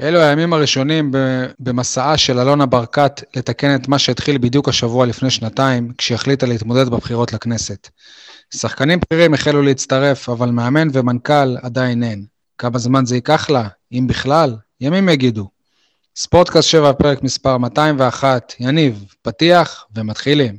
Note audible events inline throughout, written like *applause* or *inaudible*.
אלו הימים הראשונים במסעה של אלונה ברקת לתקן את מה שהתחיל בדיוק השבוע לפני שנתיים, כשהחליטה להתמודד בבחירות לכנסת. שחקנים בכירים החלו להצטרף, אבל מאמן ומנכ"ל עדיין אין. כמה זמן זה ייקח לה, אם בכלל? ימים יגידו. ספורטקאסט 7, פרק מספר 201. יניב, פתיח ומתחילים.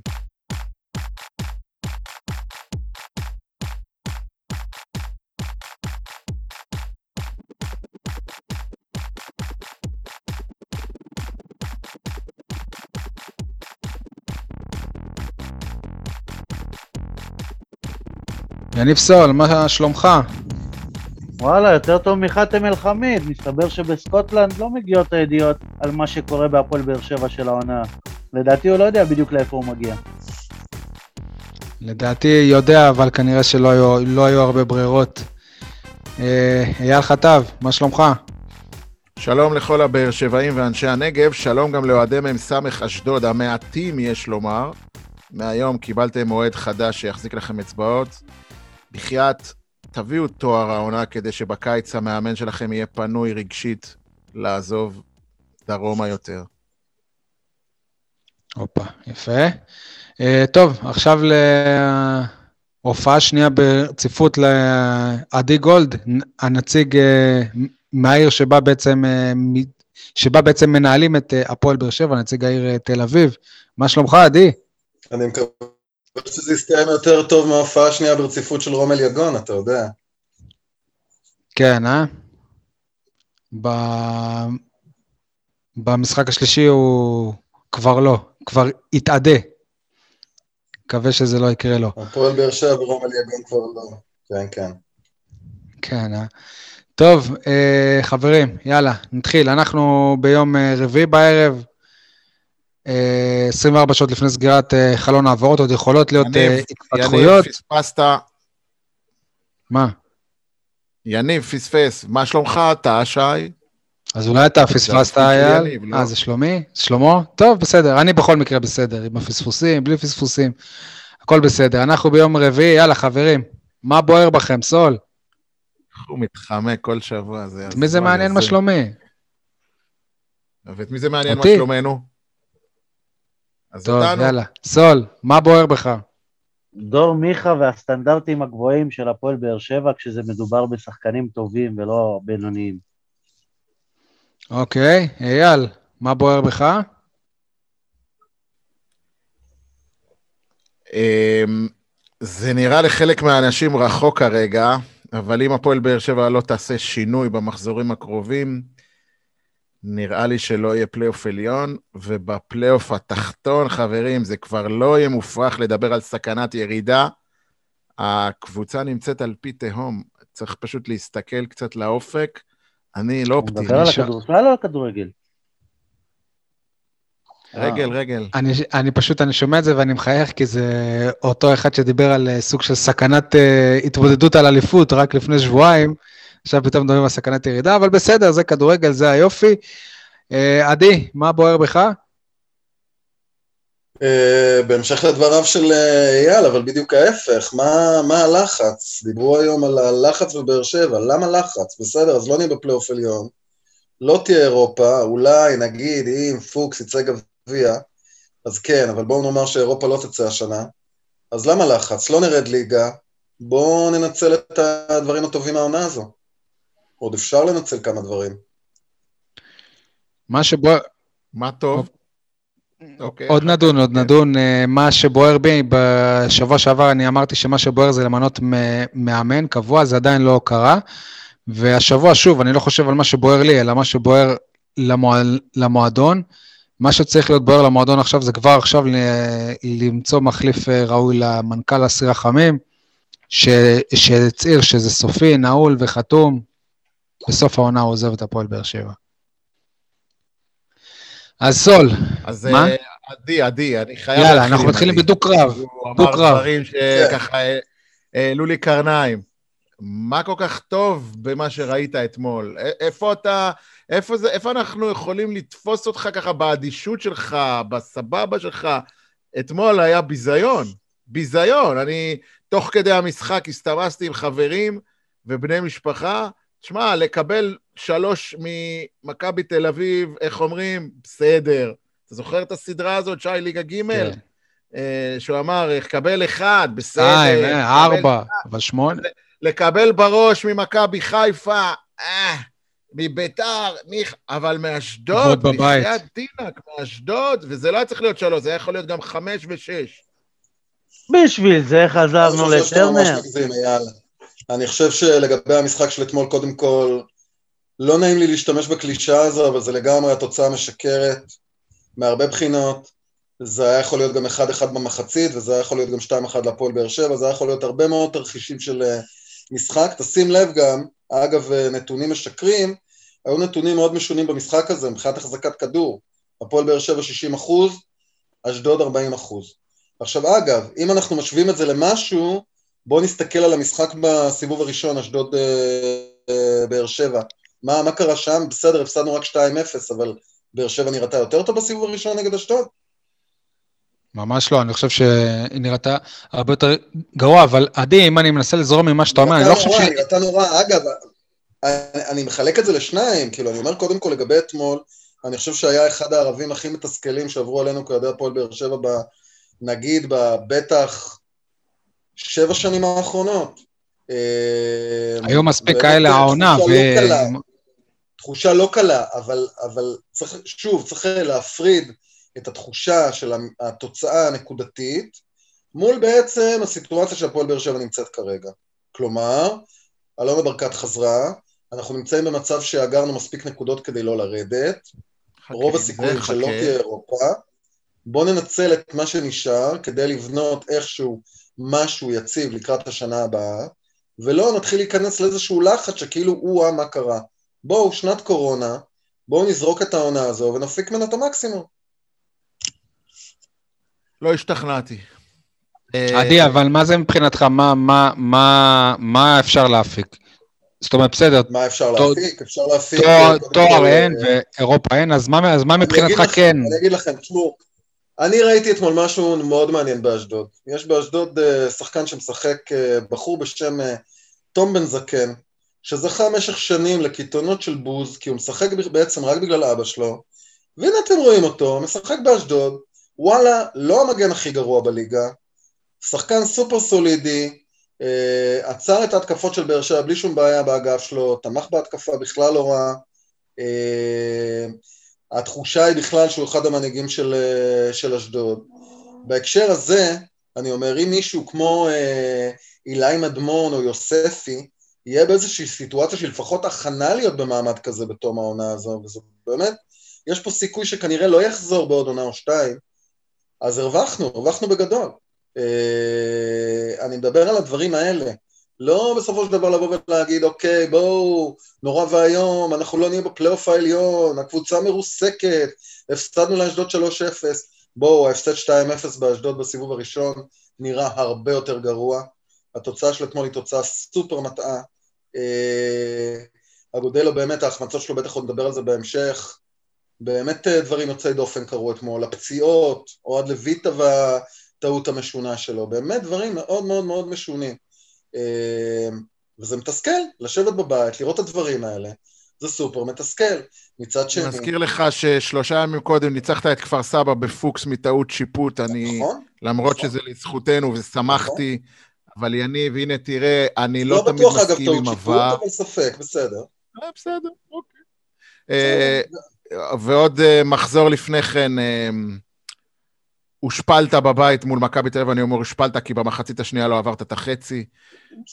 יניב סול, מה שלומך? וואלה, יותר טוב מחאתם אל-חמיד. מסתבר שבסקוטלנד לא מגיעות הידיעות על מה שקורה בהפועל באר שבע של העונה. לדעתי הוא לא יודע בדיוק לאיפה הוא מגיע. לדעתי יודע, אבל כנראה שלא היו, לא היו הרבה ברירות. אה, אייל חטב, מה שלומך? שלום לכל הבאר שבעים ואנשי הנגב, שלום גם לאוהדי מ"ס אשדוד, המעטים יש לומר. מהיום קיבלתם מועד חדש שיחזיק לכם אצבעות. בחייאת, תביאו תואר העונה כדי שבקיץ המאמן שלכם יהיה פנוי רגשית לעזוב דרומה יותר. הופה, יפה. Uh, טוב, עכשיו להופעה שנייה ברציפות לעדי גולד, הנציג uh, מהעיר שבה בעצם, uh, שבה בעצם מנהלים את uh, הפועל באר שבע, נציג העיר uh, תל אביב. מה שלומך, עדי? אני מקווה שזה יסתיים יותר טוב מההופעה השנייה ברציפות של רומל יגון, אתה יודע. כן, אה? ב... במשחק השלישי הוא כבר לא, כבר התאדה. מקווה שזה לא יקרה לו. הפועל באר שבע ורומל יגון כבר לא. כן, כן. כן, אה? טוב, אה, חברים, יאללה, נתחיל. אנחנו ביום אה, רביעי בערב, 24 שעות לפני סגירת אה, חלון העברות, עוד יכולות להיות יניב, אה, התפתחויות. יניב, פספסת. מה? יניב, פספס. מה שלומך אתה, שי? אז אולי אתה פספסת, אייל? לא? אה, זה שלומי? שלמה? טוב, בסדר. אני בכל מקרה בסדר, עם הפספוסים, בלי פספוסים. הכל בסדר. אנחנו ביום רביעי, יאללה, חברים. מה בוער בכם, סול? הוא מתחמק כל שבוע. זה מי זה מעניין מה שלומי? ואת מי זה מעניין מה שלומנו? אז טוב, אותנו... יאללה. סול, מה בוער בך? דור מיכה והסטנדרטים הגבוהים של הפועל באר שבע כשזה מדובר בשחקנים טובים ולא בינוניים. אוקיי, אייל, מה בוער בך? אמ, זה נראה לחלק מהאנשים רחוק כרגע, אבל אם הפועל באר שבע לא תעשה שינוי במחזורים הקרובים, נראה לי שלא יהיה פלייאוף עליון, ובפלייאוף התחתון, חברים, זה כבר לא יהיה מופרך לדבר על סכנת ירידה. הקבוצה נמצאת על פי תהום, צריך פשוט להסתכל קצת לאופק. אני לא אופטימי. מדבר על הכדורסל או הכדורגל? רגל, רגל. אני, אני פשוט, אני שומע את זה ואני מחייך, כי זה אותו אחד שדיבר על אה, סוג של סכנת אה, התמודדות על אליפות רק לפני שבועיים. עכשיו פתאום מדברים על סכנת ירידה, אבל בסדר, זה כדורגל, זה היופי. אה, עדי, מה בוער בך? Uh, בהמשך לדבריו של אה, אייל, אבל בדיוק ההפך, מה, מה הלחץ? דיברו היום על הלחץ בבאר שבע, למה לחץ? בסדר, אז לא נהיה בפלייאוף עליון, לא תהיה אירופה, אולי, נגיד, אם פוקס יצא גביע, אז כן, אבל בואו נאמר שאירופה לא תצא השנה, אז למה לחץ? לא נרד ליגה, בואו ננצל את הדברים הטובים מהעונה הזו. עוד אפשר לנצל כמה דברים. מה שבוער... מה טוב? אוקיי. עוד נדון, עוד נדון. אה, מה שבוער בי, בשבוע שעבר אני אמרתי שמה שבוער זה למנות מאמן קבוע, זה עדיין לא קרה. והשבוע, שוב, אני לא חושב על מה שבוער לי, אלא מה שבוער למועדון. מה שצריך להיות בוער למועדון עכשיו זה כבר עכשיו למצוא מחליף אה, ראוי למנכ"ל אסיר החמים, שהצהיר שזה סופי, נעול וחתום, בסוף העונה הוא עוזב את הפועל באר שבע. אז סול, אז מה? אה, עדי, עדי, אני חייב... יאללה, אנחנו מתחילים בדו-קרב. דו-קרב. הוא אמר דברים שככה העלו לי קרניים. מה כל כך טוב במה שראית אתמול? איפה אתה, איפה זה, איפה אנחנו יכולים לתפוס אותך ככה באדישות שלך, בסבבה שלך? אתמול היה ביזיון, ביזיון. אני, תוך כדי המשחק הסתמסתי עם חברים ובני משפחה, תשמע, לקבל שלוש ממכבי תל אביב, איך אומרים? בסדר. אתה זוכר את הסדרה הזאת, שי ליגה ג'? כן. אה, שהוא אמר, קבל אחד, בסדר. אה, ארבע, אבל שמונה. לקבל בראש ממכבי חיפה, אה, מביתר, מיך, אבל מאשדוד, בחייאת דינק, מאשדוד, וזה לא היה צריך להיות שלוש, זה היה יכול להיות גם חמש ושש. בשביל זה חזרנו לטרנר. אני חושב שלגבי המשחק של אתמול, קודם כל, לא נעים לי להשתמש בקלישה הזו, אבל זה לגמרי התוצאה משקרת, מהרבה בחינות. זה היה יכול להיות גם 1-1 במחצית, וזה היה יכול להיות גם 2-1 להפועל באר שבע, זה היה יכול להיות הרבה מאוד תרחישים של אה, משחק. תשים לב גם, אגב, אה, נתונים משקרים, היו נתונים מאוד משונים במשחק הזה, מבחינת החזקת כדור. הפועל באר שבע 60 אחוז, אשדוד 40 אחוז. עכשיו אגב, אם אנחנו משווים את זה למשהו, בואו נסתכל על המשחק בסיבוב הראשון, אשדוד אה, אה, באר שבע. מה, מה קרה שם? בסדר, הפסדנו רק 2-0, אבל באר שבע נראתה יותר טוב בסיבוב הראשון נגד אשדוד? ממש לא, אני חושב שהיא נראתה הרבה יותר גרוע, אבל עדי, אם אני מנסה לזרום ממה שאתה אומר, אני לא חושב ש... נראתה נורא, אגב, אני, אני מחלק את זה לשניים, כאילו, אני אומר קודם כל לגבי אתמול, אני חושב שהיה אחד הערבים הכי מתסכלים שעברו עלינו כאוהדי הפועל באר שבע, ב, נגיד, בבטח שבע שנים האחרונות. אה, היו מספיק כאלה העונה, ו... לא תחושה לא קלה, אבל, אבל צריך, שוב, צריך להפריד את התחושה של התוצאה הנקודתית מול בעצם הסיטואציה שהפועל באר שבע נמצאת כרגע. כלומר, אלונה ברקת חזרה, אנחנו נמצאים במצב שאגרנו מספיק נקודות כדי לא לרדת, חכה, רוב הסיכויים שלא תהיה אירופה, בואו ננצל את מה שנשאר כדי לבנות איכשהו משהו יציב לקראת השנה הבאה, ולא נתחיל להיכנס לאיזשהו לחץ שכאילו, או-אה, מה קרה. בואו, שנת קורונה, בואו נזרוק את העונה הזו ונפיק ממנה את המקסימום. לא השתכנעתי. עדי, אבל מה זה מבחינתך? מה, מה, מה, מה אפשר להפיק? זאת אומרת, בסדר. מה אפשר להפיק? אפשר להפיק... תואר אין ואירופה אין, אז מה מבחינתך כן? אני אגיד לכם, תשמעו, אני ראיתי אתמול משהו מאוד מעניין באשדוד. יש באשדוד אה, שחקן שמשחק, אה, בחור בשם אה, תום בן זקן, שזכה במשך שנים לקיתונות של בוז, כי הוא משחק בעצם רק בגלל אבא שלו, והנה אתם רואים אותו, משחק באשדוד, וואלה, לא המגן הכי גרוע בליגה, שחקן סופר סולידי, uh, עצר את ההתקפות של באר שבע בלי שום בעיה באגף שלו, תמך בהתקפה בכלל לא רע. Uh, התחושה היא בכלל שהוא אחד המנהיגים של, uh, של אשדוד. בהקשר הזה, אני אומר, אם מישהו כמו uh, אילי מדמון או יוספי, יהיה באיזושהי סיטואציה של לפחות הכנה להיות במעמד כזה בתום העונה הזו, וזה באמת, יש פה סיכוי שכנראה לא יחזור בעוד עונה או שתיים, אז הרווחנו, הרווחנו בגדול. אה, אני מדבר על הדברים האלה. לא בסופו של דבר לבוא ולהגיד, אוקיי, בואו, נורא ואיום, אנחנו לא נהיה בפלייאוף העליון, הקבוצה מרוסקת, הפסדנו לאשדוד 3-0. בואו, ההפסד 2-0 באשדוד בסיבוב הראשון נראה הרבה יותר גרוע. התוצאה של אתמול היא תוצאה סופר מטעה. אה, אגודלו באמת, ההחמצות שלו, בטח עוד נדבר על זה בהמשך, באמת אה, דברים יוצאי דופן קרו אתמול, הפציעות, אוהד לויטה והטעות המשונה שלו, באמת דברים מאוד מאוד מאוד משונים. אה, וזה מתסכל, לשבת בבית, לראות את הדברים האלה, זה סופר מתסכל. מצד שני... מזכיר לך ששלושה ימים קודם ניצחת את כפר סבא בפוקס מטעות שיפוט, אני... נכון. למרות נכון. שזה לזכותנו ושמחתי, נכון. אבל יניב, הנה תראה, אני לא, לא תמיד מסכים עם עבר. לא בטוח אגב טעות שיפוט, אבל ספק, בסדר. בסדר, אוקיי. ועוד uh, מחזור לפני כן, הושפלת בבית מול מכבי תל אביב, אני אומר הושפלת כי במחצית השנייה לא עברת את החצי.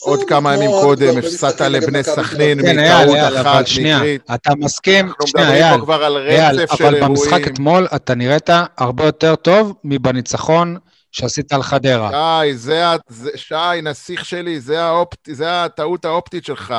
עוד כמה ימים קודם הפסדת לבני סכנין כן, מטעות אחת מקרית. אתה מסכים, שנייה, אייל, אייל, אבל במשחק אתמול אתה נראית הרבה יותר טוב מבניצחון שעשית על חדרה. שי, זה, שי, נסיך שלי, זה הטעות האופטית שלך.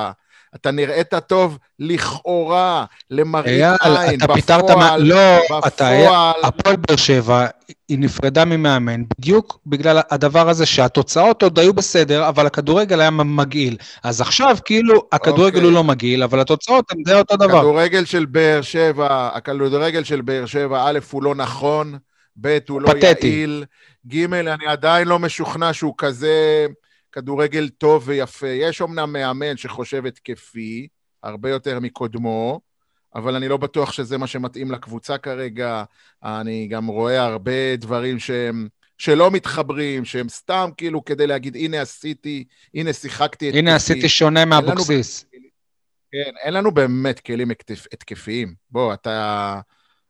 אתה נראית טוב לכאורה, למראית עין, אתה בפועל, פיתרת מה... לא, בפועל... אתה היה... הפועל באר שבע, היא נפרדה ממאמן, בדיוק בגלל הדבר הזה שהתוצאות עוד היו בסדר, אבל הכדורגל היה מגעיל. אז עכשיו כאילו הכדורגל okay. הוא אוקיי. לא מגעיל, אבל התוצאות הן די אותו דבר. הכדורגל של באר שבע, הכדורגל של באר שבע, א', הוא לא נכון, ב', הוא לא פתטי. יעיל, ג', אני עדיין לא משוכנע שהוא כזה... כדורגל טוב ויפה. יש אומנם מאמן שחושב התקפי, הרבה יותר מקודמו, אבל אני לא בטוח שזה מה שמתאים לקבוצה כרגע. אני גם רואה הרבה דברים שהם... שלא מתחברים, שהם סתם כאילו כדי להגיד, הנה עשיתי, הנה שיחקתי התקפי. הנה עשיתי שונה מאבוקסיס. כן, אין לנו באמת כלים התקפיים. בוא, אתה,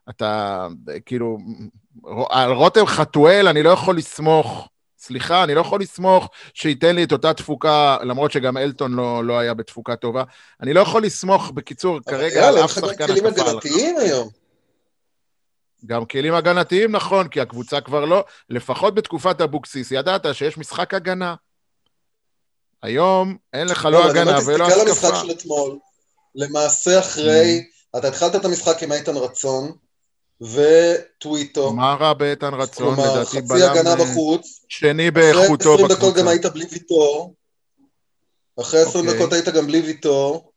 אתה, כאילו, על רותם חתואל אני לא יכול לסמוך, סליחה, אני לא יכול לסמוך שייתן לי את אותה תפוקה, למרות שגם אלטון לא, לא היה בתפוקה טובה. אני לא יכול לסמוך, בקיצור, כרגע על אף שחקן התקפה. אבל יש לך גם כלים הגנתיים היום. גם כלים הגנתיים, נכון, כי הקבוצה כבר לא, לפחות בתקופת אבוקסיס, ידעת שיש משחק הגנה. היום אין לך לא, לא הגנה ולא התקפה. תסתכל על המשחק של אתמול. למעשה אחרי, mm. אתה התחלת את המשחק עם איתן רצון, וטוויטו. מה רע באיתן רצון? לדעתי בלם... כלומר, חצי הגנה אה, בחוץ. שני באיכותו בקבוצה. אחרי 20 דקות גם היית בלי ויטור. אחרי 20 אוקיי. דקות היית גם בלי ויטור.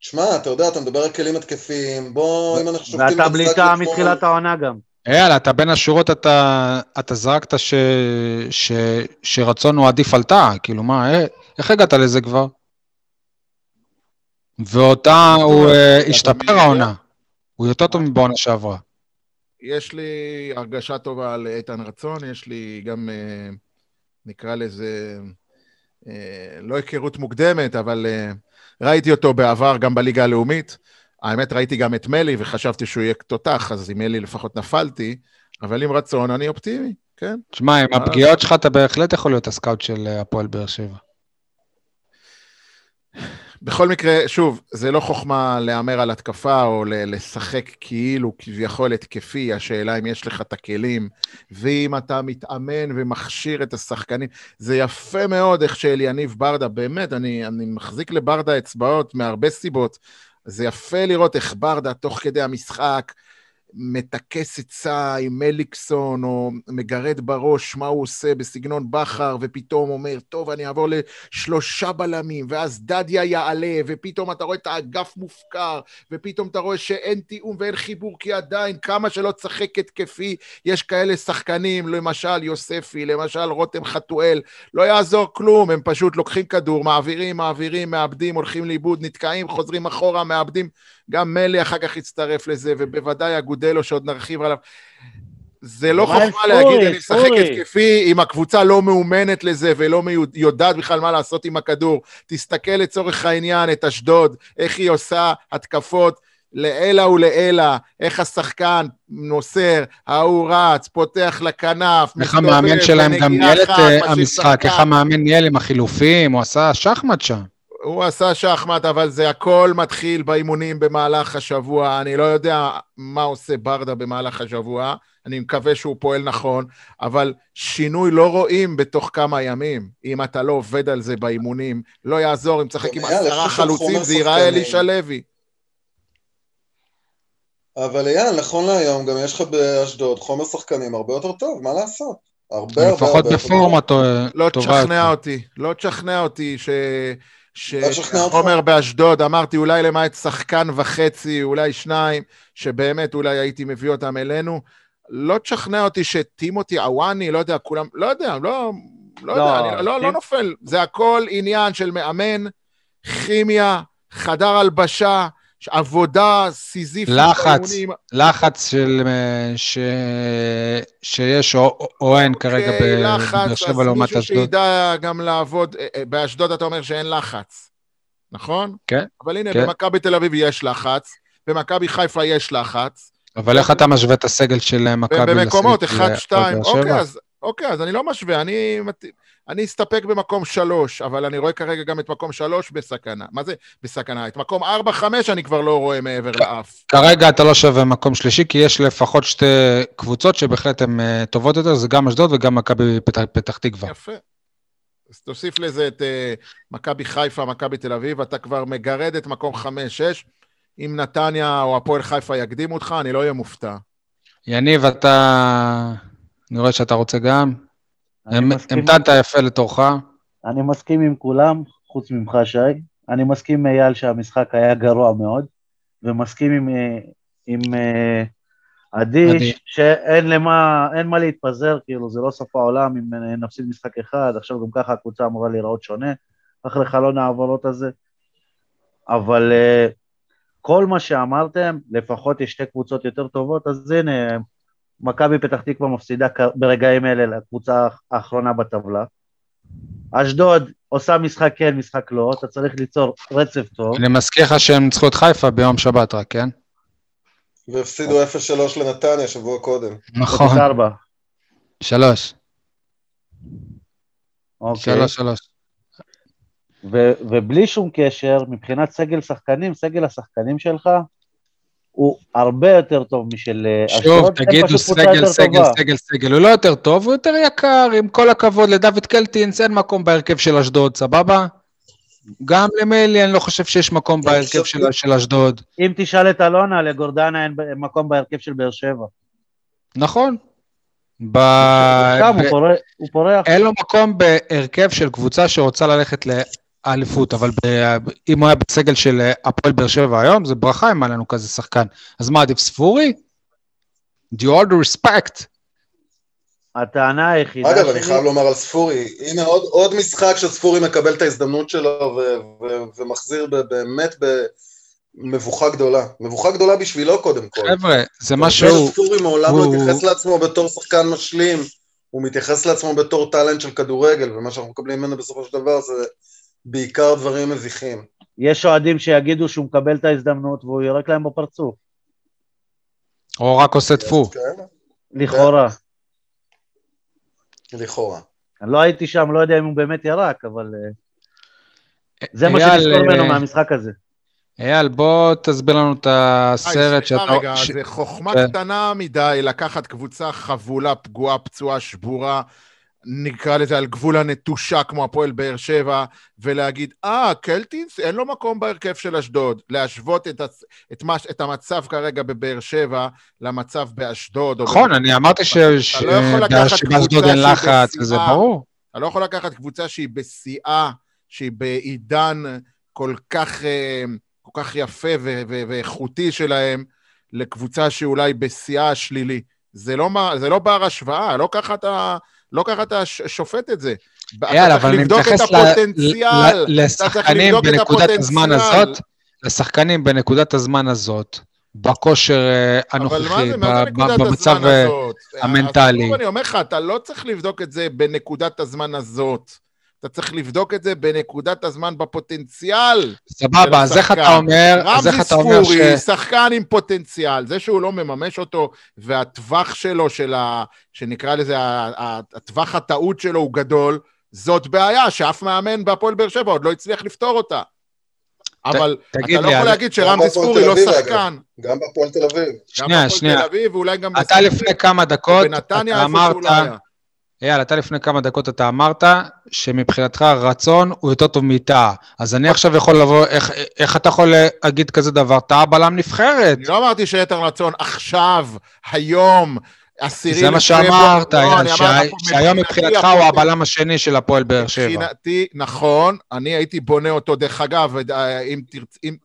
שמע, אתה יודע, אתה מדבר על כלים התקפיים, בוא, אם אנחנו שופטים... ואתה בלי טעם מתחילת העונה גם. אייל, אתה בין השורות, אתה, אתה זרקת ש, ש, שרצון הוא עדיף על טעה, כאילו מה, אה, איך הגעת לזה כבר? ואותה הוא אה, השתפר העונה. הוא יותר טוב מבעונה שעברה. יש לי הרגשה טובה על איתן רצון, יש לי גם, אה, נקרא לזה, לא היכרות מוקדמת, אבל ראיתי אותו בעבר גם בליגה הלאומית. האמת, ראיתי גם את מלי וחשבתי שהוא יהיה תותח, אז עם מלי לפחות נפלתי, אבל עם רצון אני אופטימי, כן. תשמע, עם הפגיעות שלך אתה בהחלט יכול להיות הסקאוט של אה, הפועל באר שבע. בכל מקרה, שוב, זה לא חוכמה להמר על התקפה או לשחק כאילו כביכול התקפי, השאלה אם יש לך את הכלים, ואם אתה מתאמן ומכשיר את השחקנים. זה יפה מאוד איך שאליניב ברדה, באמת, אני, אני מחזיק לברדה אצבעות מהרבה סיבות. זה יפה לראות איך ברדה, תוך כדי המשחק, מטכס עצה עם מליקסון, או מגרד בראש מה הוא עושה בסגנון בכר, ופתאום אומר, טוב, אני אעבור לשלושה בלמים, ואז דדיה יעלה, ופתאום אתה רואה את האגף מופקר, ופתאום אתה רואה שאין תיאום ואין חיבור, כי עדיין, כמה שלא תשחק התקפי, יש כאלה שחקנים, למשל יוספי, למשל רותם חתואל, לא יעזור כלום, הם פשוט לוקחים כדור, מעבירים, מעבירים, מאבדים, הולכים לאיבוד, נתקעים, חוזרים אחורה, מאבדים. גם מלי אחר כך יצטרף לזה, ובוודאי אגודלו שעוד נרחיב עליו. זה לא חוכמה להגיד, אני משחק התקפי, אם הקבוצה לא מאומנת לזה ולא יודעת בכלל מה לעשות עם הכדור. תסתכל לצורך העניין את אשדוד, איך היא עושה התקפות לעילא ולעילא, איך השחקן נוסר, ההוא רץ, פותח לכנף, איך המאמן שלהם גם ניהל את אה, המשחק, איך המאמן ניהל עם החילופים, הוא עשה שחמט שם. הוא עשה שחמט, אבל זה הכל מתחיל באימונים במהלך השבוע. אני לא יודע מה עושה ברדה במהלך השבוע, אני מקווה שהוא פועל נכון, אבל שינוי לא רואים בתוך כמה ימים. אם אתה לא עובד על זה באימונים, לא יעזור, אם תשחק עם עשרה חלוצים, זה ייראה אלישע לוי. אבל אייל, נכון להיום, גם יש לך באשדוד חומר שחקנים הרבה יותר טוב, מה לעשות? הרבה הרבה הרבה... לפחות בפורמה טובה. לא תשכנע אותי, לא תשכנע אותי ש... שחומר באשדוד, אמרתי אולי למעט שחקן וחצי, אולי שניים, שבאמת אולי הייתי מביא אותם אלינו. לא תשכנע אותי שטימותי עוואני, לא יודע, כולם, לא יודע, לא, לא, לא יודע, אני לא, לא נופל. זה הכל עניין של מאמן, כימיה, חדר הלבשה, עבודה סיזיפית. לחץ, לחץ של, ש, שיש או, או אין אוקיי, כרגע בבאר שבע לעומת אשדוד. מישהו שידע גם לעבוד, אה, אה, באשדוד אתה אומר שאין לחץ, נכון? כן. אבל הנה, כן. במכבי תל אביב יש לחץ, במכבי חיפה יש לחץ. אבל איך אתה משווה את הסגל של מכבי לסגל? במקומות, אחד, שתיים, אוקיי, אז, אוקיי, אז אני לא משווה, אני... אני אסתפק במקום שלוש, אבל אני רואה כרגע גם את מקום שלוש בסכנה. מה זה בסכנה? את מקום ארבע, חמש אני כבר לא רואה מעבר לאף. כרגע אתה לא שווה מקום שלישי, כי יש לפחות שתי קבוצות שבהחלט הן uh, טובות יותר, זה גם אשדוד וגם מכבי פתח, פתח תקווה. יפה. אז תוסיף לזה את uh, מכבי חיפה, מכבי תל אביב, אתה כבר מגרד את מקום חמש-שש. אם נתניה או הפועל חיפה יקדימו אותך, אני לא אהיה מופתע. יניב, אתה... אני רואה שאתה רוצה גם. המתנת יפה לתורך. אני מסכים עם כולם, חוץ ממך, שי. אני מסכים עם אייל שהמשחק היה גרוע מאוד, ומסכים עם, אה, עם אה, עדי, שאין למה, מה להתפזר, כאילו, זה לא סוף העולם אם נפסיד משחק אחד, עכשיו גם ככה הקבוצה אמורה להיראות שונה, אחרי חלון העברות הזה. אבל כל מה שאמרתם, לפחות יש שתי קבוצות יותר טובות, אז הנה, מכבי פתח תקווה מפסידה ברגעים אלה לקבוצה האחרונה בטבלה. אשדוד עושה משחק כן, משחק לא, אתה צריך ליצור רצף טוב. אני מזכיר לך שהם ניצחו את חיפה ביום שבת רק, כן? והפסידו 0-3 לנתניה שבוע קודם. נכון. 4. שלוש. אוקיי. שלוש, שלוש. ו- ובלי שום קשר, מבחינת סגל שחקנים, סגל השחקנים שלך הוא הרבה יותר טוב משל אה, שוב, אשדוד. תגידו פשוט קבוצה סגל, סגל. סגל, סגל. הוא לא יותר טוב, הוא יותר יקר, עם כל הכבוד לדוד קלטינס, אין מקום בהרכב של אשדוד, סבבה? גם למיילי אני לא חושב שיש מקום אני בהרכב של, של אשדוד. אם תשאל את אלונה, לגורדנה אין מקום בהרכב של באר שבע. נכון. ב... הוא הוא פורח. אין לו מקום בהרכב של קבוצה שרוצה ללכת לאליפות, אבל ב... אם הוא היה בסגל של אה, הפועל באר שבע היום, זה ברכה אם היה לנו כזה שחקן. אז מה, עדיף ספורי? Do you all the respect? הטענה היחידה אגב, אני שלי, חייב לומר על ספורי, הנה עוד, עוד משחק שספורי מקבל את ההזדמנות שלו ו- ו- ומחזיר ב- באמת במבוכה גדולה. מבוכה גדולה בשבילו קודם כל. חבר'ה, זה מה משהו... ספורי מעולם הוא- לא התייחס לעצמו בתור שחקן משלים, הוא מתייחס לעצמו בתור טאלנט של כדורגל, ומה שאנחנו מקבלים ממנו בסופו של דבר זה בעיקר דברים מביכים. יש אוהדים שיגידו שהוא מקבל את ההזדמנות והוא יורק להם בפרצוף, או רק עושה טפו. כאלה, לכאורה. לכאורה. אני לא הייתי שם, לא יודע אם הוא באמת ירק, אבל אה, זה מה שנזכור ממנו אה, מהמשחק הזה. אייל, בוא תסביר לנו את הסרט סליחה רגע, ש- זה חוכמה כן. קטנה מדי לקחת קבוצה חבולה, פגועה, פצועה, שבורה, נקרא לזה על גבול הנטושה כמו הפועל באר שבע, ולהגיד, אה, קלטינס, אין לו מקום בהרכב של אשדוד. להשוות את, הצ... את, מה... את המצב כרגע בבאר שבע למצב באשדוד. נכון, אני אמרתי ש- ש- לא שבאשדוד אין לחץ, וזה. ברור. אתה לא יכול לקחת קבוצה שהיא בשיאה, שהיא בעידן כל כך, אה, כל כך יפה ו- ו- ואיכותי שלהם, לקבוצה שאולי בשיאה השלילי. זה לא, מה- זה לא בר השוואה, לא ככה אתה, לא ככה אתה שופט את זה. אתה אבל אני מתייחס לשחקנים בנקודת הזמן. הזאת, לשחקנים בנקודת הזמן הזאת, בכושר אה, הנוכחי, במצב... אה? המנטלי. אני אומר לך, אתה לא צריך לבדוק את זה בנקודת הזמן הזאת. אתה צריך לבדוק את זה בנקודת הזמן בפוטנציאל. סבבה, אז איך אתה אומר, אז איך רמזי אתה אומר ש... ספורי, שחקן עם פוטנציאל, זה שהוא לא מממש אותו, והטווח שלו, של ה... שנקרא לזה, הטווח הטעות שלו הוא גדול, זאת בעיה שאף מאמן בהפועל באר שבע עוד לא הצליח לפתור אותה. אבל תגיד אתה לא יכול אני- להגיד שרמזי גם בהפועל ספורי לא. שחקן. גם בהפועל תל אביב. גם שנייה, בהפועל שנייה. תל אביב, ואולי גם... אתה לפני כמה דקות, בנתניה, אתה איפה שהוא אמרת, לא היה. אייל, אתה לפני כמה דקות אתה אמרת שמבחינתך רצון הוא יותר טוב מטאה. אז אני עכשיו יכול לבוא, איך, איך אתה יכול להגיד כזה דבר? טאה בלם נבחרת. אני לא אמרתי שיתר רצון עכשיו, היום, עשירי זה מה. שאמרת, לא, אייל, שהיום מבחינתך הוא הבלם השני של הפועל באר שבע. מבחינתי, נכון, אני הייתי בונה אותו, דרך אגב, אה, אם תרצ... אם...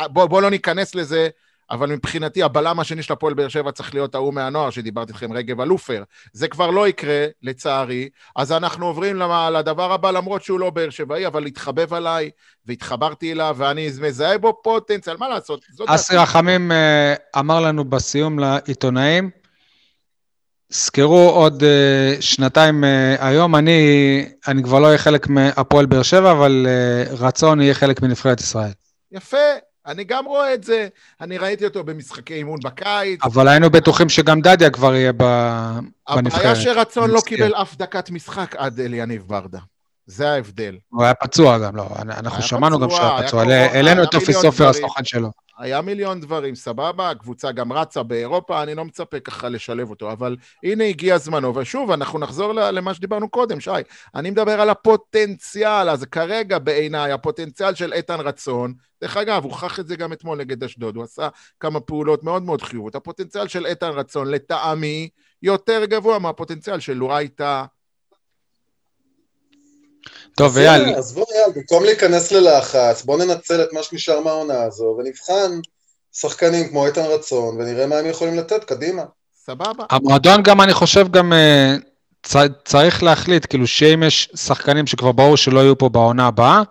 אה, בוא, בוא לא ניכנס לזה, אבל מבחינתי הבלם השני של הפועל באר שבע צריך להיות ההוא מהנוער שדיברתי איתכם, רגב אלופר. זה כבר לא יקרה, לצערי, אז אנחנו עוברים למ- לדבר הבא, למרות שהוא לא באר שבעי, אבל התחבב עליי, והתחברתי אליו, ואני מזהה בו פוטנציאל, מה לעשות? אסי. רחמים אה, אמר לנו בסיום לעיתונאים, זכרו עוד אה, שנתיים אה, היום, אני, אני כבר לא אהיה חלק מהפועל באר שבע, אבל רצון יהיה חלק מנבחרת ישראל. יפה, אני גם רואה את זה. אני ראיתי אותו במשחקי אימון בקיץ. אבל היינו בטוחים שגם דדיה כבר יהיה ב- בנבחרת. הבעיה שרצון לא. קיבל אף דקת משחק עד אליניב ברדה. זה ההבדל. הוא היה פצוע גם, לא, אנחנו שמענו גם פצוע, שהוא היה פצוע. העלינו את אופי סופר. הסוכן שלו. היה מיליון דברים, סבבה, הקבוצה גם רצה באירופה, אני לא מצפה ככה לשלב אותו, אבל הנה הגיע זמנו, ושוב, אנחנו נחזור למה שדיברנו קודם, שי. אני מדבר על הפוטנציאל, אז כרגע בעיניי, הפוטנציאל של איתן רצון, דרך אגב, הוא הוכח את זה גם אתמול נגד אשדוד, הוא עשה כמה פעולות מאוד מאוד חיוביות. הפוטנציאל של איתן רצון, לטעמי, יותר גבוה מהפוטנציאל של לוראי טאה. טוב, אז אייל, עזבו אייל, במקום להיכנס ללחץ, בואו ננצל את מה שנשאר מהעונה הזו, ונבחן שחקנים כמו איתן רצון, ונראה מה הם יכולים לתת, קדימה. סבבה. המועדון גם, אני חושב, גם אה, צ- צריך להחליט, כאילו, שאם יש שחקנים שכבר ברור שלא יהיו פה בעונה הבאה,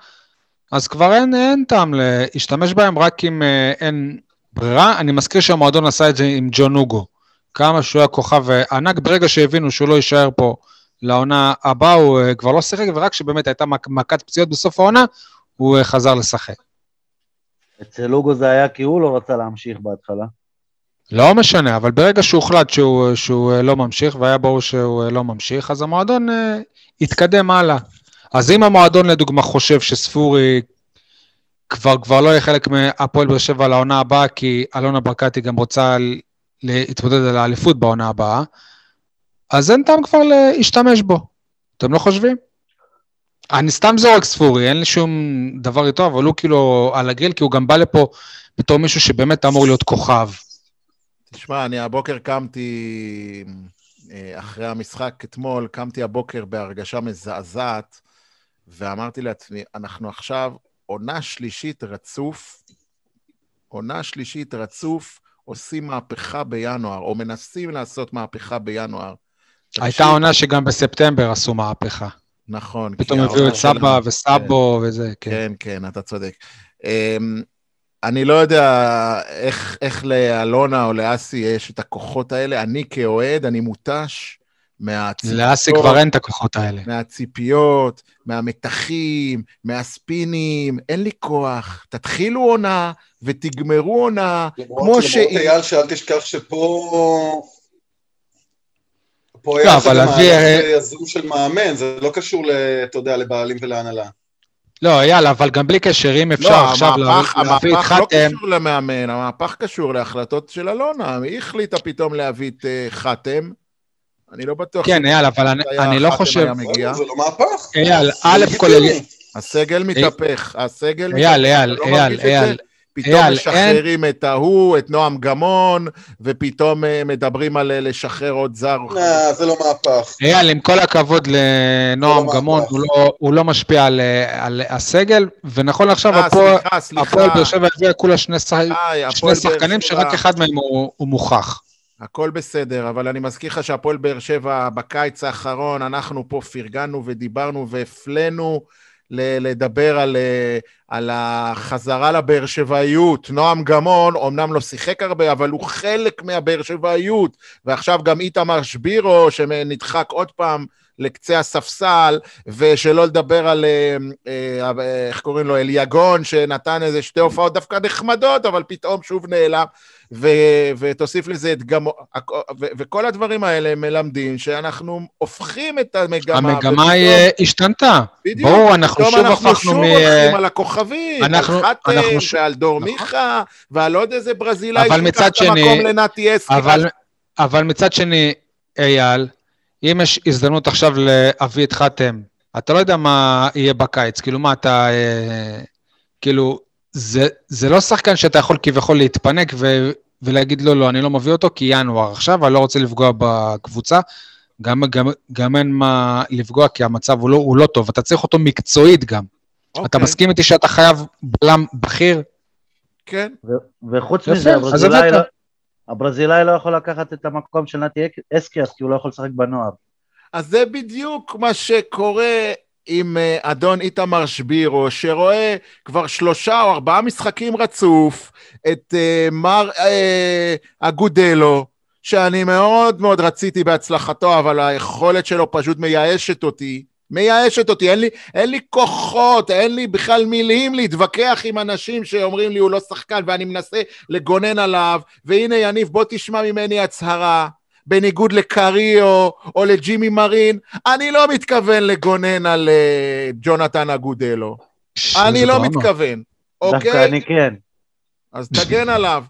אז כבר אין, אין טעם להשתמש בהם רק אם אה, אין ברירה. אני מזכיר שהמועדון עשה את זה עם ג'ון אוגו. כמה שהוא היה כוכב ענק, ברגע שהבינו שהוא לא יישאר פה לעונה הבאה, הוא אה, כבר לא שיחק, ורק כשבאמת הייתה מכת פציעות בסוף העונה, הוא אה, חזר לשחק. אצל אוגו זה היה כי הוא לא רצה להמשיך בהתחלה. לא משנה, אבל ברגע שהוחלט שהוא, שהוא לא ממשיך, והיה ברור שהוא לא ממשיך, אז המועדון uh, התקדם הלאה. אז אם המועדון לדוגמה חושב שספורי כבר, כבר לא יהיה חלק מהפועל באר שבע לעונה הבאה, כי אלונה ברקתי גם רוצה להתמודד על האליפות בעונה הבאה, אז אין טעם כבר להשתמש בו. אתם לא חושבים? אני סתם זורק ספורי, אין לי שום דבר איתו, אבל הוא כאילו על הגריל, כי הוא גם בא לפה בתור מישהו שבאמת אמור להיות כוכב. תשמע, אני הבוקר קמתי, אה, אחרי המשחק אתמול, קמתי הבוקר בהרגשה מזעזעת, ואמרתי לעצמי, אנחנו עכשיו עונה שלישית רצוף, עונה שלישית רצוף, עושים מהפכה בינואר, או מנסים לעשות מהפכה בינואר. הייתה עונה שגם בספטמבר עשו מהפכה. נכון. פתאום הביאו את סבא וסבו כן. וזה, כן. כן, כן, אתה צודק. אמ, אני לא יודע איך, איך לאלונה או לאסי יש את הכוחות האלה. אני כאוהד, אני מותש מהציפיות. לאסי כבר אין את הכוחות האלה. מהציפיות, מהמתחים, מהספינים, אין לי כוח. תתחילו עונה ותגמרו עונה, כמו ש... למרות אייל, שאל תשכח שפה... פה היה זה גם יזום של מאמן, זה לא קשור, אתה יודע, לבעלים ולהנהלה. לא, יאללה, אבל גם בלי קשר, אם אפשר לא, עכשיו המהפך, להביא את חתם... המהפך לא קשור למאמן, המהפך קשור להחלטות של אלונה. היא החליטה פתאום להביא את uh, חתם. אני לא בטוח... כן, אייל, אבל אני, אני לא חושב... זה לא מהפך. אייל, א' כל... הסגל מתהפך, הסגל מתהפך. אייל, אייל, לא אייל, אייל. פתאום אייל, משחררים אין... את ההוא, את נועם גמון, ופתאום uh, מדברים על uh, לשחרר עוד זר. לא, זה לא מהפך. אייל, עם כל הכבוד לנועם לא גמון, הוא לא, הוא לא משפיע על, על הסגל, ונכון לעכשיו, הפועל באר שבע הביאה כולה שני, שח... שני שחקנים, שרק אחד מהם הוא, הוא מוכח. הכל בסדר, אבל אני מזכיר לך שהפועל באר שבע בקיץ האחרון, אנחנו פה פרגנו ודיברנו והפלאנו לדבר על, אה, על החזרה לבאר שבעיות. נועם גמון אומנם לא שיחק הרבה, אבל הוא חלק מהבאר שבעיות. ועכשיו גם איתמר שבירו, שנדחק עוד פעם לקצה הספסל, ושלא לדבר על, אה, אה, איך קוראים לו, אליגון, שנתן איזה שתי הופעות דווקא נחמדות, אבל פתאום שוב נעלם. ו- ותוסיף לזה את גמו... ו- וכל הדברים האלה מלמדים שאנחנו הופכים את המגמה. המגמה ופתאום... השתנתה. בדיוק. בואו, אנחנו שוב הפכנו מ... אנחנו שוב הולכים על הכוכבים, אנחנו, על חתם, אנחנו ש... ועל דור נכון. מיכה, ועל עוד איזה ברזילאי שיקח את המקום לנתי אסקי. אבל, אבל מצד שני, אייל, אם יש הזדמנות עכשיו להביא את חתם, אתה לא יודע מה יהיה בקיץ, כאילו מה אתה, אה, כאילו, זה, זה לא שחקן שאתה יכול כביכול להתפנק ו, ולהגיד לו, לא, לא, אני לא מביא אותו כי ינואר עכשיו, אני לא רוצה לפגוע בקבוצה. גם, גם, גם אין מה לפגוע, כי המצב הוא לא, הוא לא טוב, אתה צריך אותו מקצועית גם. Okay. אתה אוקיי. מסכים איתי שאתה חייב בלם בכיר? כן. ו- וחוץ מזה, הברזילאי לא, הברזילאי לא יכול לקחת את המקום של נתי אסקיאס, כי הוא לא יכול לשחק בנוער. אז זה בדיוק מה שקורה עם אה, אדון איתמר שבירו, שרואה כבר שלושה או ארבעה משחקים רצוף את uh, מר uh, אגודלו, שאני מאוד מאוד רציתי בהצלחתו, אבל היכולת שלו פשוט מייאשת אותי. מייאשת אותי, אין לי, אין לי כוחות, אין לי בכלל מילים להתווכח עם אנשים שאומרים לי הוא לא שחקן ואני מנסה לגונן עליו, והנה יניב בוא תשמע ממני הצהרה, בניגוד לקריו או לג'ימי מרין, אני לא מתכוון לגונן על uh, ג'ונתן אגודלו. אני לא מתכוון, אוקיי? דווקא אני כן. אז תגן עליו.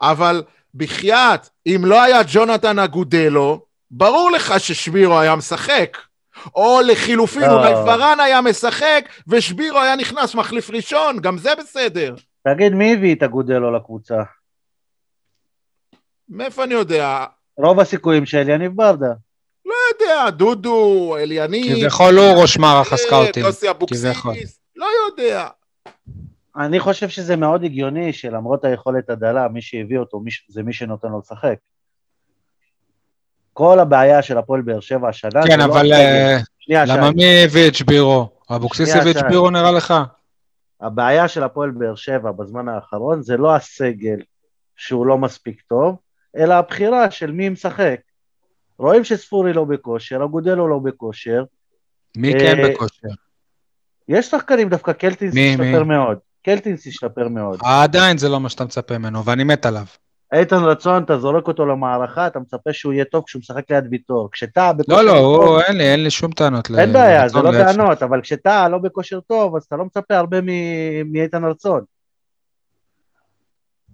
אבל בחייאת, אם לא היה ג'ונתן אגודלו, ברור לך ששבירו היה משחק. או לחילופין. אולי פארן היה משחק, ושבירו היה נכנס מחליף ראשון, גם זה בסדר. תגיד, מי הביא את אגודלו לקבוצה? מאיפה אני יודע? רוב הסיכויים של יניב ברדה. לא יודע, דודו, אליניב. כביכול הוא ראש מערך הסקאוטים. יוסי אבוקסיס, לא יודע. אני חושב שזה מאוד הגיוני שלמרות היכולת הדלה, מי שהביא אותו זה מי שנותן לו לשחק. כל הבעיה של הפועל באר שבע השנה... כן, לא אבל לא למה מי הביא את שבירו? אבוקסיס הביא את שבירו נראה לך? הבעיה של הפועל באר שבע בזמן האחרון זה לא הסגל שהוא לא מספיק טוב, אלא הבחירה של מי משחק. רואים שספורי לא בכושר, אגודלו לא בכושר. מי כן אה, בכושר? יש שחקנים, דווקא קלטינס השתפר מאוד. קלטינס השתפר מאוד. עדיין זה לא מה שאתה מצפה ממנו, ואני מת עליו. איתן רצון, אתה זורק אותו למערכה, אתה מצפה שהוא יהיה טוב כשהוא משחק ליד ויטור. כשטאה בכושר טוב... לא, לא, הוא, אין לי, אין לי שום טענות. אין בעיה, זה לא טענות, אבל כשטאה לא בכושר טוב, אז אתה לא מצפה הרבה מאיתן רצון.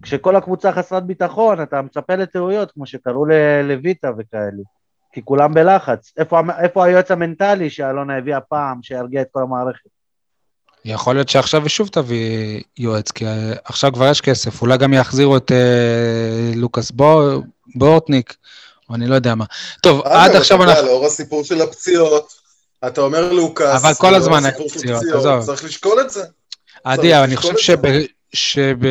כשכל הקבוצה חסרת ביטחון, אתה מצפה לטעויות, כמו שקראו לויטה וכאלה. כי כולם בלחץ. איפה, איפה היועץ המנטלי שאלונה הביאה פעם, שירגיע את כל המערכת? יכול להיות שעכשיו שוב תביא יועץ, כי עכשיו כבר יש כסף, אולי גם יחזירו את אה, לוקאס בור, בורטניק, או אני לא יודע מה. טוב, עד עכשיו אנחנו... לאור הסיפור של הפציעות, אתה אומר לוקאס, אבל כל הזמן היה פציעות, עזוב. צריך לשקול את זה. עדי, אני חושב שב, שב,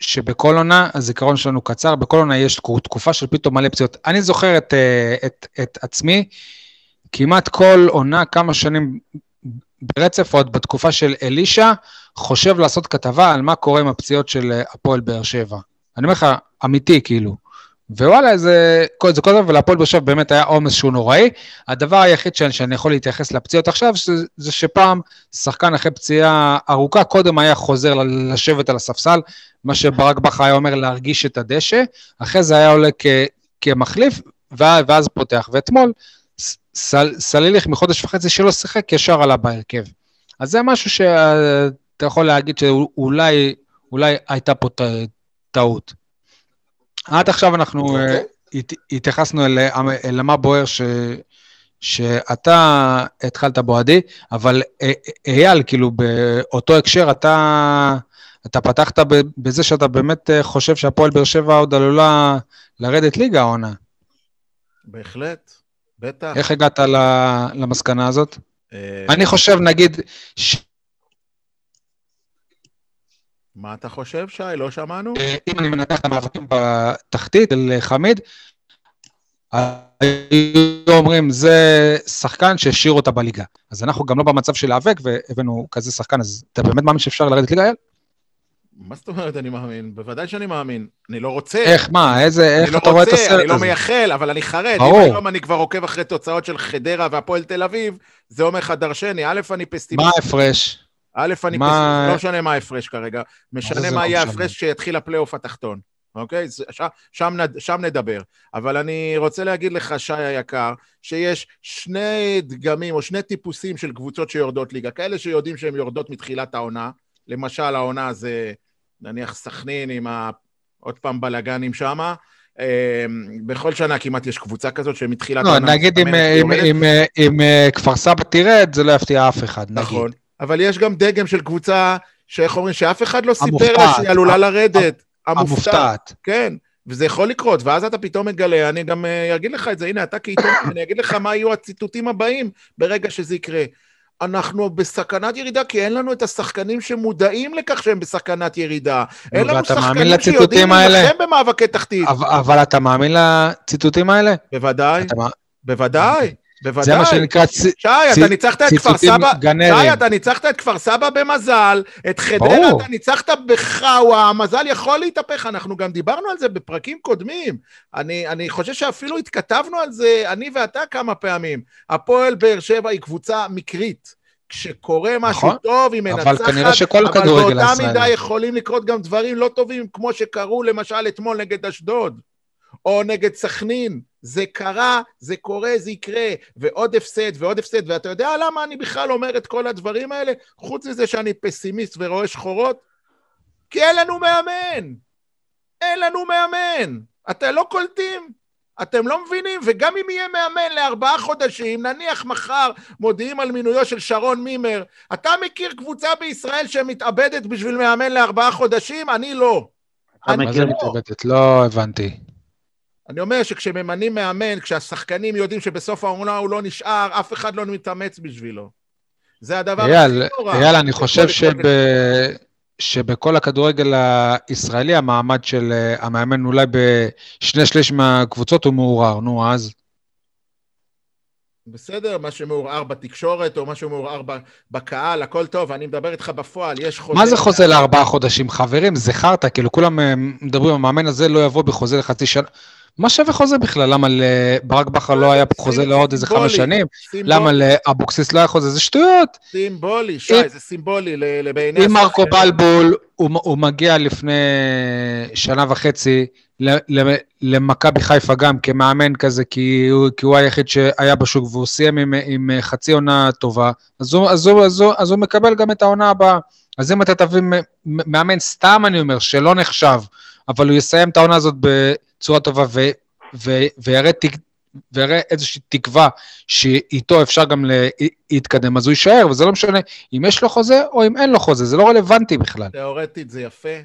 שבכל עונה, הזיכרון שלנו קצר, בכל עונה יש תקופה של פתאום מלא פציעות. אני זוכר את, אה, את, את עצמי, כמעט כל עונה, כמה שנים ברצף, עוד בתקופה של אלישע, חושב לעשות כתבה על מה קורה עם הפציעות של אה, הפועל באר שבע. אני אומר לך, אמיתי, כאילו. ווואלה, זה כל זה כל זה, ולהפועל באר שבע באמת היה עומס שהוא נוראי. הדבר היחיד שאני, שאני יכול להתייחס לפציעות עכשיו, זה, זה שפעם שחקן אחרי פציעה ארוכה, קודם היה חוזר לשבת על הספסל, מה שברק בכר היה אומר להרגיש את הדשא, אחרי זה היה עולה כ, כמחליף, ואז פותח. ואתמול, סל, סליליך מחודש וחצי שלא שיחק, ישר עלה בהרכב. אז זה משהו שאתה יכול להגיד שאולי אולי הייתה פה טעות. עד עכשיו אנחנו. אוקיי. אה, התייחסנו אל, אל מה בוער ש, שאתה התחלת בו, עדי, אבל אה, אייל, כאילו, באותו הקשר, אתה, אתה פתחת בזה שאתה באמת אה, חושב שהפועל באר שבע עוד עלולה לרדת ליגה העונה. בהחלט. בטח. איך הגעת למסקנה הזאת? אה, אני חושב, נגיד... מה אתה חושב, שי? לא שמענו? אה, אם אני מנתח את המאבקים בתחתית של חמיד, היו אומרים, זה שחקן שהשאיר אותה בליגה. אז אנחנו גם לא במצב של להיאבק, והבאנו כזה שחקן, אז אתה באמת מאמין שאפשר לרדת ליגה, אייל? מה זאת אומרת אני מאמין? בוודאי שאני מאמין. אני לא רוצה. איך, מה, איזה, איך לא אתה רואה את הסרט הזה? אני לא מייחל, אבל אני חרד. ברור. אם היום אני כבר עוקב אחרי תוצאות של חדרה והפועל תל אביב, זה אומר לך דרשני. א', אני פסטימיסט. מה ההפרש? א', אני מה... פסטימיסט, לא משנה מה ההפרש כרגע. משנה מה לא יהיה ההפרש כשיתחיל הפלייאוף התחתון. אוקיי? ש, שם, שם נדבר. אבל אני רוצה להגיד לך, שי היקר, שיש שני דגמים או שני טיפוסים של קבוצות שיורדות ליגה. כאלה שיודעים שהן יורדות מתחילת העונה. למשל, העונה זה נניח סכנין עם ה... עוד פעם בלאגנים שמה. אמ, בכל שנה כמעט יש קבוצה כזאת שמתחילת... לא, נגיד אם, אה, כפר סבא תרד, זה לא יפתיע אף אחד, נגיד. נכון, אבל יש גם דגם של קבוצה, שאיך אומרים, שאף אחד לא סיפר לה שהיא עלולה לרדת. המופתעת. כן, וזה יכול לקרות, ואז אתה פתאום מגלה, אני גם אה, אגיד לך את זה, הנה, אתה כעיתון, אני אגיד לך מה יהיו הציטוטים הבאים ברגע שזה יקרה. אנחנו בסכנת ירידה, כי אין לנו את השחקנים שמודעים לכך שהם בסכנת ירידה. אין לנו שחקנים שיודעים להילחם במאבקי תחתית. אבל, אבל אתה מאמין לציטוטים האלה? בוודאי, אתה... בוודאי. בוודאי. זה מה שנקרא צ... שי, אתה ניצחת את כפר סבא, שי, אתה ניצחת את כפר סבא במזל, את חדרה אתה ניצחת בחאווה, המזל יכול להתהפך, אנחנו גם דיברנו על זה בפרקים קודמים. אני, אני חושב שאפילו התכתבנו על זה, אני ואתה כמה פעמים. הפועל באר שבע היא קבוצה מקרית. כשקורה משהו נכון, טוב, היא מנצחת, אבל כנראה שכל כדורגל הישראלי. אבל באותה מידה יכולים לקרות גם דברים לא טובים, כמו שקרו למשל אתמול נגד אשדוד, או נגד סכנין. זה קרה, זה קורה, זה יקרה, ועוד הפסד ועוד הפסד, ואתה יודע למה אני בכלל אומר את כל הדברים האלה? חוץ מזה שאני פסימיסט ורואה שחורות? כי אין לנו מאמן! אין לנו מאמן! אתם לא קולטים? אתם לא מבינים? וגם אם יהיה מאמן לארבעה חודשים, נניח מחר מודיעים על מינויו של שרון מימר, אתה מכיר קבוצה בישראל שמתאבדת בשביל מאמן לארבעה חודשים? אני לא. מה זה מתאבדת? לא הבנתי. אני אומר שכשממנים מאמן, כשהשחקנים יודעים שבסוף העונה הוא לא נשאר, אף אחד לא מתאמץ בשבילו. זה הדבר הכי נורא. אייל, אני חושב שב... שבכל הכדורגל הישראלי המעמד של uh, המאמן אולי בשני שליש מהקבוצות הוא מעורער, נו אז. בסדר, מה שמעורער בתקשורת, או מה שמעורער בקהל, הכל טוב, אני מדבר איתך בפועל, יש חוזה... מה זה חוזה לארבעה חודשים? חברים, זה חרטא, כאילו כולם אה, מדברים, המאמן הזה לא יבוא בחוזה לחצי שנה. מה שווה חוזה בכלל? למה לברק בכר לא היה חוזה לעוד איזה חמש שנים? למה לאבוקסיס לא היה חוזה? זה שטויות. סימבולי, שי, זה סימבולי לבעיני... אם מרקו בלבול, הוא מגיע לפני שנה וחצי למכבי חיפה גם כמאמן כזה, כי הוא, היחיד שהיה בשוק והוא סיים עם, חצי עונה טובה, אז הוא מקבל גם את העונה הבאה. אז אם אתה תביא מאמן, סתם אני אומר, שלא נחשב, אבל הוא יסיים את העונה הזאת בצורה טובה ו, ו, ויראה, ויראה איזושהי תקווה שאיתו אפשר גם להתקדם, אז הוא יישאר, וזה לא משנה אם יש לו חוזה או אם אין לו חוזה, זה לא רלוונטי בכלל. תיאורטית זה יפה,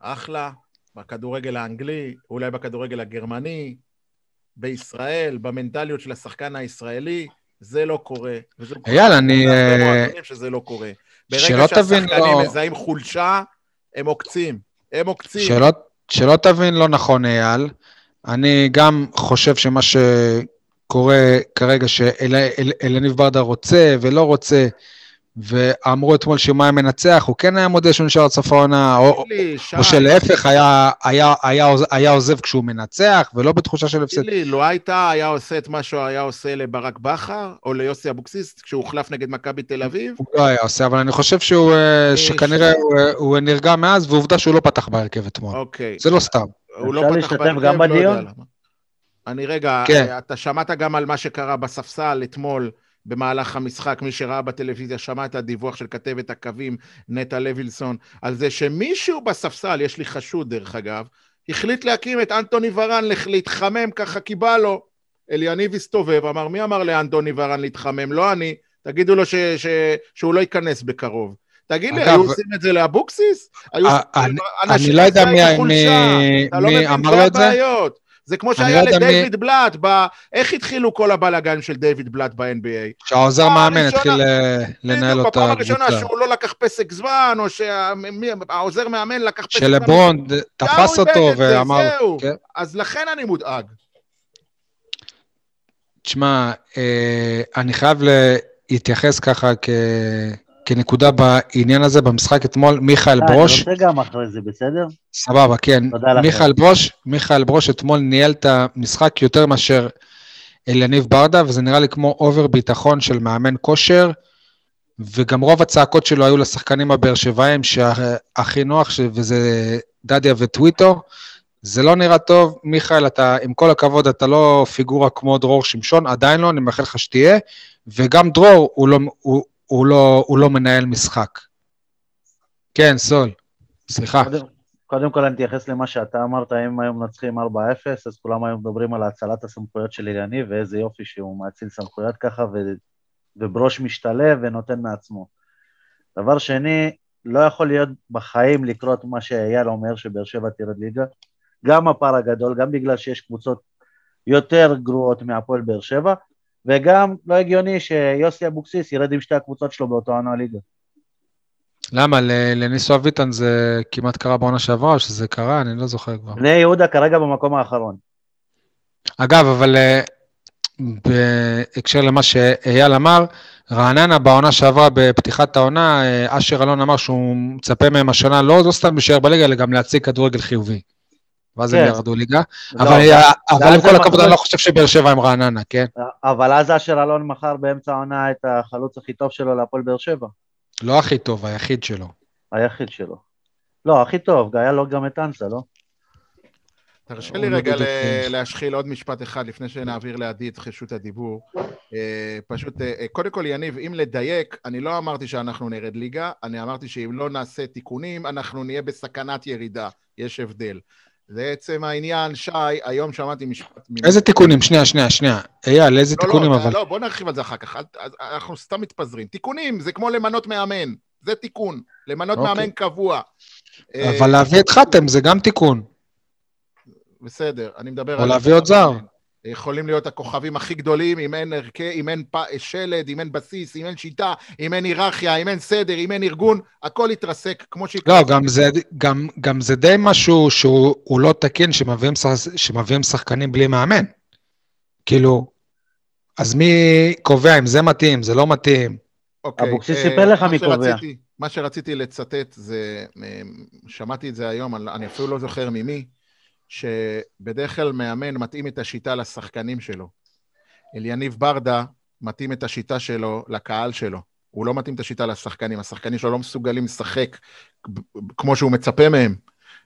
אחלה, בכדורגל האנגלי, אולי בכדורגל הגרמני, בישראל, במנטליות של השחקן הישראלי, זה לא קורה. אייל, אני... אה, שזה לא קורה. ברגע שהשחקנים לא... מזהים חולשה, הם עוקצים. הם עוקצים. שלא, שלא תבין לא נכון, אייל. אני גם חושב שמה שקורה כרגע, שאלניב ברדה רוצה ולא רוצה, ואמרו אתמול היה מנצח, הוא כן היה מודה שהוא נשאר עד סוף העונה, או, או שלהפך, היה, היה, היה, היה עוזב כשהוא מנצח, ולא בתחושה של הפסד. תגיד לי, לו הייתה היה עושה את מה שהוא היה עושה לברק בכר, או ליוסי אבוקסיס, כשהוא הוחלף נגד מכבי תל אביב? הוא לא היה עושה, אבל אני חושב שהוא, אה, שכנראה הוא, אה, הוא נרגע מאז, ועובדה שהוא לא פתח בהרכב אתמול. אוקיי. זה לא סתם. הוא לא פתח בהרכב, גם לא בדיון? אני רגע, כן. אתה שמעת גם על מה שקרה בספסל אתמול. במהלך המשחק, מי שראה בטלוויזיה שמע את הדיווח של כתבת הקווים נטע לוילסון, על זה שמישהו בספסל, יש לי חשוד דרך אגב, החליט להקים את אנטוני ורן להתחמם ככה כי בא לו. אליניב הסתובב, אמר, מי אמר לאנטוני ורן להתחמם? לא אני. תגידו לו ש, ש, שהוא לא ייכנס בקרוב. תגיד לי, היו עושים את זה לאבוקסיס? היו אה, אני לא יודע מי אמר לו את זה. זה כמו שהיה לא לדייוויד מי... בלאט, ב... איך התחילו כל הבלאגן של דייוויד בלאט ב-NBA? שהעוזר מאמן התחיל אה, לנהל אותה בפעם הראשונה שהוא לא לקח פסק זמן, או שהעוזר מאמן לקח פסק זמן. שלברון תפס אותו ואמר... זהו, כן? אז לכן אני מודאג. תשמע, אה, אני חייב להתייחס ככה כ... כנקודה בעניין הזה, במשחק אתמול, מיכאל ברוש... אני רוצה גם אחרי זה, בסדר? סבבה, כן. תודה לכם. מיכאל ברוש, מיכאל ברוש אתמול ניהל את המשחק יותר מאשר אליניב ברדה, וזה נראה לי כמו אובר ביטחון של מאמן כושר, וגם רוב הצעקות שלו היו לשחקנים הבאר שבעים, שהכי נוח, וזה דדיה וטוויטו. זה לא נראה טוב, מיכאל, אתה, עם כל הכבוד, אתה לא פיגורה כמו דרור שמשון, עדיין לא, אני מאחל לך שתהיה, וגם דרור, הוא לא, הוא, הוא לא, הוא לא מנהל משחק. כן, סול, סליחה. קודם, קודם כל אני אתייחס למה שאתה אמרת, אם היום מנצחים 4-0, אז כולם היום מדברים על האצלת הסמכויות של אילני, ואיזה יופי שהוא מאציל סמכויות ככה, ו, וברוש משתלב ונותן מעצמו. דבר שני, לא יכול להיות בחיים לקרות מה שאייל אומר, שבאר שבע תרד ליגה. גם הפער הגדול, גם בגלל שיש קבוצות יותר גרועות מהפועל באר שבע, וגם לא הגיוני שיוסי אבוקסיס ירד עם שתי הקבוצות שלו באותו עונה ליגה. למה? לניסו אביטן זה כמעט קרה בעונה שעברה, או שזה קרה? אני לא זוכר כבר. בני יהודה כרגע במקום האחרון. אגב, אבל אה, בהקשר למה שאייל אמר, רעננה בעונה שעברה בפתיחת העונה, אה, אשר אלון אמר שהוא מצפה מהם השנה לא, לא סתם להישאר בליגה, אלא גם להציג כדורגל חיובי. ואז הם כן. ירדו ליגה. לא, אבל עם כל הכבוד, אני לא חושב שבאר שבע הם רעננה, כן? אבל אז אשר אלון מכר באמצע העונה את החלוץ הכי טוב שלו להפועל באר שבע. לא הכי טוב, היחיד שלו. היחיד שלו. לא, הכי טוב, היה לו גם את אנסה, לא? תרשה לי רגע להשחיל עוד משפט אחד לפני שנעביר לעדי את רשות הדיבור. אה, פשוט, אה, אה, קודם כל, יניב, אם לדייק, אני לא אמרתי שאנחנו נרד ליגה, אני אמרתי שאם לא נעשה תיקונים, אנחנו נהיה בסכנת ירידה. יש הבדל. לעצם העניין, שי, היום שמעתי משפט... איזה תיקונים? שנייה, שנייה, שנייה. אייל, איזה לא, לא תיקונים לא, אבל? לא, בוא נרחיב על זה אחר כך. אנחנו סתם מתפזרים. תיקונים, זה כמו למנות מאמן. זה תיקון. למנות אוקיי. מאמן קבוע. אבל להביא את חתם זה גם תיקון. בסדר, אני מדבר על... או להביא עוד זר. יכולים להיות הכוכבים הכי גדולים, אם אין ערכי, אם אין פ... שלד, אם אין בסיס, אם אין שיטה, אם אין היררכיה, אם אין סדר, אם אין ארגון, הכל יתרסק כמו שהתרסק. לא, גם זה, גם, גם זה די משהו שהוא לא תקין שמביאים, שמביאים שחקנים בלי מאמן. כאילו, אז מי קובע אם זה מתאים, זה לא מתאים? אוקיי. אבוקסיס סיפר לך מי קובע. מה שרציתי לצטט זה, שמעתי את זה היום, אני אפילו לא זוכר ממי, שבדרך כלל מאמן מתאים את השיטה לשחקנים שלו. אליניב ברדה מתאים את השיטה שלו לקהל שלו. הוא לא מתאים את השיטה לשחקנים, השחקנים שלו לא מסוגלים לשחק כמו שהוא מצפה מהם.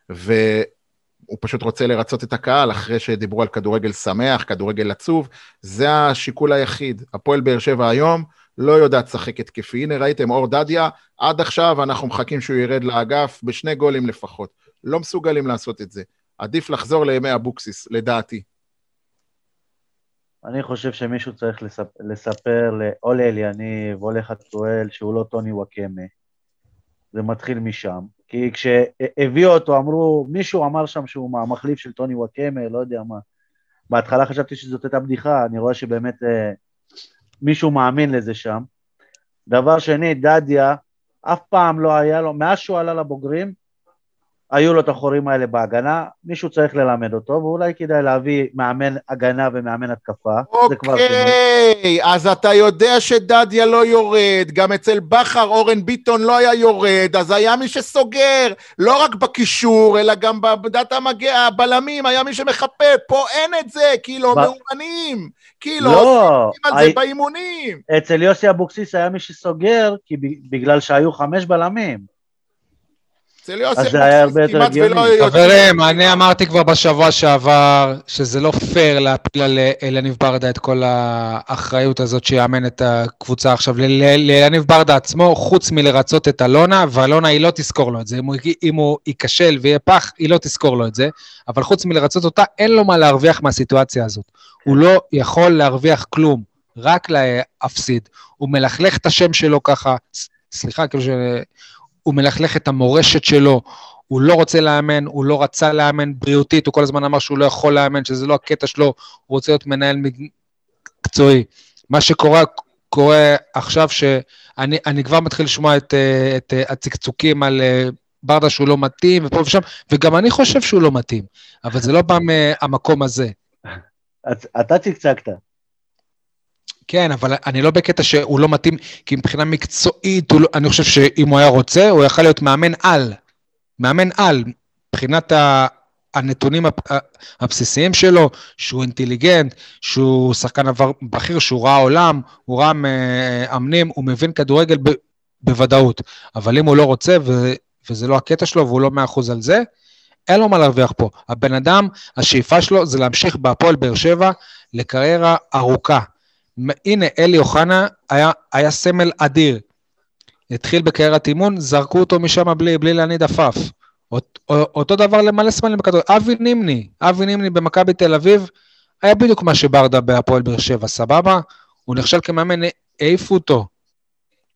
והוא פשוט רוצה לרצות את הקהל אחרי שדיברו על כדורגל שמח, כדורגל עצוב. זה השיקול היחיד. הפועל באר שבע היום לא יודעת לשחק התקפי. הנה ראיתם, אור דדיה, עד עכשיו אנחנו מחכים שהוא ירד לאגף בשני גולים לפחות. לא מסוגלים לעשות את זה. עדיף לחזור לימי אבוקסיס, לדעתי. אני חושב שמישהו צריך לספר, לספר או לאליניב או לחתואל שהוא לא טוני וואקמה. זה מתחיל משם. כי כשהביאו אותו אמרו, מישהו אמר שם שהוא המחליף של טוני וואקמה, לא יודע מה. בהתחלה חשבתי שזאת הייתה בדיחה, אני רואה שבאמת אה, מישהו מאמין לזה שם. דבר שני, דדיה, אף פעם לא היה לו, מאז שהוא עלה לבוגרים, היו לו את החורים האלה בהגנה, מישהו צריך ללמד אותו, ואולי כדאי להביא מאמן הגנה ומאמן התקפה. אוקיי, אז אתה יודע שדדיה לא יורד, גם אצל בכר אורן ביטון לא היה יורד, אז היה מי שסוגר, לא רק בקישור, אלא גם בעמדת המגע, הבלמים, היה מי שמחפה, פה אין את זה, כאילו, ב... מאומנים, כאילו, לא, עושים על זה באימונים. אצל יוסי אבוקסיס היה מי שסוגר, כי בגלל שהיו חמש בלמים. אצל יוסי אבוקסיס כמעט ולא יודעים. חברים, אני אמרתי כבר בשבוע שעבר שזה לא פייר להפיל על אלניב ברדה את כל האחריות הזאת שיאמן את הקבוצה עכשיו. לאלניב ברדה עצמו, חוץ מלרצות את אלונה, ואלונה היא לא תזכור לו את זה. אם הוא ייכשל ויהיה פח, היא לא תזכור לו את זה. אבל חוץ מלרצות אותה, אין לו מה להרוויח מהסיטואציה הזאת. הוא לא יכול להרוויח כלום, רק להפסיד. הוא מלכלך את השם שלו ככה, סליחה, כאילו ש... הוא מלכלך את המורשת שלו, הוא לא רוצה לאמן, הוא לא רצה לאמן בריאותית, הוא כל הזמן אמר שהוא לא יכול לאמן, שזה לא הקטע שלו, הוא רוצה להיות מנהל מקצועי. מה שקורה קורה עכשיו, שאני כבר מתחיל לשמוע את, את הצקצוקים על אה, ברדה שהוא לא מתאים, ופה ושם, וגם אני חושב שהוא לא מתאים, אבל זה לא בא מהמקום הזה. אתה צקצקת. כן, אבל אני לא בקטע שהוא לא מתאים, כי מבחינה מקצועית, לא, אני חושב שאם הוא היה רוצה, הוא יכול להיות מאמן על. מאמן על, מבחינת ה, הנתונים הבסיסיים שלו, שהוא אינטליגנט, שהוא שחקן עבר בכיר, שהוא ראה עולם, הוא ראה מאמנים, הוא מבין כדורגל ב, בוודאות. אבל אם הוא לא רוצה, ו, וזה לא הקטע שלו, והוא לא מאה אחוז על זה, אין לו מה להרוויח פה. הבן אדם, השאיפה שלו זה להמשיך בהפועל באר שבע לקריירה ארוכה. הנה, אלי אוחנה היה, היה סמל אדיר. התחיל בקריירת אימון, זרקו אותו משם בלי, בלי להניד עפעף. אות, אותו דבר למלא סמלים בכדור. אבי נימני, אבי נימני במכבי תל אביב, היה בדיוק מה שברדה בהפועל באר שבע, סבבה? הוא נכשל כמאמן, העיפו אותו.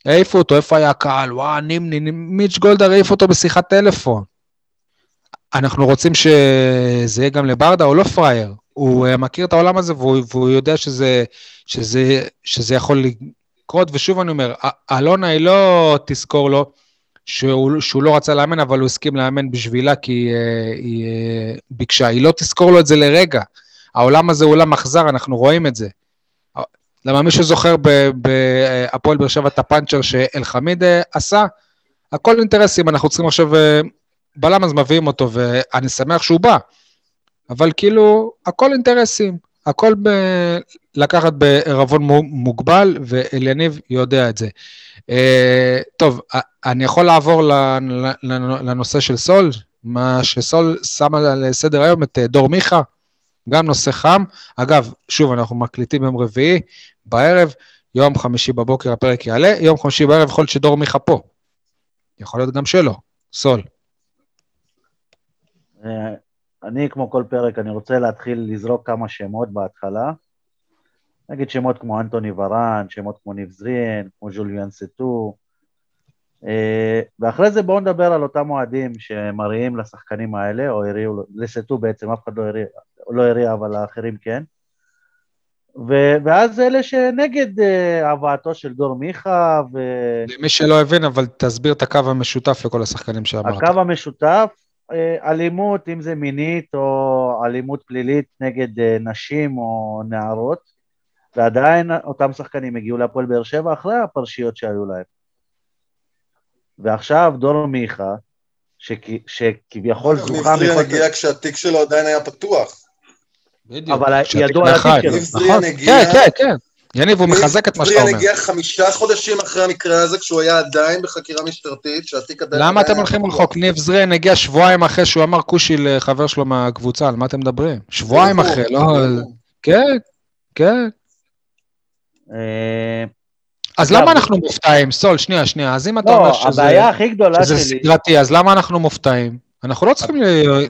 העיפו אותו, איפה היה הקהל? וואו, נימני, מיץ' גולדהר העיף אותו בשיחת טלפון. אנחנו רוצים שזה יהיה גם לברדה, הוא לא פראייר. הוא אה, מכיר את העולם הזה והוא, והוא יודע שזה, שזה, שזה יכול לקרות, ושוב אני אומר, אלונה היא לא תזכור לו שהוא, שהוא לא רצה לאמן, אבל הוא הסכים לאמן בשבילה כי uh, היא uh, ביקשה. היא לא תזכור לו את זה לרגע. העולם הזה הוא עולם אכזר, אנחנו רואים את זה. למה מישהו זוכר בהפועל באר שבע את הפאנצ'ר שאלחמיד עשה? הכל אינטרסים, אנחנו צריכים עכשיו בלם, אז מביאים אותו, ואני שמח שהוא בא. אבל כאילו, הכל אינטרסים, הכל ב... לקחת בערבון מוגבל, ואליניב יודע את זה. Uh, טוב, אני יכול לעבור לנושא של סול, מה שסול שם על סדר היום את אה, דור מיכה, גם נושא חם. אגב, שוב, אנחנו מקליטים יום רביעי בערב, יום חמישי בבוקר הפרק יעלה, יום חמישי בערב יכול להיות שדור מיכה פה. יכול להיות גם שלא, סול. אני, כמו כל פרק, אני רוצה להתחיל לזרוק כמה שמות בהתחלה. נגיד שמות כמו אנטוני ורן, שמות כמו ניב זריאן, כמו ז'וליאן סטו. אה, ואחרי זה בואו נדבר על אותם אוהדים שמריעים לשחקנים האלה, או הריעו, לסטו בעצם, אף אחד לא הריע, לא הריע אבל האחרים כן. ו- ואז אלה שנגד uh, הבאתו של דור מיכה ו... למי שלא הבין, אבל תסביר את הקו המשותף לכל השחקנים שאמרת. הקו המשותף אלימות, אם זה מינית או אלימות פלילית נגד אה, נשים או נערות, ועדיין אותם שחקנים הגיעו להפועל באר שבע אחרי הפרשיות שהיו להם. ועכשיו דור מיכה, שכביכול זוכה... ניב זריאן הגיע כשהתיק שלו עדיין היה פתוח. בדיוק. אבל ידוע על התיק שלו. ניב זריאן נכון, הגיע... כן, כן, כן. יניב, הוא מחזק את מה שאתה אומר. הגיע חמישה חודשים אחרי המקרה הזה, כשהוא היה עדיין בחקירה משטרתית, שהתיק עדיין... למה אתם הולכים רחוק? ניב זריאן הגיע שבועיים אחרי שהוא אמר כושי לחבר שלו מהקבוצה, על מה אתם מדברים? שבועיים. אחרי, לא... כן, כן. אה, אז למה אנחנו מופתעים? סול, שנייה, שנייה. אז אם אתה לא, אומר שזה הבעיה הכי גדולה שזה שלי... סדרתי, אז למה אנחנו מופתעים? אנחנו לא צריכים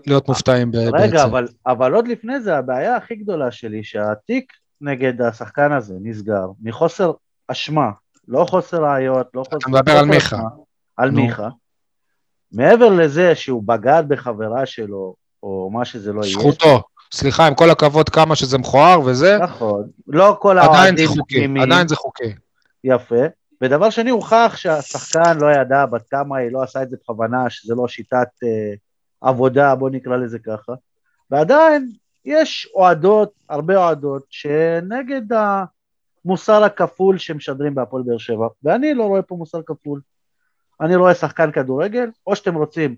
להיות- מופתעים בעצם. רגע, אבל, אבל עוד לפני זה, הבעיה הכי גדולה שלי, שהתיק נגד השחקן הזה נסגר מחוסר אשמה, לא חוסר ראיות, לא חוסר... מדבר על מיכה. על נו. מיכה. מעבר לזה שהוא בגד בחברה שלו, או מה שזה לא יהיה. זכותו. סליחה, עם כל הכבוד כמה שזה מכוער וזה, נכון. לא כל עדיין האוהדים זה חוקי, תמימים. עדיין זה חוקי. יפה. ודבר שני, הוכח שהשחקן לא ידע בת כמה היא לא עשה את זה בכוונה, שזה לא שיטת אה, עבודה, בוא נקרא לזה ככה. ועדיין יש אוהדות, הרבה אוהדות, שנגד המוסר הכפול שמשדרים בהפועל באר שבע, ואני לא רואה פה מוסר כפול. אני רואה שחקן כדורגל, או שאתם רוצים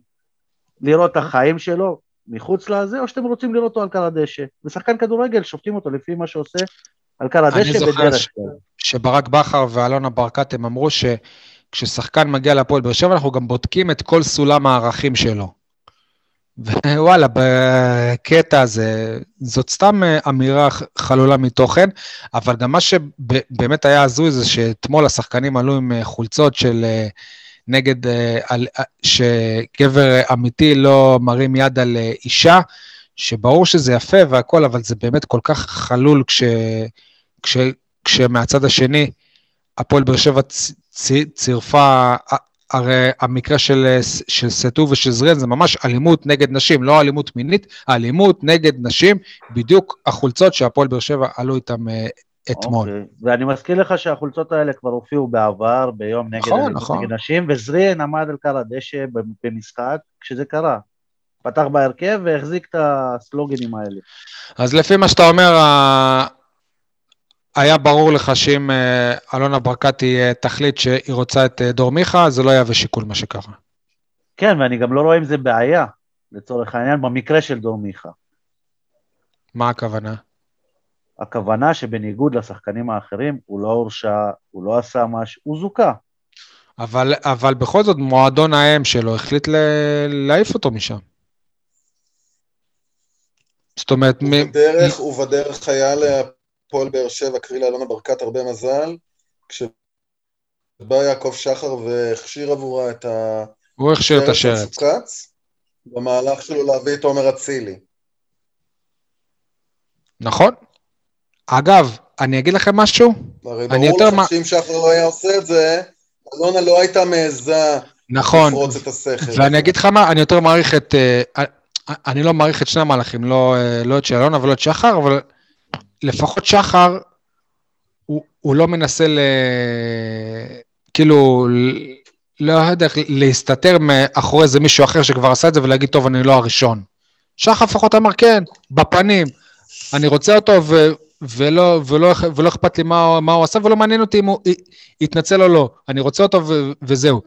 לראות את החיים שלו מחוץ לזה, או שאתם רוצים לראות אותו על קר הדשא. ושחקן כדורגל, שופטים אותו לפי מה שעושה על קר אני הדשא זוכר בדרך ש- כלל. שברק בכר ואלונה ברקת הם אמרו שכששחקן מגיע להפועל באר שבע אנחנו גם בודקים את כל סולם הערכים שלו. *laughs* ווואלה, בקטע הזה, זאת סתם אה, אמירה חלולה מתוכן, אבל גם מה שבאמת היה הזוי זה שאתמול השחקנים עלו עם אה, חולצות של אה, נגד, שגבר אמיתי לא מרים יד על אישה, שברור שזה יפה והכל, אבל זה באמת כל כך חלול כש... כש... כשמהצד השני הפועל באר שבע צירפה, הרי המקרה של, של סטו ושל זריאן זה ממש אלימות נגד נשים, לא אלימות מינית, אלימות נגד נשים, בדיוק החולצות שהפועל באר שבע עלו איתם אה, אתמול. אוקיי. ואני מזכיר לך שהחולצות האלה כבר הופיעו בעבר, ביום נגד נכון, נכון. נגד נשים, וזריאן עמד על קר הדשא במשחק כשזה קרה. פתח בהרכב והחזיק את הסלוגנים האלה. אז לפי מה שאתה אומר, היה ברור לך שאם אה, אלונה ברקתי אה, תחליט שהיא רוצה את אה, דור מיכה, זה לא יהווה שיקול מה שקרה. כן, ואני גם לא רואה עם זה בעיה, לצורך העניין, במקרה של דור מיכה. מה הכוונה? הכוונה שבניגוד לשחקנים האחרים, הוא לא הורשע, הוא לא עשה משהו, הוא זוכה. אבל, אבל בכל זאת, מועדון האם שלו החליט ל- להעיף אותו משם. זאת אומרת, מ- ובדרך, ובדרך היה להפועל באר שבע, קרי לאלונה ברקת, הרבה מזל, כשבא יעקב שחר והכשיר עבורה את ה... הוא הכשיר את השרץ. במהלך שלו להביא את עומר אצילי. נכון. אגב, אני אגיד לכם משהו, הרי אני ברור יותר מה- לך שאם שחר לא היה עושה את זה, אלונה לא הייתה מעיזה נכון, לפרוץ את הסכר. ואני אגיד לך מה, אני יותר מעריך את... אה, אני לא מעריך את שני המהלכים, לא, אה, לא את של אלונה ולא את שחר, אבל לפחות שחר, הוא, הוא לא מנסה ל... כאילו, לא יודע איך להסתתר מאחורי איזה מישהו אחר שכבר עשה את זה ולהגיד, טוב, אני לא הראשון. שחר לפחות אמר, כן, בפנים, אני רוצה אותו ו... ולא, ולא, ולא אכפת לי מה, מה הוא עשה, ולא מעניין אותי אם הוא יתנצל או לא. אני רוצה אותו ו, וזהו.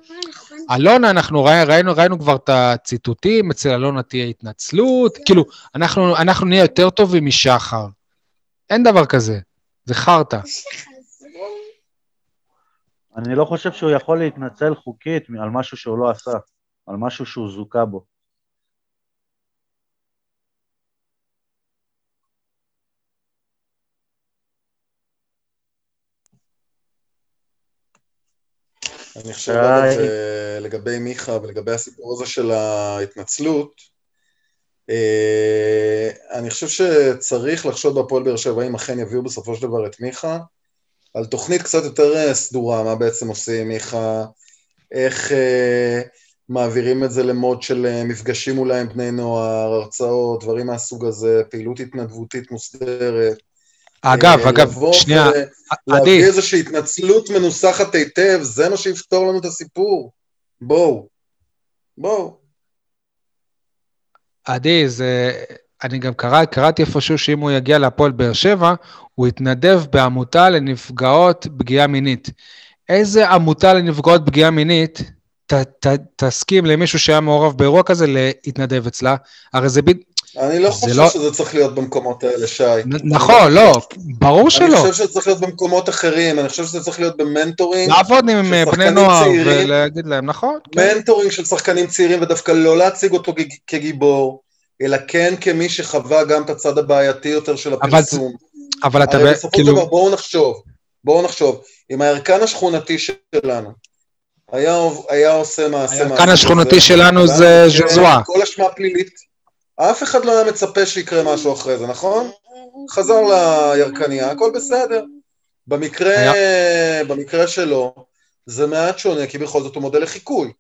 אלונה, אנחנו ראי, ראינו, ראינו כבר את הציטוטים, אצל אלונה תהיה התנצלות, כאילו, אנחנו, אנחנו נהיה יותר טובים משחר. אין דבר כזה, זה חרטא. אני לא חושב שהוא יכול להתנצל חוקית על משהו שהוא לא עשה, על משהו שהוא זוכה בו. אני חושב אה, לגבי מיכה ולגבי הסיפור הזה של ההתנצלות, אני חושב שצריך לחשוב בהפועל באר שבע אם אכן יביאו בסופו של דבר את מיכה, על תוכנית קצת יותר אה, סדורה, מה בעצם עושים מיכה, איך אה, מעבירים את זה למוד של אה, מפגשים אולי עם בני נוער, הרצאות, דברים מהסוג הזה, פעילות התנדבותית מוסדרת. אגב, אה, אגב, לבוא שנייה, ו- עדי, להביא איזושהי התנצלות מנוסחת היטב, זה מה שיפתור לנו את הסיפור. בואו. בואו. עדי, זה... אני גם קרא, קראתי איפשהו שאם הוא יגיע להפועל באר שבע, הוא התנדב בעמותה לנפגעות פגיעה מינית. איזה עמותה לנפגעות פגיעה מינית ת, ת, תסכים למישהו שהיה מעורב באירוע כזה להתנדב אצלה? הרי זה. אני לא חושב לא... שזה צריך להיות במקומות האלה, שי. נכון, לא, ברור שלא. אני חושב שזה צריך להיות במקומות אחרים, אני חושב שזה צריך להיות במנטורינג. לעבוד עם בני נוער ולהגיד להם, נכון. כן. מנטורינג של שחקנים צעירים, ודווקא לא להציג אותו כגיבור, אלא כן כמי שחווה גם את הצד הבעייתי יותר של הפרסום. אבל אתה... הרי בסופו של כאילו- דבר, בואו נחשוב, בואו נחשוב, אם הערכן השכונתי שלנו היה, היה עושה מעשה... הערכן השכונתי שלנו זה ז'זואה. כל אשמה פלילית אף אחד לא היה מצפה שיקרה משהו אחרי זה, נכון? חזר לירקניה, הכל בסדר. במקרה. במקרה שלו, זה מעט שונה, כי בכל זאת הוא מודל לחיקוי.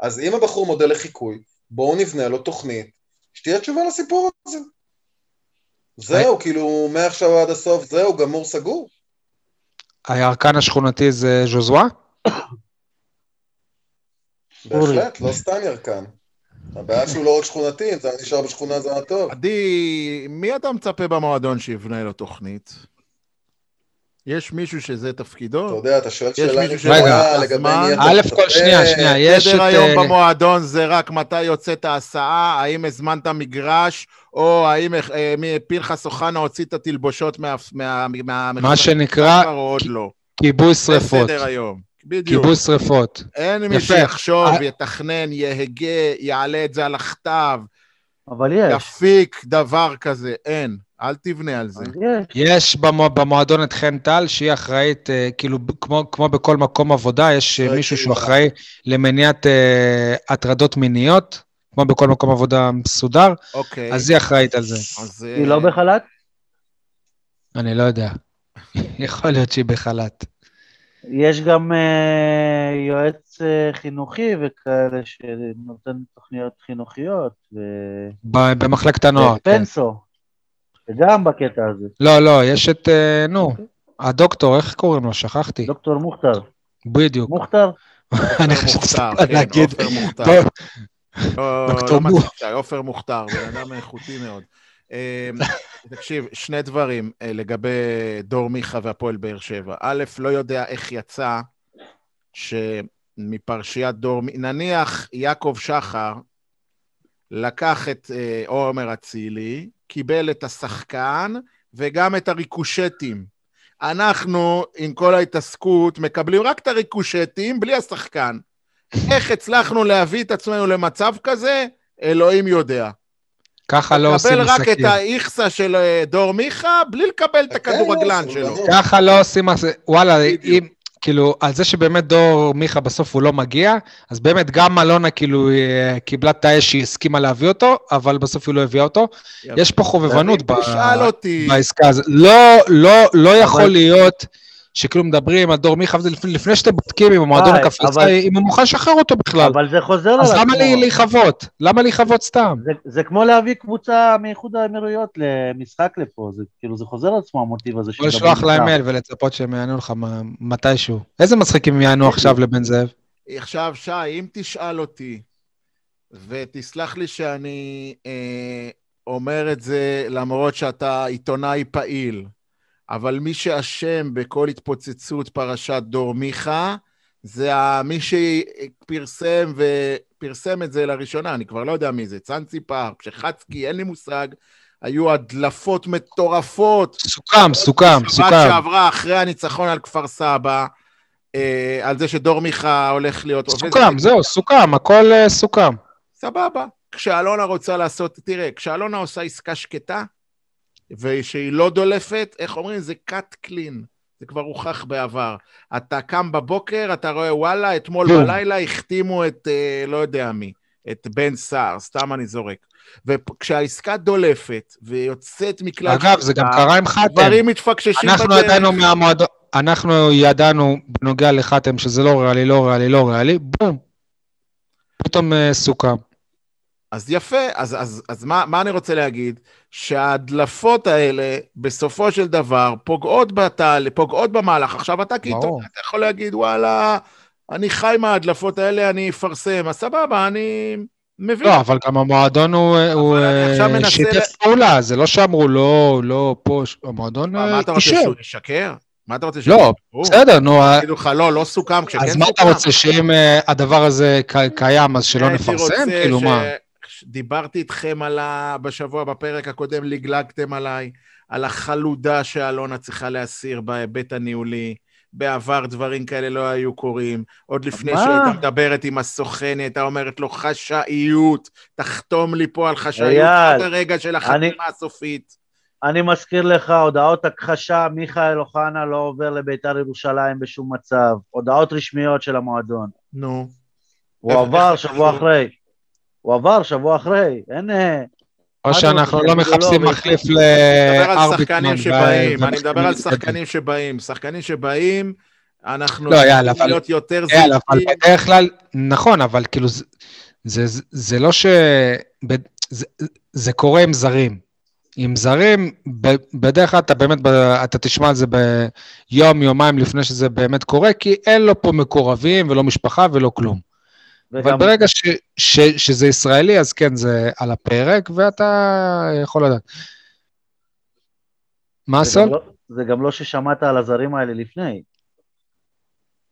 אז אם הבחור מודל לחיקוי, בואו נבנה לו תוכנית שתהיה תשובה לסיפור הזה. זהו, כאילו, מעכשיו עד הסוף, זהו, גמור סגור. הירקן השכונתי זה ז'וזואה? בהחלט, לא סתם ירקן. הבעיה שהוא לא רק שכונתי, אם זה היה נשאר בשכונה זה היה טוב. עדי, מי אתה מצפה במועדון שיבנה לו תוכנית? יש מישהו שזה תפקידו? אתה יודע, אתה שואל שאלה נכונה לגבי מי אתה א' כל שנייה, שנייה, יש את... סדר היום אה, במועדון זה רק מתי יוצאת ההסעה, האם הזמנת מגרש, או האם אה, פנחס אוחנה הוציא את התלבושות מה... מה שנקרא לא. כיבוי שרפות. זה סדר היום. בדיוק. כיבוי שרפות. אין מי שיחשוב, I... יתכנן, יהגה, יעלה את זה על הכתב. אבל יש. יפיק דבר כזה, אין. אל תבנה על זה. יש, יש במו, במועדון את חן טל, שהיא אחראית, uh, כאילו, כמו, כמו בכל מקום עבודה, יש uh, מישהו שהוא אחראי למניעת uh, הטרדות מיניות, כמו בכל מקום עבודה מסודר, אוקיי. אז היא אחראית על זה. אז, היא לא בחל"ת? אני לא יודע. *laughs* יכול להיות שהיא בחל"ת. יש גם uh, יועץ uh, חינוכי וכאלה שנותן תוכניות חינוכיות. ו... במחלקת הנוער. כן. פנסו, גם בקטע הזה. לא, לא, יש את, uh, נו, הדוקטור, איך קוראים לו? שכחתי. דוקטור מוכתר. בדיוק. מוכתר? *laughs* אני חושב שאתה להגיד. דוקטור מוכתר. עופר מוכתר, בן אדם איכותי מאוד. אמ, תקשיב, שני דברים אה, לגבי דור מיכה והפועל באר שבע. א', לא יודע איך יצא שמפרשיית דור, נניח יעקב שחר לקח את אה, עומר אצילי, קיבל את השחקן וגם את הריקושטים. אנחנו, עם כל ההתעסקות, מקבלים רק את הריקושטים בלי השחקן. איך הצלחנו להביא את עצמנו למצב כזה? אלוהים יודע. ככה לא עושים עסקים. לקבל רק את האיכסה של אה, דור מיכה, בלי לקבל את הכדורגלן שלו. ככה לא עושים עסקים. וואלה, אם... כאילו, על זה שבאמת דור מיכה בסוף הוא לא מגיע, אז באמת גם אלונה כאילו אה, קיבלה את האש שהיא הסכימה להביא אותו, אבל בסוף היא לא הביאה אותו. יש פה חובבנות בעסקה הזאת. לא, לא, לא יכול להיות... שכאילו מדברים על דור מיכה, לפני, לפני שאתם בודקים עם המועדון הקפריסאי, אם הוא מוכן לשחרר אותו בכלל. אבל זה חוזר על עצמו. אז למה לי להיכבות? למה להיכבות סתם? זה, זה כמו להביא קבוצה מאיחוד האמירויות למשחק לפה, זה כאילו זה חוזר על עצמו המוטיב הזה. או לשלוח להם מייל ולצפות שהם יענו לך מתישהו. איזה משחקים יענו עכשיו לבן זאב? עכשיו, שי, אם תשאל אותי, ותסלח לי שאני אה, אומר את זה למרות שאתה עיתונאי פעיל, אבל מי שאשם בכל התפוצצות פרשת דור מיכה, זה מי שפרסם ופרסם את זה לראשונה, אני כבר לא יודע מי זה, צאנצי פארק, שחצקי, אין לי מושג, היו הדלפות מטורפות. סוכם, סוכם, סוכם. שבת שעברה אחרי הניצחון על כפר סבא, אה, על זה שדור מיכה הולך להיות... סוכם, זהו, סוכם, הכל אה, סוכם. סבבה. כשאלונה רוצה לעשות, תראה, כשאלונה עושה עסקה שקטה, ושהיא לא דולפת, איך אומרים? זה cut clean. זה כבר הוכח בעבר. אתה קם בבוקר, אתה רואה, וואלה, אתמול כן. בלילה החתימו את, אה, לא יודע מי, את בן סער, סתם אני זורק. וכשהעסקה דולפת ויוצאת מכלל... אגב, זה גם קרה עם חתם. דברים מתפקששים בדרך. אנחנו ידענו מהמועדון, אנחנו ידענו בנוגע לחתם שזה לא ריאלי, לא ריאלי, לא ריאלי, בום. פתאום uh, סוכם. אז יפה, אז, אז, אז מה, מה אני רוצה להגיד? שההדלפות האלה, בסופו של דבר, פוגעות בתהל, פוגעות במהלך. עכשיו, אתה כעיתונאי, אתה יכול להגיד, וואלה, אני חי מההדלפות האלה, אני אפרסם. אז סבבה, אני... מבין. לא, אבל גם המועדון הוא, הוא אה, שיתף ל- פעולה, זה לא שאמרו לא, לא פה, ש- המועדון מה, מה אה, אתה רוצה. שהוא ישקר? מה אתה רוצה לא, ישקרו? בסדר, נו, אה, יגידו לך, לא, לא סוכם כשכן אז מה אתה סוכם. רוצה, שאם הדבר הזה קיים, אז שלא נפרסם? כאילו, ש- מה? דיברתי איתכם על ה... בשבוע, בפרק הקודם, לגלגתם עליי, על החלודה שאלונה צריכה להסיר בהיבט הניהולי. בעבר דברים כאלה לא היו קורים. עוד לפני מה? שהייתה מדברת עם הסוכן, היא הייתה אומרת לו, חשאיות, תחתום לי פה על חשאיות עד הרגע של החתימה הסופית. אני מזכיר לך, הודעות הכחשה, מיכאל אוחנה לא עובר לביתר ירושלים בשום מצב. הודעות רשמיות של המועדון. נו. הוא עבר שבוע אחרי. הוא עבר שבוע אחרי. אין... אה, או שאנחנו לא שיגידו מחפשים לא, מחליף אני מדבר על לארביטמן. שחקנים ו- שבאים, אני מדבר על שחקנים שבאים. שחקנים שבאים, אנחנו לא, יאללה, אבל- להיות יותר יאללה, אבל זהירים. בדרך כלל, נכון, אבל כאילו, זה, זה, זה, זה לא ש... זה, זה קורה עם זרים. עם זרים, בדרך כלל אתה באמת, אתה תשמע על זה ביום, יומיים לפני שזה באמת קורה, כי אין לו פה מקורבים ולא משפחה ולא כלום. אבל ברגע ש, ש, שזה ישראלי, אז כן, זה על הפרק, ואתה יכול לדעת. מה זה גם סול? לא- זה גם לא ששמעת על הזרים האלה לפני.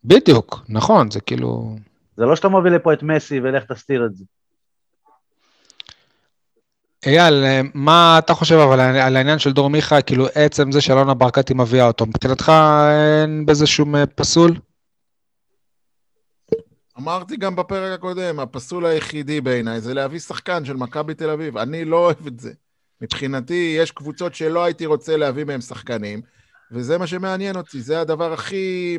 בדיוק, נכון, זה כאילו... זה לא שאתה מביא לפה את מסי ולך תסתיר את זה. אייל, אה, מה אתה חושב אבל על על העניין של דור מיכה, כאילו עצם זה שאלונה ברקתי מביאה אותו, מבחינתך אין בזה שום אה, פסול? אמרתי גם בפרק הקודם, הפסול היחידי בעיניי זה להביא שחקן של מכבי תל אביב. אני לא אוהב את זה. מבחינתי, יש קבוצות שלא הייתי רוצה להביא מהם שחקנים, וזה מה שמעניין אותי, זה הדבר הכי,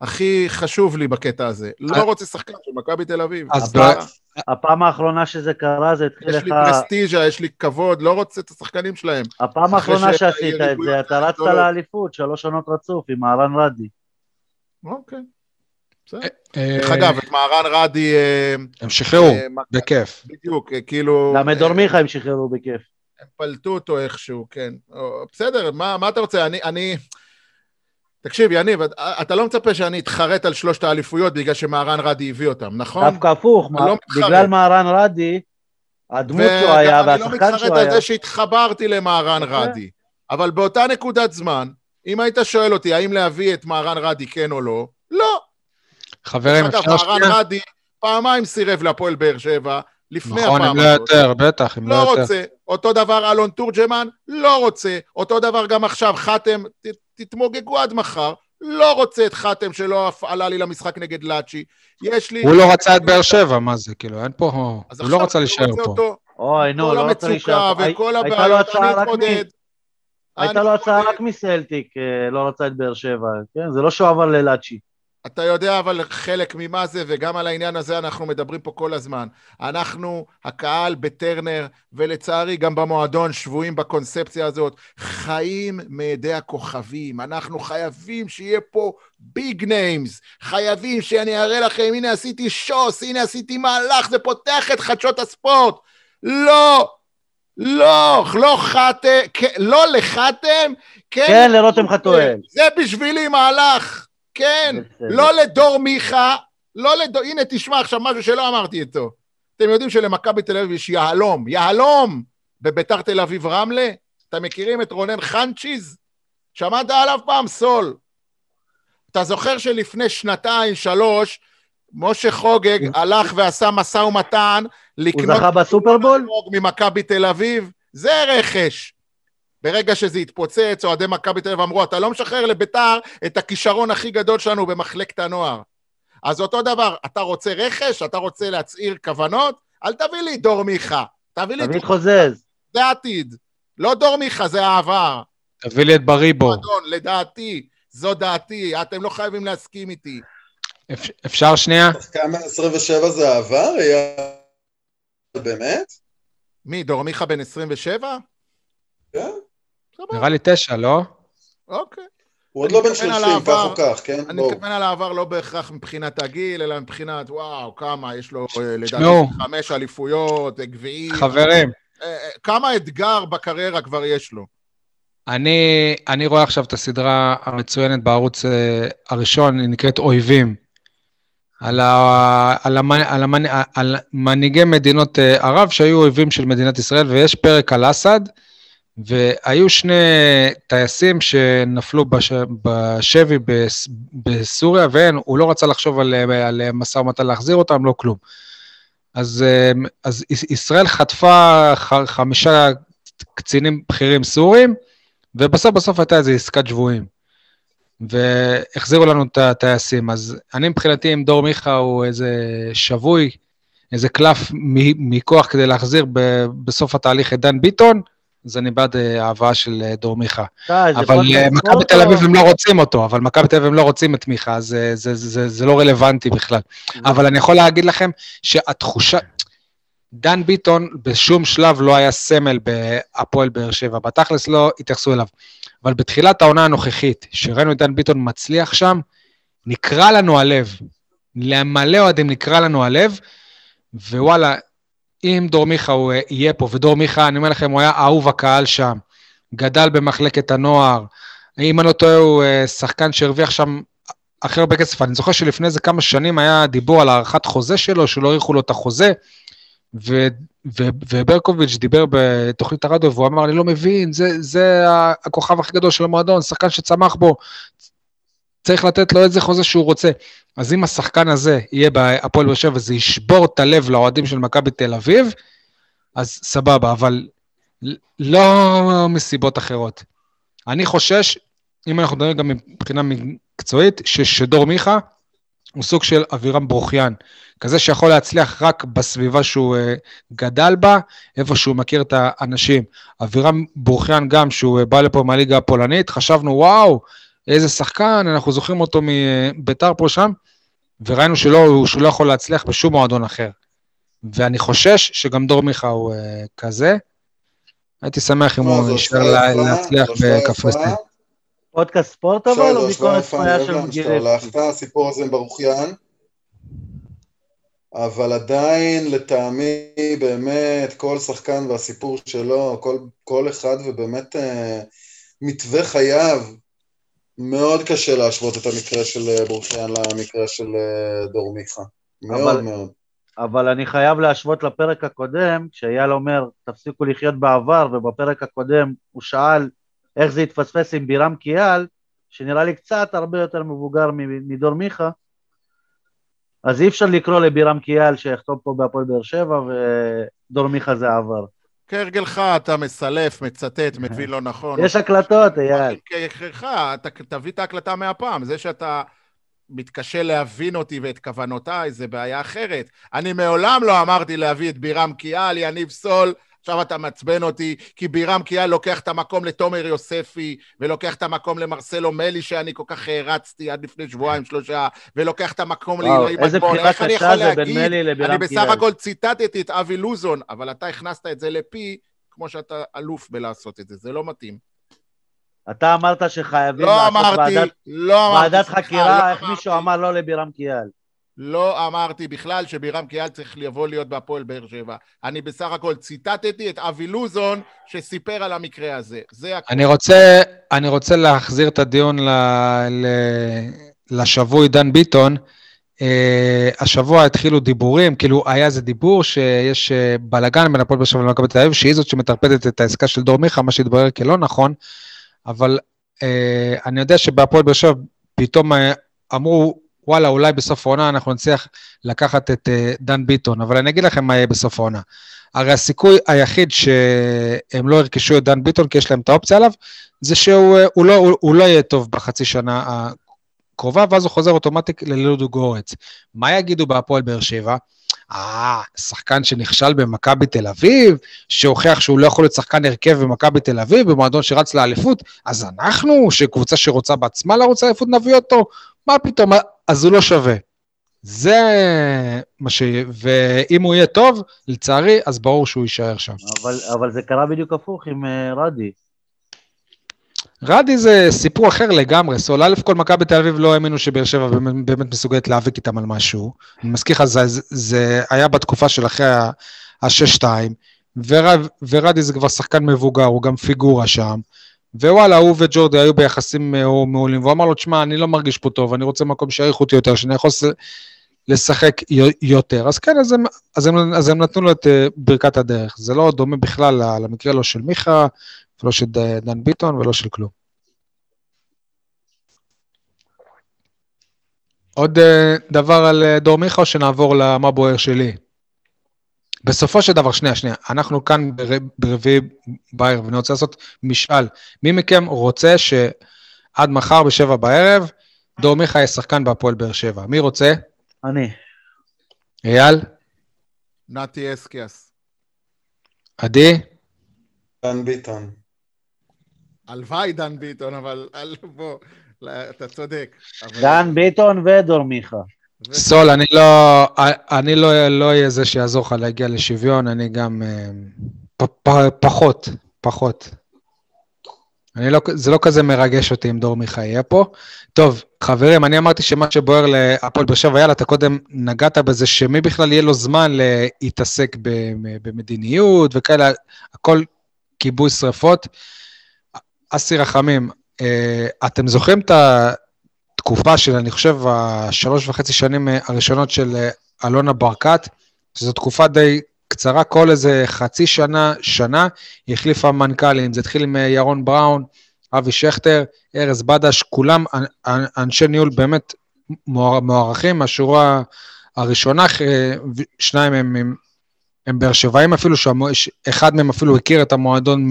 הכי חשוב לי בקטע הזה. לא רוצה שחקן של מכבי תל אביב. אז הפעם האחרונה שזה קרה זה התחיל יש לך... לי פרסטיז'ה, יש לי כבוד, לא רוצה את השחקנים שלהם. הפעם האחרונה שעשית את זה, אתה רצת. לאליפות שלוש עונות רצוף עם מהרן רדי. אוקיי. אה, דרך אגב, את מהרן רדי... אה, הם שחררו, אה, בכיף. בדיוק, אה, כאילו... גם את דור אה, מיכה הם שחררו בכיף. הם פלטו אותו איכשהו, כן. בסדר, מה, מה אתה רוצה? אני, אני... תקשיב, יניב, אתה- אתה לא מצפה שאני אתחרט על שלושת האליפויות בגלל שמהרן רדי הביא אותם, נכון? דווקא הפוך, לא מתחרט. בגלל מהרן רדי, הדמות שהוא היה אני לא והשחקן מתחרט שהוא על היה, זה שהתחברתי למהרן. רדי. אבל באותה נקודת זמן, אם היית שואל אותי האם להביא את מהרן רדי כן או לא, לא. חברים, דרך אגב, אפשר מהרן שנייה? רדי פעמיים סירב להפועל באר שבע, לפני נכון, הפעם אם לא הזאת. יותר, בטח, אם לא לא יותר. רוצה. אותו דבר אלון תורג'מן, לא רוצה. אותו דבר גם עכשיו, חתם, ת, תתמוגגו עד מחר. לא רוצה את חתם שלא עלה לי למשחק נגד לאצ'י. יש לי... הוא לא רצה את באר שבע, מה זה, כאילו, אין פה... אז הוא עכשיו לא רצה להישאר פה. אותו, אוי, נו, לא רוצה להישאר פה. וכל הבעיות, אני אתמודד. הייתה לו הצעה. רק מסלטיק, אה, לא רצה את באר שבע, כן? זה לא שהוא עבר ללאצ'י. אתה יודע אבל חלק ממה זה, וגם על העניין הזה אנחנו מדברים פה כל הזמן. אנחנו, הקהל בטרנר, ולצערי גם במועדון, שבויים בקונספציה הזאת, חיים מידי הכוכבים. אנחנו חייבים שיהיה פה big names. חייבים שאני אראה לכם, הנה עשיתי שוס, הנה עשיתי מהלך, זה פותח את חדשות הספורט. לא! לא, לא חתם, כן, לא לחתם, כן, כן, לרותם חטואל. זה בשבילי מהלך, כן. לא לדור מיכה, לא לדור... הנה, תשמע עכשיו משהו שלא אמרתי איתו. אתם יודעים שלמכבי תל אביב יש יהלום, יהלום בביתר תל אביב רמלה? אתם מכירים את רונן חנצ'יז? שמעת עליו פעם סול? אתה זוכר שלפני שנתיים, שלוש, משה חוגג הלך ועשה משא ומתן הוא לקנות זכה בסופרבול? ממכבי תל אביב? זה רכש. ברגע שזה התפוצץ, אוהדי מכבי תל אביב אמרו, אתה לא משחרר לביתר את הכישרון הכי גדול שלנו במחלקת הנוער. אז אותו דבר, אתה רוצה רכש? אתה רוצה להצהיר כוונות? אל תביא לי דור מיכה. תביא לי את תביא את חוזז. זה העתיד. לא דור מיכה, זה העבר. תביא לי את בריבו. מועדון, לדעתי, זו דעתי, אתם לא חייבים להסכים איתי. אפ- אפשר שנייה? בן 27 זה העבר? באמת? מי, דור מיכה בן 27? כן. נראה לי תשע, לא? אוקיי. הוא עוד לא בן מתכוון על 30, כך. או כך, כן? אני. מתכוון על העבר לא בהכרח מבחינת הגיל, אלא מבחינת, וואו, כמה, יש לו אה, לדעתי. חמש אליפויות, גביעים. חברים, אה, אה, כמה אתגר בקריירה כבר יש לו. אני, אני רואה עכשיו את הסדרה המצוינת בערוץ הראשון, היא נקראת אויבים. על, ה, על, המ, על, המנ, על מנהיגי מדינות ערב שהיו אויבים של מדינת ישראל, ויש פרק על אסד, והיו שני טייסים שנפלו בש, בשבי בס, בסוריה, והוא לא רצה לחשוב על, על משא ומתן להחזיר אותם, לא כלום. אז, אה, אז ישראל חטפה חמישה קצינים בכירים סורים, ובסוף בסוף הייתה איזו עסקת שבויים. והחזירו לנו את הטייסים. אז אני מבחינתי, אם דור מיכה הוא איזה שבוי, איזה קלף מכוח כדי להחזיר בסוף התהליך את דן ביטון, אז אני בעד ההבאה אה, של אה, דור מיכה. אבל אה, מכבי תל אביב הם לא רוצים אותו, אבל מכבי תל אביב הם לא רוצים את מיכה, אז זה, זה, זה, זה לא רלוונטי בכלל. אבל אני יכול להגיד לכם שהתחושה... דן ביטון בשום שלב לא היה סמל בהפועל באר שבע, בתכלס לא התייחסו אליו. אבל בתחילת העונה הנוכחית, שראינו את דן ביטון מצליח שם, נקרע לנו הלב. למלא אוהדים נקרע לנו הלב, ווואלה, אם דור מיכה הוא אה, יהיה פה, ודור מיכה, אני אומר לכם, הוא היה אהוב הקהל שם, גדל במחלקת הנוער, אם אני לא טועה, הוא אה, שחקן שהרוויח שם הכי הרבה כסף. אני זוכר שלפני איזה כמה שנים היה דיבור על הארכת חוזה שלו, שלא האריכו לו את החוזה, ו, ו, וברקוביץ' דיבר בתוכנית הרדיו, והוא אמר, אני לא מבין, זה, זה הכוכב הכי גדול של המועדון, שחקן שצמח בו, צריך לתת לו איזה חוזה שהוא רוצה. אז אם השחקן הזה יהיה בהפועל באר שבע וזה ישבור את הלב לאוהדים של מכבי תל אביב, אז סבבה, אבל לא מסיבות אחרות. אני חושש, אם אנחנו מדברים גם מבחינה מקצועית, שדור מיכה הוא סוג של אבירם ברוכיאן, כזה שיכול להצליח רק בסביבה שהוא uh, גדל בה, איפה שהוא מכיר את האנשים. אבירם ברוכיאן גם, שהוא uh, בא לפה מהליגה הפולנית, חשבנו, וואו, איזה שחקן, אנחנו זוכרים אותו מביתר פה שם, וראינו שלא, שהוא לא יכול להצליח בשום מועדון אחר. ואני חושש שגם דור מיכה הוא uh, כזה. הייתי שמח אם הוא יישאר להצליח בקפריסטין. פודקאסט ספורט אבל או ביקורת צפויה של מגירי? הסיפור הזה עם ברוכיאן. אבל עדיין לטעמי באמת כל שחקן והסיפור שלו, כל, כל אחד ובאמת אה, מתווה חייו, מאוד קשה להשוות את המקרה של אה, ברוכיאן למקרה של אה, דור מיכה, מאוד אבל, מאוד. אבל אני חייב להשוות לפרק הקודם, כשאייל אומר תפסיקו לחיות בעבר, ובפרק הקודם הוא שאל איך זה התפספס עם בירם קיאל, שנראה לי קצת הרבה יותר מבוגר מדור מיכה, אז אי אפשר לקרוא לבירם קיאל שיכתוב פה בהפועל באר שבע, ודור מיכה זה עבר. כהרגלך, אתה מסלף, מצטט, מבין לא נכון. יש הקלטות, אייל. כהרגלך, תביא את ההקלטה מהפעם. זה שאתה מתקשה להבין אותי ואת כוונותיי, זה בעיה אחרת. אני מעולם לא אמרתי להביא את בירם קיאל, יניב סול, עכשיו אתה מעצבן אותי, כי בירם קיאל לוקח את המקום לתומר יוספי, ולוקח את המקום למרסלו מלי, שאני כל כך הערצתי עד לפני שבועיים, שלושה, ולוקח את המקום לאילי בטבון. איך אני יכול להגיד? אני בסך הכל ציטטתי את אבי לוזון, אבל אתה הכנסת את זה לפי, כמו שאתה אלוף בלעשות את זה, זה לא מתאים. אתה אמרת שחייבים לא לעשות אמרתי, ועדת, לא ועדת אמרתי, חקירה, לא איך אמרתי. מישהו אמר לא לבירם קיאל. לא אמרתי בכלל שבירם קיאל צריך לבוא להיות בהפועל באר שבע. אני בסך הכל ציטטתי את אבי לוזון שסיפר על המקרה הזה. זה הכול. אני רוצה, אני רוצה להחזיר את הדיון ל, ל, לשבוי דן ביטון. Uh, השבוע התחילו דיבורים, כאילו היה איזה דיבור שיש uh, בלאגן בין הפועל באר שבע למכבי תל אביב, שהיא זאת שמטרפדת את העסקה של דור מיכה, מה שהתברר כלא נכון, אבל uh, אני יודע שבהפועל באר שבע פתאום uh, אמרו, וואלה, אולי בסוף העונה אנחנו נצליח לקחת את uh, דן ביטון, אבל אני אגיד לכם מה יהיה בסוף העונה. הרי הסיכוי היחיד שהם לא ירכשו את דן ביטון, כי יש להם את האופציה עליו, זה שהוא הוא לא, הוא, הוא לא יהיה טוב בחצי שנה הקרובה, ואז הוא חוזר אוטומטית ללודו גורץ. מה יגידו בהפועל באר שבע? אה, שחקן שנכשל במכבי תל אביב, שהוכיח שהוא לא יכול להיות שחקן הרכב במכבי תל אביב, במועדון שרץ לאליפות, אז אנחנו, שקבוצה שרוצה בעצמה לרוץ לאליפות, נביא אותו? מה פתאום, אז הוא לא שווה. זה מה ש... ואם הוא יהיה טוב, לצערי, אז ברור שהוא יישאר שם. אבל, אבל זה קרה בדיוק הפוך עם uh, רדי. רדי זה סיפור אחר לגמרי. סול, א' כל מכבי תל אביב לא האמינו שבאר שבע באמת, באמת מסוגלת להיאבק איתם על משהו. אני מזכיר לך, זה, זה היה בתקופה של אחרי ה-6-2, ורדי זה כבר שחקן מבוגר, הוא גם פיגורה שם. ווואלה, הוא וג'ורדי היו ביחסים אה, מעולים, והוא אמר לו, תשמע, אני לא מרגיש פה טוב, אני רוצה מקום שיעריך אותי יותר, שאני יכול לשחק יותר. אז כן, אז הם, אז הם, אז הם נתנו לו את אה, ברכת הדרך. זה לא דומה בכלל למקרה לא של מיכה, ולא של דן ביטון ולא של כלום. עוד אה, דבר על דור מיכה, או שנעבור למה בוער שלי? בסופו של דבר, שנייה, שנייה, אנחנו כאן ברביעי בערב, ואני רוצה לעשות משאל. מי מכם רוצה שעד מחר בשבע בערב, דור מיכה יהיה שחקן בהפועל באר שבע? מי רוצה? אני. אייל? נתי אסקיאס. עדי? דן ביטון. הלוואי דן ביטון, אבל בוא, אתה צודק. דן ביטון ודור מיכה. סול, אני לא, אני לא, לא אהיה זה שיעזור לך להגיע לשוויון, אני גם אה, פ, פ, פחות, פחות. אני לא, זה לא כזה מרגש אותי אם דור מיכה יהיה פה. טוב, חברים, אני אמרתי שמה שבוער להפועל באר שבע, יאללה, אתה קודם נגעת בזה שמי בכלל יהיה לו זמן להתעסק במדיניות וכאלה, הכל כיבוי שרפות. אסי רחמים, אה, אתם זוכרים את התקופה של, אני חושב, השלוש וחצי שנים הראשונות של אה, אלונה ברקת, שזו תקופה די קצרה, כל איזה חצי שנה, שנה, היא החליפה מנכ"לים. זה התחיל עם אה, ירון בראון, אבי שכטר, ארז בדש, כולם אנשי ניהול באמת מוערכים מהשורה הראשונה, שניים הם, הם, הם באר שבעים אפילו, שאחד מהם אפילו הכיר את המועדון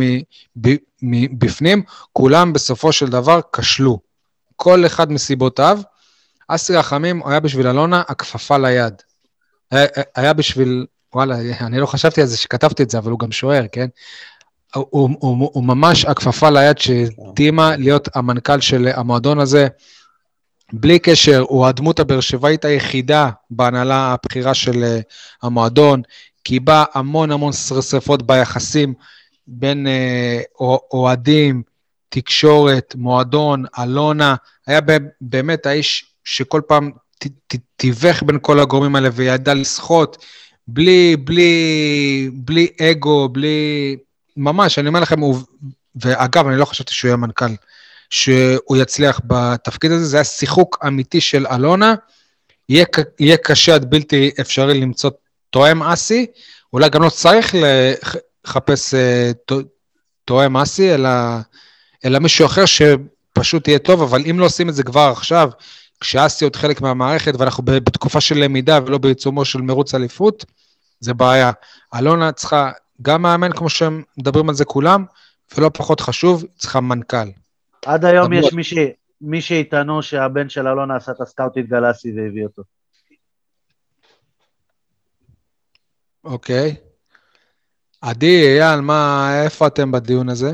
מבפנים, כולם בסופו של דבר כשלו. כל אחד מסיבותיו. אסי רחמים היה בשביל אלונה הכפפה ליד. היה, היה בשביל, וואלה, אני לא חשבתי על זה שכתבתי את זה, אבל הוא גם שוער, כן? הוא, הוא, הוא, הוא ממש הכפפה ליד שהתאימה להיות המנכ"ל של המועדון הזה. בלי קשר, הוא הדמות הבאר שבעית היחידה בהנהלה הבכירה של אה, המועדון, קיבע המון המון שרפות ביחסים בין אה, אוהדים, תקשורת, מועדון, אלונה, היה באמת האיש שכל פעם תיווך בין כל הגורמים האלה וידע לסחוט, בלי, בלי, בלי אגו, בלי... ממש, אני אומר לכם, הוא... ואגב, אני לא חשבתי שהוא יהיה מנכ"ל, שהוא יצליח בתפקיד הזה, זה היה שיחוק אמיתי של אלונה. יהיה, יהיה קשה עד בלתי אפשרי למצוא תואם אסי, אולי גם לא צריך לחפש אה, תואם אסי, אלא, אלא מישהו אחר שפשוט יהיה טוב, אבל אם לא עושים את זה כבר עכשיו, כשאסי עוד חלק מהמערכת ואנחנו בתקופה של למידה ולא בעיצומו של מרוץ אליפות, זה בעיה. אלונה צריכה גם מאמן, כמו שהם מדברים על זה כולם, ולא פחות חשוב, צריכה מנכ"ל. עד היום יש מי, ש... מי שיטענו שהבן של אלונה עשה את הסקאוטית גלאסי והביא אותו. אוקיי. עדי, אייל, מה, איפה אתם בדיון הזה?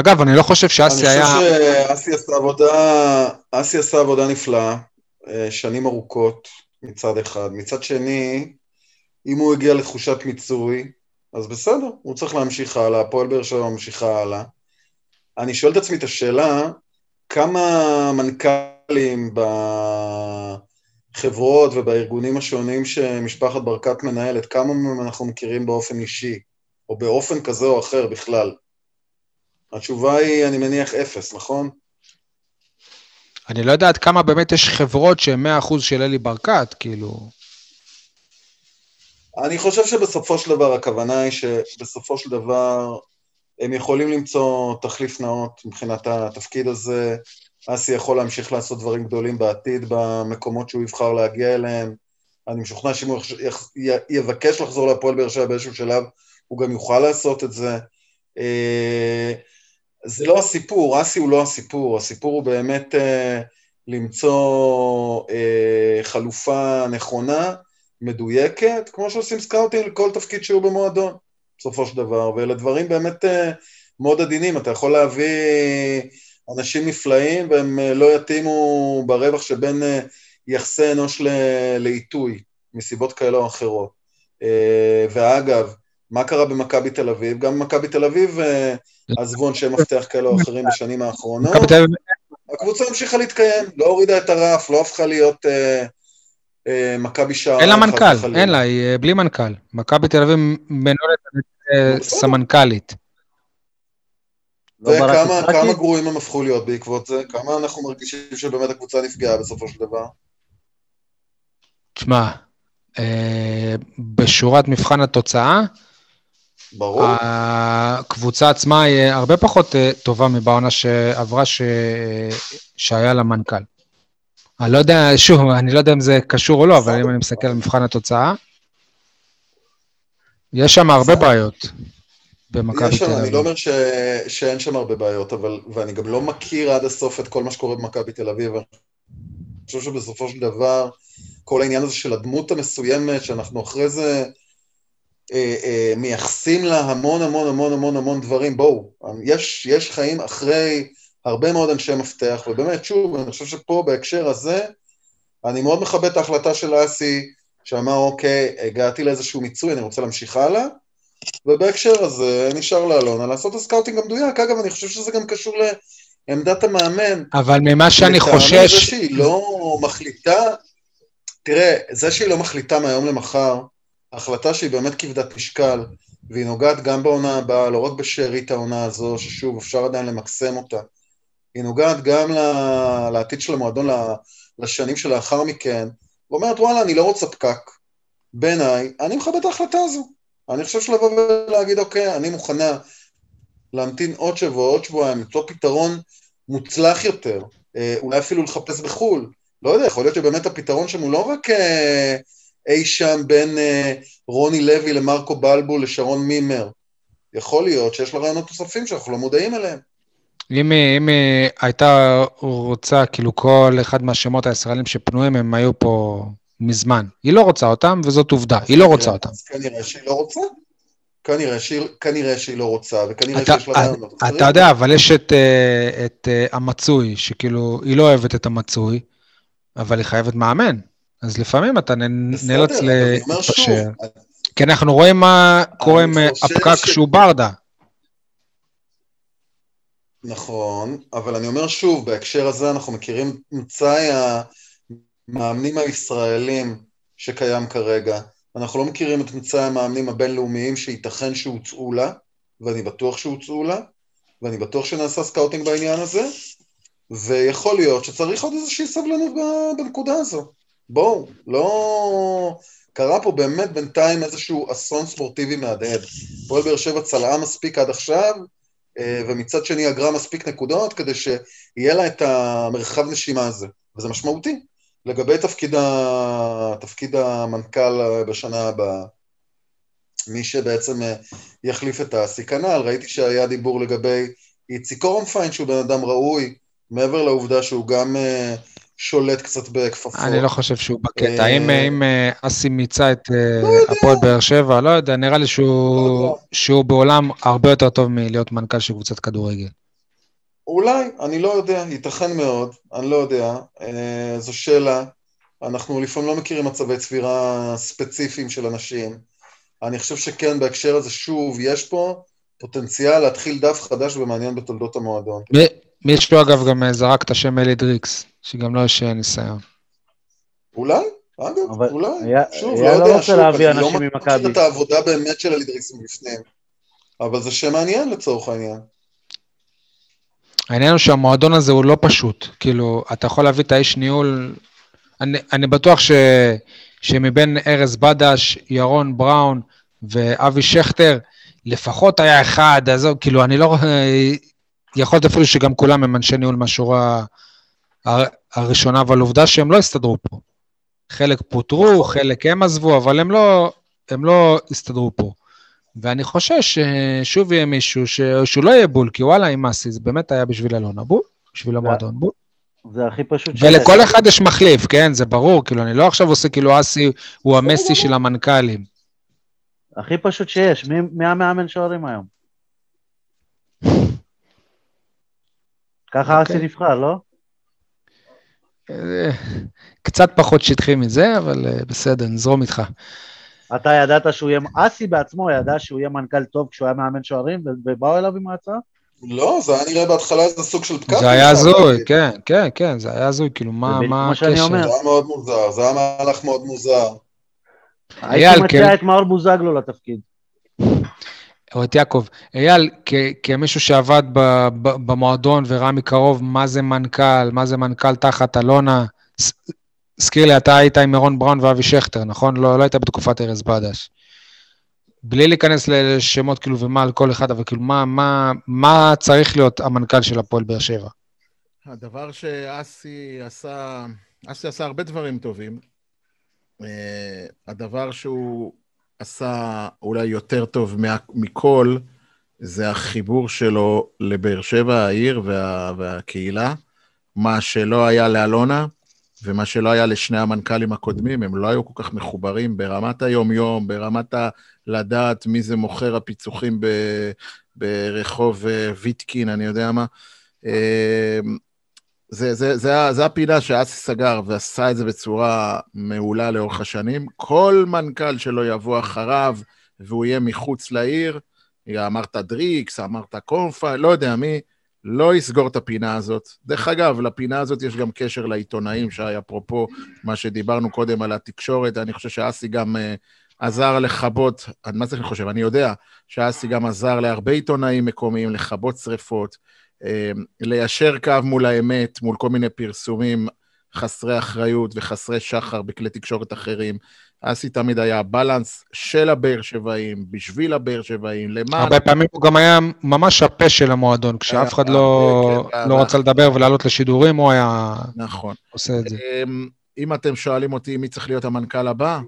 אגב, אני לא חושב שאסי היה... אני חושב שאסי עשה עבודה, אסי עשה עבודה נפלאה, אה, שנים ארוכות מצד אחד. מצד שני, אם הוא הגיע לתחושת מיצוי, אז בסדר, הוא צריך להמשיך הלאה, הפועל באר שבע ממשיכה הלאה. אני שואל את עצמי את השאלה, כמה מנכ"לים בחברות ובארגונים השונים שמשפחת ברקת מנהלת, כמה מהם אנחנו מכירים באופן אישי, או באופן כזה או אחר בכלל? התשובה היא, אני מניח, אפס, נכון? אני לא יודע עד כמה באמת יש חברות שהן 100% של אלי ברקת, כאילו... אני חושב שבסופו של דבר, הכוונה היא שבסופו של דבר הם יכולים למצוא תחליף נאות מבחינת התפקיד הזה. אסי יכול להמשיך לעשות דברים גדולים בעתיד במקומות שהוא יבחר להגיע אליהם. אני משוכנע שאם הוא יבקש לחזור להפועל באר שבע באיזשהו שלב, הוא גם יוכל לעשות את זה. זה לא הסיפור, אסי הוא לא הסיפור, הסיפור הוא באמת אה, למצוא אה, חלופה נכונה, מדויקת, כמו שעושים סקאוטים לכל תפקיד שהוא במועדון, בסופו של דבר, ואלה דברים באמת אה, מאוד עדינים, אתה יכול להביא אנשים נפלאים והם אה, לא יתאימו ברווח שבין אה, יחסי אנוש לעיתוי, מסיבות כאלה או אחרות. אה, ואגב, מה קרה במכבי תל אביב? גם במכבי תל אביב אה, עזבו אנשי מפתח כאלה או אחרים *laughs* בשנים האחרונות. הקבוצה המשיכה להתקיים, לא הורידה את הרף, לא הפכה להיות אה, אה, מכבי שער. אין לה מנכ"ל, אין לה, היא אה, בלי מנכ"ל. מכבי תל אביב מנוהלת אה, סמנכ"לית. לא וכמה גרועים הם הפכו להיות בעקבות זה? כמה אנחנו מרגישים שבאמת הקבוצה נפגעה בסופו של דבר? תשמע, אה, בשורת מבחן התוצאה, ברור. הקבוצה עצמה היא הרבה פחות אה, טובה מבעונה שעברה ש... שהיה לה מנכ"ל. אני לא יודע, שוב, אני לא יודע אם זה קשור או לא, אבל אם אני מסתכל על מבחן התוצאה, יש שם הרבה בעיות במכבי תל אביב. אני לא אומר ש... שאין שם הרבה בעיות, אבל, ואני גם לא מכיר עד הסוף את כל מה שקורה במכבי תל אביב. אני חושב שבסופו של דבר, כל העניין הזה של הדמות המסוימת, שאנחנו אחרי זה אה, אה, מייחסים לה המון המון המון המון המון דברים, בואו, יש, יש חיים אחרי הרבה מאוד אנשי מפתח, ובאמת, שוב, אני חושב שפה בהקשר הזה, אני מאוד מכבד את ההחלטה של אסי, שאמר, אוקיי, הגעתי לאיזשהו מיצוי, אני רוצה להמשיך הלאה, ובהקשר הזה נשאר לאלונה לעשות את הסקאוטינג המדויק. אגב, אני חושב שזה גם קשור לעמדת המאמן. אבל ממה שאני חושש... זה שהיא לא מחליטה, תראה, זה שהיא לא מחליטה מהיום למחר, החלטה שהיא באמת כבדת משקל, והיא נוגעת גם בעונה הבאה, לא רק בשארית העונה הזו, ששוב, אפשר עדיין למקסם אותה, היא נוגעת גם לעתיד של המועדון לשנים שלאחר מכן, ואומרת, וואלה, אני לא רוצה פקק. בעיניי, אני מכבד את ההחלטה הזו. אני חושב שלבוא ולהגיד, אוקיי, אני מוכנה להמתין עוד שבוע, עוד שבועיים, למצוא פתרון מוצלח יותר, אה, אולי אפילו לחפש בחו"ל. לא יודע, יכול להיות שבאמת הפתרון שם הוא לא רק אה, אי שם בין אה, רוני לוי למרקו בלבו לשרון מימר. יכול להיות שיש לה רעיונות נוספים שאנחנו לא מודעים אליהם. אם, אם הייתה רוצה, כאילו כל אחד מהשמות הישראלים שפנויים, הם היו פה מזמן. היא לא רוצה אותם, וזאת עובדה, היא לא רוצה אותם. אז כנראה שהיא לא רוצה. כנראה שהיא, כנראה שהיא לא רוצה, וכנראה אתה, שיש לה רעיונות. אתה יודע, אבל יש את, אה, את אה, המצוי, שכאילו, היא לא אוהבת את המצוי, אבל היא חייבת מאמן. אז לפעמים אתה נאלץ להתפשר. כי אנחנו רואים מה קורה עם הפקק שהוא ברדה. נכון, אבל אני אומר שוב, בהקשר הזה אנחנו מכירים מצאי המאמנים הישראלים שקיים כרגע. אנחנו לא מכירים את מצאי המאמנים הבינלאומיים שייתכן שהוצעו לה, ואני בטוח שהוצעו לה, ואני בטוח שנעשה סקאוטינג בעניין הזה, ויכול להיות שצריך עוד איזושהי סבלנות בנקודה הזו. בואו, לא... קרה פה באמת בינתיים איזשהו אסון ספורטיבי מהדהד. פועל באר שבע צלעה מספיק עד עכשיו, אה, ומצד שני אגרה מספיק נקודות כדי שיהיה לה את המרחב נשימה הזה, וזה משמעותי. לגבי תפקיד, ה... תפקיד המנכ"ל בשנה הבאה, מי שבעצם אה, יחליף את האסי כנ"ל, ראיתי שהיה דיבור לגבי איציק אורנפיין, שהוא בן אדם ראוי, מעבר לעובדה שהוא גם אה, שולט קצת בכפפות. אני לא חושב שהוא בקטע. אם אסי מיצה את לא הפועל באר שבע, לא יודע, נראה לי לא שהוא בעולם הרבה יותר טוב מלהיות מנכ"ל של קבוצת כדורגל. אולי, אני לא יודע, ייתכן מאוד, אני לא יודע, זו שאלה. אנחנו לפעמים לא מכירים מצבי צבירה ספציפיים של אנשים. אני חושב שכן, בהקשר הזה, שוב, יש פה פוטנציאל להתחיל דף חדש ומעניין בתולדות המועדון. מישהו אגב גם זרק את השם אלי דריקס, שגם לו יש ניסיון. אולי, אגב, אולי, שוב, לא יודע, שוב, אני לא מכיר את העבודה באמת של אלי דריקס מבפנים, אבל זה שם מעניין לצורך העניין. העניין הוא שהמועדון הזה הוא לא פשוט, כאילו, אתה יכול להביא את האיש ניהול, אני, אני בטוח ש, שמבין ארז בדש, ירון בראון ואבי שכטר, לפחות היה אחד, עזוב, כאילו, אני לא, יכול להיות אפילו שגם כולם הם אנשי ניהול מהשורה הראשונה, אבל עובדה שהם לא הסתדרו פה. חלק פוטרו. חלק הם עזבו, אבל הם לא, הם לא הסתדרו פה. ואני חושש ששוב יהיה מישהו ש... שהוא לא יהיה בול, כי וואלה, עם אסי, זה באמת היה בשביל אלונה בול, בשביל המועדון בול. זה הכי פשוט שיש. ולכל אחד יש מחליף, כן, זה ברור, כאילו, אני לא עכשיו עושה כאילו אסי הוא המסי של המנכ"לים. הכי פשוט שיש, מי, מי המאמן שוערים היום? ככה אסי אוקיי. נבחר, לא? אה, קצת פחות שטחי מזה, אבל אה, בסדר, נזרום איתך. אתה ידעת שהוא יהיה, אסי בעצמו ידע שהוא יהיה מנכ"ל טוב כשהוא היה מאמן שוערים, ובאו אליו עם ההצעה? לא, זה היה נראה בהתחלה איזה סוג של פקק. זה היה הזוי, כן, כן, כן, זה היה הזוי, כאילו, מה הקשר? זה היה מאוד מוזר, זה היה מהלך מאוד מוזר. הייתי מציע כן. את מאור בוזגלו לתפקיד. או את יעקב. אייל, כמישהו שעבד במועדון וראה מקרוב מה זה מנכ"ל, מה זה מנכ"ל תחת אלונה, הזכיר לי, אתה היית עם אירון בראון ואבי שכטר, נכון? לא, לא היית בתקופת ארז בדש. בלי להיכנס לשמות כאילו ומה על כל אחד, אבל כאילו מה, מה, מה צריך להיות המנכ"ל של הפועל באר שבע? הדבר שאסי עשה, אסי עשה הרבה דברים טובים. Uh, הדבר שהוא עשה אולי יותר טוב מכל, זה החיבור שלו לבאר שבע, העיר וה, והקהילה, מה שלא היה לאלונה ומה שלא היה לשני המנכ"לים הקודמים, הם לא היו כל כך מחוברים ברמת היום-יום, ברמת ה... לדעת מי זה מוכר הפיצוחים ב, ברחוב אה, ויטקין, אני יודע מה. אה, זה, זה, זה, זה הפינה שאסי סגר ועשה את זה בצורה מעולה לאורך השנים. כל מנכ"ל שלו יבוא אחריו והוא יהיה מחוץ לעיר, אמרת דריקס, אמרת קורפה, לא יודע מי, לא יסגור את הפינה הזאת. דרך אגב, לפינה הזאת יש גם קשר לעיתונאים, שי, אפרופו מה שדיברנו קודם על התקשורת, אני חושב שאסי גם uh, עזר לכבות, מה זה אני חושב? אני יודע שאסי גם עזר להרבה עיתונאים מקומיים לכבות שריפות, uh, ליישר קו מול האמת, מול כל מיני פרסומים חסרי אחריות וחסרי שחר בכלי תקשורת אחרים. אסי תמיד היה בלנס של הבאר שבעים, בשביל הבאר שבעים, למען... הרבה פעמים הוא גם היה ממש הפה של המועדון, כשאף אחד לא, כן, לא רצה לדבר ולעלות לשידורים, הוא היה נכון. עושה את זה. אמ, אם אתם שואלים אותי מי צריך להיות המנכ"ל הבא,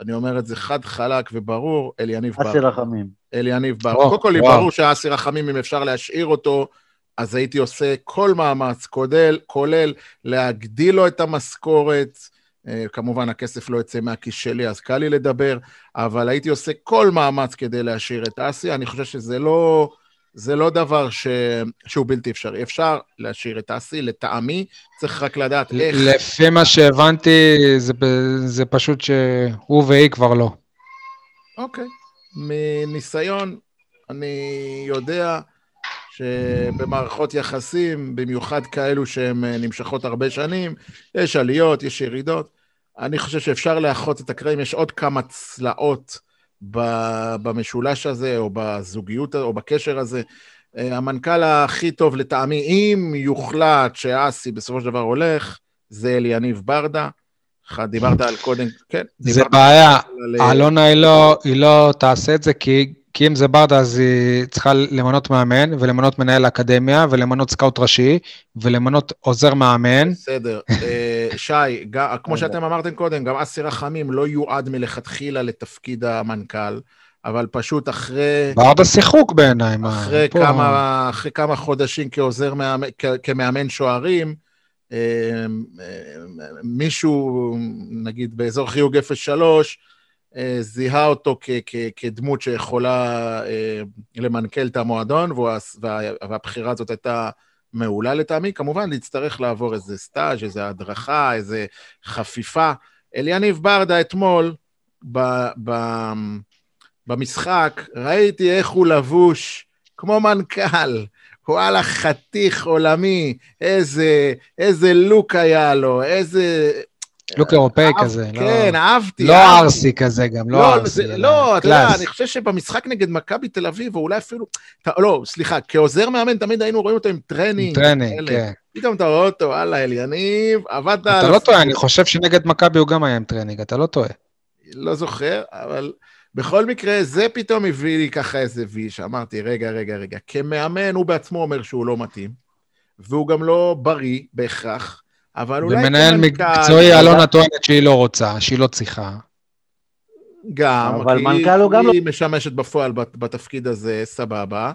אני אומר את זה חד, חלק וברור, אליניב בר. אסי רחמים. אליניב בר. קודם כל, ברור שאסי רחמים, אם אפשר להשאיר אותו, אז הייתי עושה כל מאמץ, כולל, כולל להגדיל לו את המשכורת, אה, כמובן, הכסף לא יוצא מהכיס שלי, אז קל לי לדבר, אבל הייתי עושה כל מאמץ כדי להשאיר את אסי. אני חושב שזה לא, זה לא דבר ש... שהוא בלתי אפשרי. אפשר להשאיר את אסי, לטעמי, צריך רק לדעת איך... לפי מה שהבנתי, זה, זה פשוט שהוא והיא כבר לא. אוקיי. מניסיון, אני יודע שבמערכות יחסים, במיוחד כאלו שהן אה, נמשכות הרבה שנים, יש עליות, יש ירידות. אני חושב שאפשר לאחות את הקרעים, יש עוד כמה צלעות במשולש הזה, או בזוגיות, או בקשר הזה. אה, המנכ"ל הכי טוב לטעמי, אם יוחלט שאסי בסופו של דבר הולך, זה אליניב ברדה. דיברת על קודם, כן. זה בעיה, על... אלונה היא לא, היא לא תעשה את זה, כי כי אם זה ברדה, אז היא צריכה למנות מאמן, ולמנות מנהל אקדמיה, ולמנות סקאוט ראשי, ולמנות עוזר מאמן. בסדר. אה, שי, כמו שאתם אמרתם קודם, גם אסי רחמים לא יועד מלכתחילה לתפקיד המנכ"ל. אבל פשוט אחרי... ברדה שיחוק בעיניי. אחרי, כמה, אחרי כמה חודשים כעוזר, מאמן, כמאמן שוערים, אה, אה, מישהו, נגיד באזור חיוג 03, אה, זיהה אותו כ- כ- כדמות שיכולה אה, למנכ"ל את המועדון, וה- והבחירה הזאת הייתה מעולה לטעמי. כמובן, להצטרך לעבור איזה סטאז', איזה הדרכה, איזה חפיפה. אליניב ברדה אתמול, ב- ב- במשחק, ראיתי איך הוא לבוש כמו מנכ"ל. וואלה, חתיך עולמי, איזה, איזה לוק היה לו, איזה... לוק אירופאי כזה. לא- כן, אהבתי. לא ערסי כזה גם, לא, לא ערסי. לא, אתה יודע, אני חושב שבמשחק נגד מכבי תל אביב, או אולי אפילו... לא, סליחה, כעוזר מאמן תמיד היינו רואים אותו עם טרנינג. טרנינג, כן. פתאום אתה רואה אותו, וואלה, אליניב, עבדת על... אתה לא טועה, אני חושב שנגד מכבי הוא גם היה עם טרנינג, אתה לא טועה. לא זוכר, אבל בכל מקרה, זה פתאום הביא לי ככה איזה וי, שאמרתי, רגע, רגע, רגע, כמאמן הוא בעצמו אומר שהוא לא מתאים, והוא גם לא בריא בהכרח. אבל אולי... ומנהל מקצועי, אלונה טוענת שהיא לא רוצה, שהיא לא צריכה. גם, אבל כי מנכ"ל הוא גם לא... היא משמשת בפועל בתפקיד הזה, סבבה,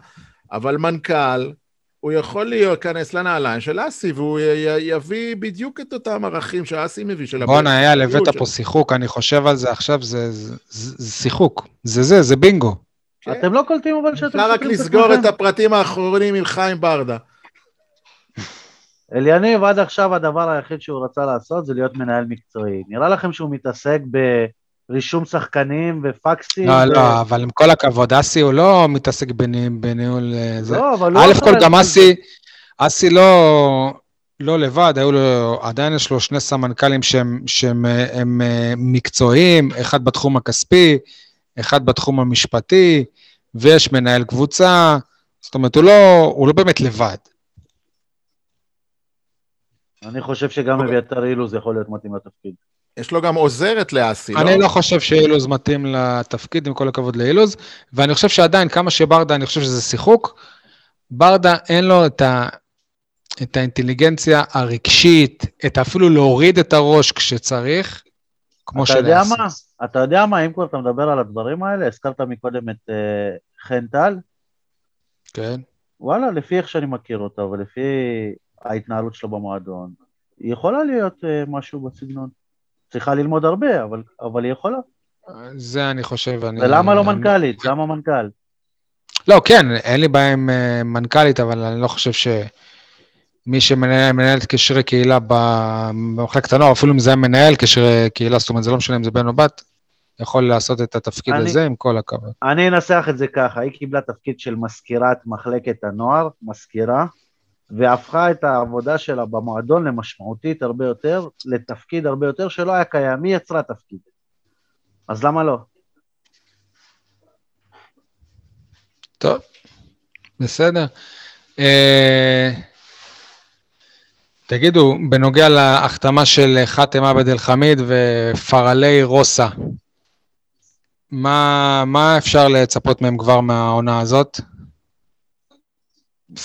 אבל מנכ"ל, הוא יכול להיכנס לנעליים של אסי, והוא יביא בדיוק את אותם ערכים שאסי מביא, של בואנה, אייל, הבאת פה שיחוק, אני חושב על זה עכשיו, זה, זה, זה, זה שיחוק. זה זה, זה בינגו. כן. אתם לא קולטים אבל שאתם... אפשר רק לסגור את הפרטים האחרונים עם חיים ברדה. אליניב עד עכשיו הדבר היחיד שהוא רצה לעשות זה להיות מנהל מקצועי. נראה לכם שהוא מתעסק ברישום שחקנים ופקסים? לא, ו... לא, אבל עם כל הכבוד, אסי הוא לא מתעסק בניהול... אה, זה. לא, אבל לא... א' כל גם אסי, אסי לא... לא לבד, היו לו, עדיין יש לו שני סמנכ"לים שהם, שהם הם, הם אה, מקצועיים, אחד בתחום הכספי, אחד בתחום המשפטי, ויש מנהל קבוצה, זאת אומרת, הוא לא, הוא לא באמת לבד. אני חושב שגם אביתר אילוז יכול להיות מתאים לתפקיד. יש לו גם עוזרת לאסי, לא? אני לא חושב שאילוז מתאים לתפקיד, עם כל הכבוד לאילוז, ואני חושב שעדיין, כמה שברדה, אני חושב שזה שיחוק, ברדה אין לו את, ה, את האינטליגנציה הרגשית, את אפילו להוריד את הראש כשצריך, כמו אתה יודע מה? אתה יודע מה, אם כבר אתה מדבר על הדברים האלה, הזכרת מקודם את uh, חן טל? כן. וואלה, לפי איך שאני מכיר אותה ולפי ההתנהלות שלו במועדון, היא יכולה להיות uh, משהו בסגנון. צריכה ללמוד הרבה, אבל, אבל היא יכולה. זה אני חושב, אני... ולמה לא מנכ"לית? למה מנכ"ל? לא, כן, אין לי בעיה עם uh, מנכ"לית, אבל אני לא חושב שמי שמנהל את קשרי קהילה במחלקת הנוער, אפילו אם זה היה מנהל קשרי קהילה, זאת אומרת, זה לא משנה אם זה בן או בת, יכול לעשות את התפקיד אני- הזה עם כל הכבוד. אני אנסח את זה ככה, היא קיבלה תפקיד של מזכירת מחלקת הנוער, מזכירה, והפכה את העבודה שלה במועדון למשמעותית הרבה יותר, לתפקיד הרבה יותר שלא היה קיים, היא יצרה תפקיד. אז למה לא? טוב, בסדר. אה, תגידו, בנוגע להחתמה של חאתם עבד אל-חמיד ופרלי רוסה, מה, מה אפשר לצפות מהם כבר מהעונה הזאת?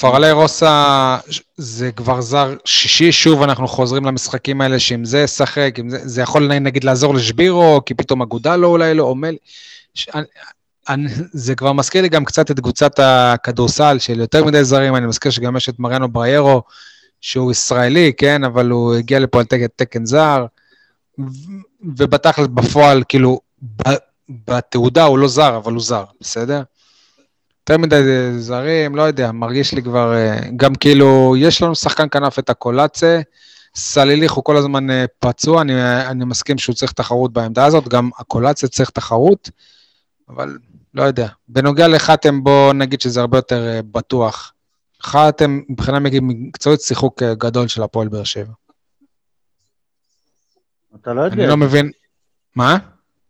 פרלי רוסה זה כבר זר שישי, שוב אנחנו חוזרים למשחקים האלה שאם זה ישחק, זה, זה יכול נגיד לעזור לשבירו, כי פתאום אגודה לו אולי לא, עומד. אני- זה כבר מזכיר לי גם קצת את קבוצת הכדורסל של יותר מדי זרים, אני מזכיר שגם יש את מריאנו בריירו, שהוא ישראלי, כן, אבל הוא הגיע לפה על תקן, תקן זר, ובתכלס בפועל, כאילו, בתעודה הוא לא זר, אבל הוא זר, בסדר? יותר מדי זרים, לא יודע, מרגיש לי כבר, אה, גם כאילו, יש לנו שחקן כנף את הקולאצה, סליליך הוא כל הזמן אה, פצוע, אני, אני מסכים שהוא צריך תחרות בעמדה הזאת, גם הקולאצה צריך תחרות, אבל לא יודע. בנוגע לחתם, בוא נגיד שזה הרבה יותר אה, בטוח. חתם, מבחינה מקצועית, שיחוק אה, גדול של הפועל באר שבע. אתה לא יודע, אני לא מבין... מה?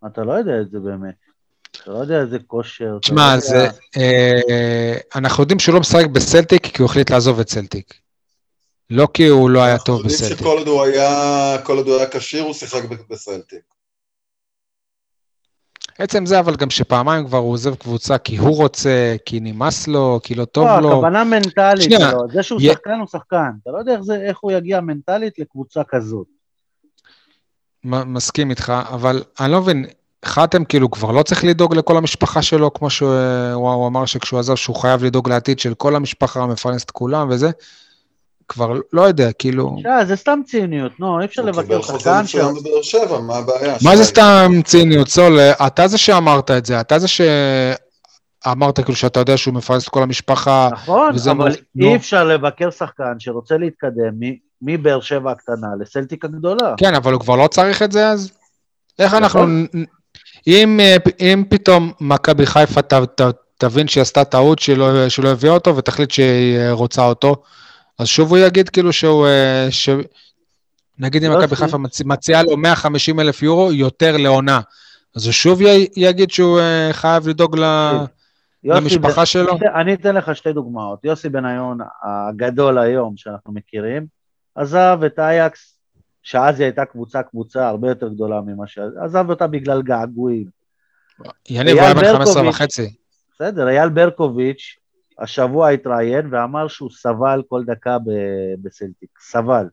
אתה לא יודע את זה באמת. אתה לא יודע איזה כושר. לא תשמע, יודע- זה... אה, אנחנו יודעים שהוא לא משחק בסלטיק כי הוא החליט לעזוב את סלטיק. לא כי הוא לא היה טוב אנחנו יודעים בסלטיק. שכל עוד הוא היה, כל עוד הוא היה כשיר, הוא שיחק בסלטיק. עצם זה, אבל גם שפעמיים כבר הוא עוזב קבוצה כי הוא רוצה, כי נמאס לו, כי לא טוב לא, לו. הכוונה מנטלית שנייה, שלו, זה שהוא שחקן הוא שחקן, אתה לא יודע איך זה- איך הוא יגיע מנטלית לקבוצה כזאת. מסכים איתך, אבל אני לא מבין, חתם כאילו כבר לא צריך לדאוג לכל המשפחה שלו, כמו שהוא הוא, הוא אמר שכשהוא עזב שהוא חייב לדאוג לעתיד של כל המשפחה, מפרנס את כולם וזה, כבר לא יודע, כאילו, תשמע, זה סתם ציניות, נו, אי אפשר הוא לבקר קיבל חוזה שחקן ש... מצוין בבאר שבע, מה הבעיה? מה זה? סתם ציניות, סול? אתה זה שאמרת את זה, אתה זה שאמרת כאילו שאתה יודע שהוא מפרנס את כל המשפחה, נכון, אבל. אי אפשר לבקר שחקן שרוצה להתקדם מבאר שבע הקטנה לסלטיק הגדולה. כן, אבל הוא כבר לא צריך את זה אז? איך נכון. אנחנו... אם, אה, אם פתאום מכבי חיפה ת, ת, תבין שהיא עשתה טעות שלא, שלא הביאה אותו ותחליט שהיא אה, רוצה אותו, אז שוב הוא יגיד כאילו שהוא... אה, ש... נגיד אם לא, מכבי חיפה מצ... מציעה לו 150 אלף יורו יותר לעונה, אז הוא שוב י... יגיד שהוא חייב לדאוג ל... יוסי למשפחה שלו? אני אתן לך שתי דוגמאות. יוסי בניון הגדול היום שאנחנו מכירים, עזב את אייקס, שאז היא הייתה קבוצה קבוצה הרבה יותר גדולה ממה ש... עזב אותה בגלל געגועים. יניב, היה בן 15 ברקוביץ'. וחצי. בסדר, אייל ברקוביץ' השבוע התראיין ואמר שהוא סבל כל דקה ב- בסלטיק, סבל.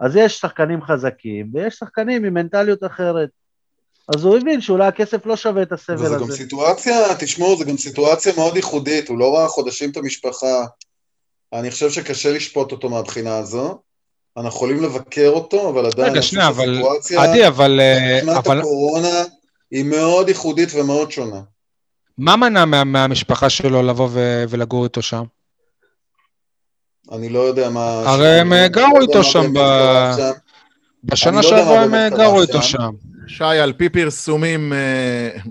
אז יש שחקנים חזקים ויש שחקנים עם מנטליות אחרת. אז הוא הבין שאולי הכסף לא שווה את הסבל וזה גם הזה. סיטואציה, תשמעו, זה גם סיטואציה מאוד ייחודית, הוא לא ראה חודשים את המשפחה. אני חושב שקשה לשפוט אותו מהבחינה הזו. אנחנו יכולים לבקר אותו, אבל עדיין, רגע, שנייה, אבל... עדי, אבל... אה, מבחינת אבל הקורונה היא מאוד ייחודית ומאוד שונה. מה מנע מה, מהמשפחה שלו לבוא ו... ולגור איתו שם? אני לא יודע מה... הרי הם, אני גרו לא איתו שם ב- שם. בשנה לא שעברה הם אה, גרו איתו שם. שי, על פי פרסומים, אה,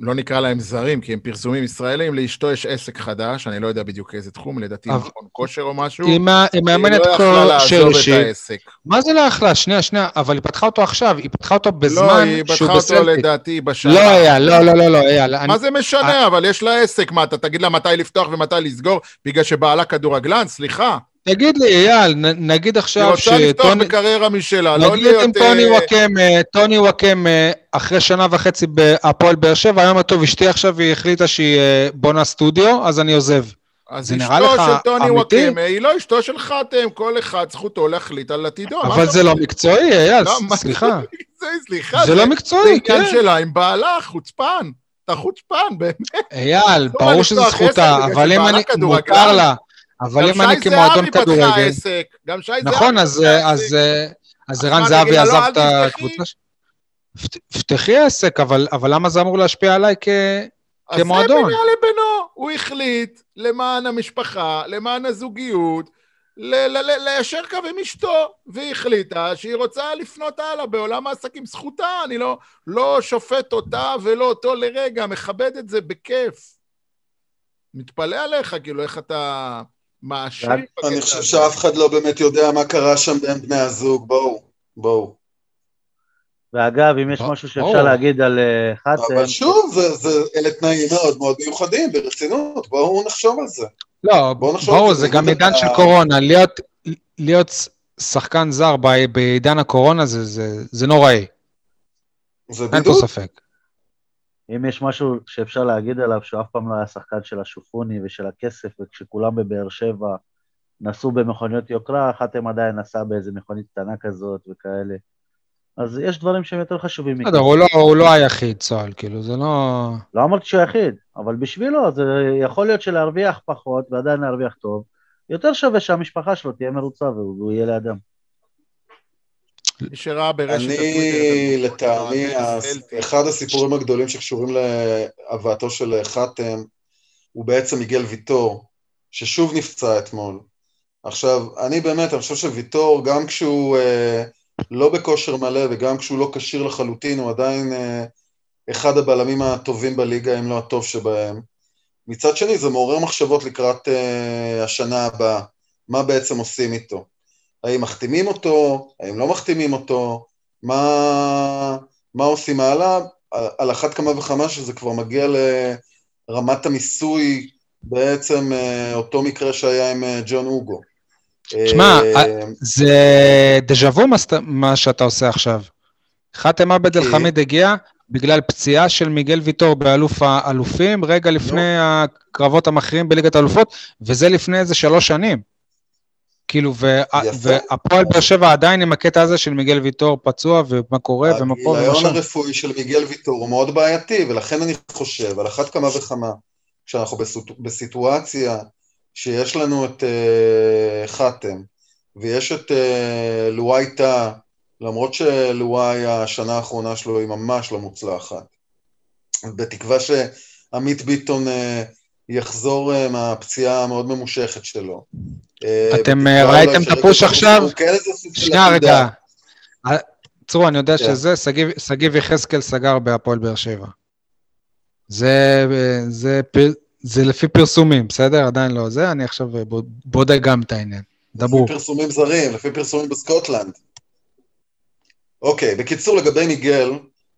לא נקרא להם זרים, כי הם פרסומים ישראלים, לאשתו יש עסק חדש, אני לא יודע בדיוק איזה תחום, לדעתי מכון כושר או משהו. היא מה- היא מאמנת היא לא יכלה כושר לעזוב את אישי. העסק. מה זה לא יכלה? שנייה, שנייה, אבל היא פתחה אותו עכשיו, היא פתחה אותו לא, בזמן היא שהוא פתחה אותו בסלטיק. לדעתי בשעה. לא היה, לא, לא, לא, לא, אייל. אני- מה זה משנה, אבל יש לה עסק, מה, אתה תגיד לה מתי לפתוח ומתי לסגור, בגלל שבעלה כדורגלן? סליחה. תגיד לי, אייל, נגיד עכשיו היא רוצה לפתוח בקריירה משלה, לא להיות... נגיד אם טוני וואקמה, טוני וואקמה, אחרי שנה וחצי בהפועל באר שבע, היום הטוב, אשתי עכשיו היא החליטה שהיא בונה סטודיו, אז אני עוזב. אז אשתו של טוני וואקמה היא לא אשתו של חתם, כל אחד זכותו להחליט על עתידו. אבל זה לא מקצועי, אייל, סליחה. זה לא מקצועי, כן. זה עניין שלה עם בעלה, חוצפן. אתה חוצפן, באמת. אייל, *laughs* לא, ברור שזו זכותה, אבל אם אני, מותר לה, אבל אם אני כמועדון כדורגל... גם שי זהבי נכון, אז ערן זהבי עזב את הקבוצה שלו. פתחי עסק, אבל למה זה אמור להשפיע עליי כמועדון? אז זה בינה לבינו, הוא החליט למען המשפחה, למען הזוגיות, ליישר קו עם אשתו, והיא החליטה שהיא רוצה לפנות הלאה בעולם העסקים. זכותה, אני לא, לא שופט אותה ולא אותו לרגע, מכבד את זה בכיף. מתפלא עליך, כאילו, איך אתה מאשים. אני חושב שאף אחד לא באמת יודע מה קרה שם בין בני הזוג, בואו, בואו. ואגב, אם יש משהו שאפשר להגיד על אה, חתם... אבל שוב, אלה תנאים מאוד מאוד מיוחדים, ברצינות, בואו נחשוב על זה. לא, ברור, זה גם עידן של קורונה. להיות, שחקן זר בעידן הקורונה זה, זה, זה נוראי. זה בדיוק. אין פה ספק. אם יש משהו שאפשר להגיד עליו, שהוא אף פעם לא היה שחקן של השופוני ושל הכסף, וכשכולם בבאר שבע נסעו במכוניות יוקרה, חתם עדיין נסע באיזה מכונית קטנה כזאת וכאלה. אז יש דברים שהם יותר חשובים מכאלה. בסדר, הוא, לא, הוא לא היחיד, צה"ל, כאילו, זה לא... לא אמרתי שהוא היחיד, אבל בשבילו זה יכול להיות שלהרוויח פחות ועדיין להרוויח טוב, יותר שווה שהמשפחה שלו תהיה מרוצה והוא יהיה לידם. מי שראה ברשת אני, לטעמי, אחד הסיפורים הגדולים שקשורים להבאתו של חתם, הוא בעצם מיגל ויטור, ששוב נפצע אתמול. עכשיו, אני באמת, אני חושב שוויטור, גם כשהוא... אה, לא בכושר מלא, וגם כשהוא לא כשיר לחלוטין, הוא עדיין אה, אחד הבלמים הטובים בליגה, אם לא הטוב שבהם. מצד שני, זה מעורר מחשבות לקראת אה, השנה הבאה, מה בעצם עושים איתו. האם מחתימים אותו, האם לא מחתימים אותו, מה, מה עושים הלאה, על אחת כמה וכמה שזה כבר מגיע לרמת המיסוי, בעצם אה, אותו מקרה שהיה עם אה, ג'ון אוגו. שמע, אה, זה דז'ה וו מה שאתה עושה עכשיו. חאתם עבד אל חמיד הגיע בגלל פציעה של מיגל ויטור באלוף האלופים, רגע לפני הקרבות המכריעים בליגת האלופות, וזה לפני איזה שלוש שנים. כאילו, והפועל באר שבע עדיין עם הקטע הזה של מיגל ויטור פצוע, ומה קורה, ומה פה ומה שם. הגיליון הרפואי של מיגל ויטור הוא מאוד בעייתי, ולכן אני חושב, על אחת כמה וכמה, כשאנחנו בסיטואציה שיש לנו את uh, חתם, ויש את uh, לואי טאה, למרות שלואי השנה האחרונה שלו היא ממש לא מוצלחת. בתקווה שעמית ביטון uh, יחזור uh, מהפציעה המאוד ממושכת שלו. אתם ראיתם את הפוש עכשיו? שנייה רגע. צרו, אני יודע כן. שזה, שגיב יחזקאל סגר בהפועל באר שבע. זה, זה זה לפי פרסומים, בסדר? עדיין לא זה, אני עכשיו בודק גם את העניין. דברו. לפי פרסומים זרים, לפי פרסומים בסקוטלנד. אוקיי, בקיצור, לגבי מיגל,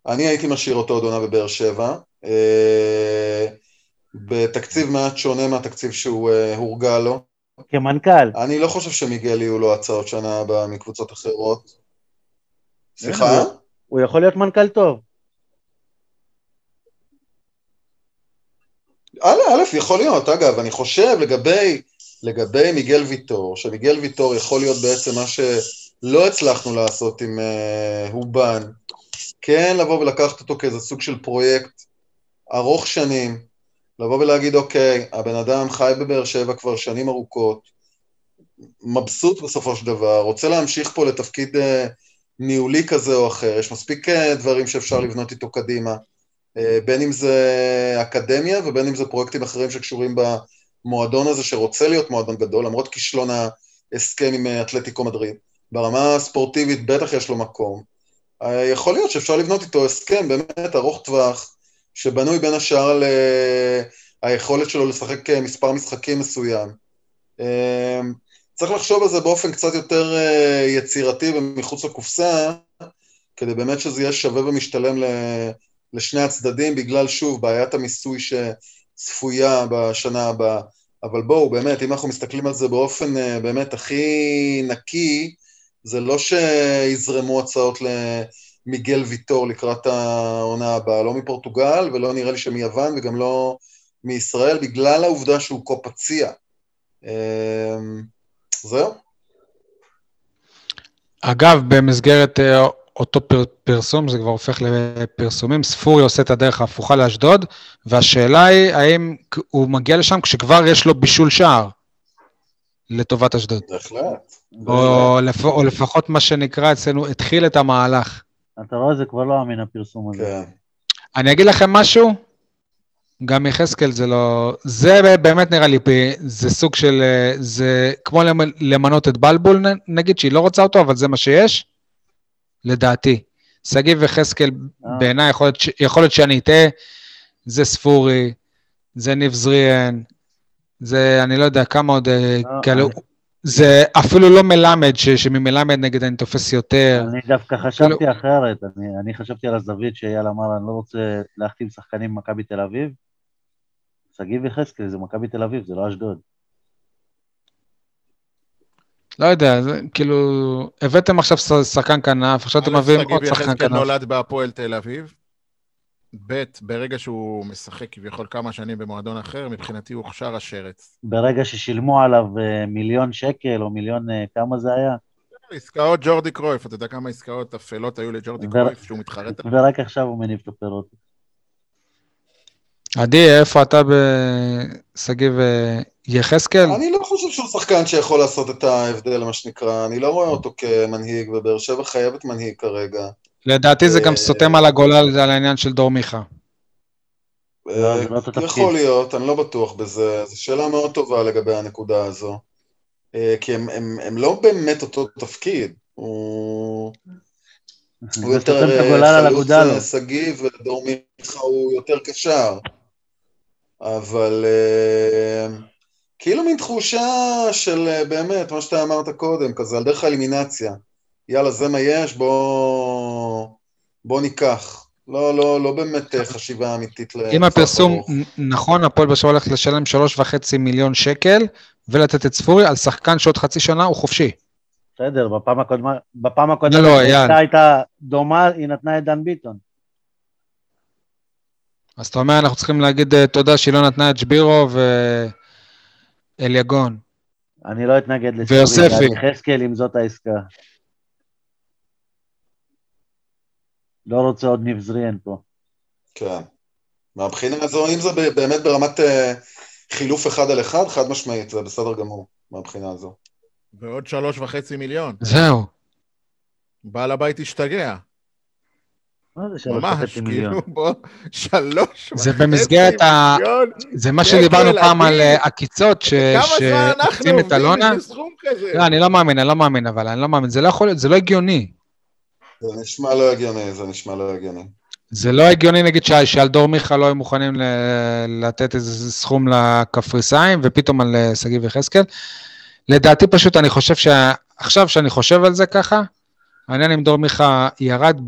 אני הייתי משאיר אותו עוד עונה בבאר שבע, אה, בתקציב מעט שונה מהתקציב שהוא אה, הורגל לו. כמנכ"ל. אני לא חושב שמיגל יהיו לו הצעות שנה הבאה מקבוצות אחרות. סליחה? הוא יכול להיות מנכ"ל טוב. א', יכול להיות, אגב, אני חושב לגבי, לגבי מיגל ויטור, שמיגל ויטור יכול להיות בעצם מה שלא הצלחנו לעשות עם uh, הובן, כן לבוא ולקחת אותו כאיזה סוג של פרויקט ארוך שנים, לבוא ולהגיד, אוקיי, הבן אדם חי בבאר שבע כבר שנים ארוכות, מבסוט בסופו של דבר, רוצה להמשיך פה לתפקיד uh, ניהולי כזה או אחר, יש מספיק uh, דברים שאפשר לבנות איתו קדימה. אה, בין אם זה אקדמיה ובין אם זה פרויקטים אחרים שקשורים במועדון הזה שרוצה להיות מועדון גדול, למרות כישלון ההסכם עם אתלטיקו מדריד. ברמה הספורטיבית בטח יש לו מקום. אה, יכול להיות שאפשר לבנות איתו הסכם באמת ארוך טווח, שבנוי בין השאר אה, היכולת שלו לשחק מספר משחקים מסוים. צריך לחשוב על זה באופן קצת יותר יצירתי ומחוץ לקופסה, כדי באמת שזה יהיה שווה ומשתלם לשני הצדדים, בגלל, שוב, בעיית המיסוי שצפויה בשנה הבאה. אבל בואו, באמת, אם אנחנו מסתכלים על זה באופן אה, באמת הכי נקי, זה לא שיזרמו הצעות למיגל ויטור לקראת העונה הבאה, לא מפורטוגל ולא נראה לי שמיוון וגם לא מישראל, בגלל העובדה שהוא כה פציע. אמ, זהו. אגב, במסגרת אה, אותו פרסום, זה כבר הופך לפרסומים, ספורי עושה את הדרך ההפוכה לאשדוד, והשאלה היא, האם הוא מגיע לשם כשכבר יש לו בישול שער לטובת אשדוד. בהחלט. או, לפ... או לפחות מה שנקרא אצלנו, התחיל את המהלך. אתה רואה, זה כבר לא אמין הפרסום הזה. כן. אני אגיד לכם משהו, גם יחזקאל זה לא... זה באמת נראה לי, זה סוג של... זה כמו למנות את בלבול, נגיד, שהיא לא רוצה אותו, אבל זה מה שיש. לדעתי. שגיב יחזקאל, אה. בעיניי, יכול, יכול להיות שאני אטעה, זה ספורי, זה ניב זריאן, זה, אני לא יודע כמה עוד אה, אה, כאלו, זה אפילו לא מלמד, ש, שממלמד נגיד אני תופס יותר. אני דווקא חשבתי כאילו... אחרת, אני, אני חשבתי על הזווית שאייל אמר, אני לא רוצה להחתים שחקנים במכבי תל אביב. שגיב יחזקאל זה מכבי תל אביב, זה לא אשדוד. לא יודע, זה, כאילו, הבאתם עכשיו שחקן כנף, עכשיו אתם מביאים עוד שחקן כנף. שגיב יחזקאל נולד בהפועל תל אביב. ב', ברגע שהוא משחק כביכול כמה שנים במועדון אחר, מבחינתי הוא הוכשר השרץ. ברגע ששילמו עליו אה, מיליון שקל, או מיליון, אה, כמה זה היה? עסקאות ג'ורדי קרויף, אתה יודע כמה עסקאות אפלות היו לג'ורדי קרויף שהוא מתחרט עליהן? ורק עכשיו הוא מניב את הפירות. עדי, איפה אתה בשגיב אה, יחזקאל? אני לא חושב שהוא שחקן שיכול לעשות את ההבדל, מה שנקרא. אני לא רואה אותו כמנהיג, ובאר שבע חייבת מנהיג כרגע. לדעתי זה גם אה, סותם על הגולל על העניין של דור מיכה. אה, לא יכול להיות, אני לא בטוח בזה. זו שאלה מאוד טובה לגבי הנקודה הזו. כי הם, הם, הם לא באמת אותו תפקיד. הוא, הוא יותר חלוץ שגיב, ודור מיכה הוא יותר קשר. אבל כאילו מין תחושה של באמת, מה שאתה אמרת קודם, כזה על דרך האלימינציה. יאללה, זה מה יש, בוא, בוא ניקח. לא, לא, לא באמת uh, חשיבה אמיתית אם הפרסום נכון, הפועל באר שבע הולך לשלם שלוש וחצי מיליון שקל ולתת את ספורי על שחקן שעוד חצי שנה הוא חופשי. בסדר, בפעם הקודמת, בפעם הקודמת, לא, לא, הייתה דומה, היא נתנה את דן ביטון. אז אתה אומר, אנחנו צריכים להגיד uh, תודה שהיא לא נתנה את שבירו ואליגון. אני לא אתנגד לסטורי, ויוספי. יחזקאל אם זאת העסקה. לא רוצה עוד ניב זריאן פה. כן. מהבחינה הזו, אם זה באמת ברמת uh, חילוף אחד על אחד, חד משמעית, זה בסדר גמור, מהבחינה הזו. ועוד שלוש וחצי מיליון. זהו. בעל הבית השתגע. מה זה שלוש וחצי מיליון? ממש, כאילו, בוא, שלוש זה במסגרת ה... זה מה שדיברנו פעם על אה, עקיצות, שתוקצים את אלונה. לא, אני לא מאמין, אני לא מאמין, אבל אני לא מאמין. זה לא יכול להיות, זה לא הגיוני. זה נשמע לא הגיוני, זה נשמע לא הגיוני. זה לא הגיוני, נגיד, שעל דור מיכה לא היו מוכנים לתת איזה סכום לקפריסאים, ופתאום על אה, שגיב יחזקאל. לדעתי פשוט, אני חושב שעכשיו שאני חושב על זה ככה, העניין עם דור מיכה ירד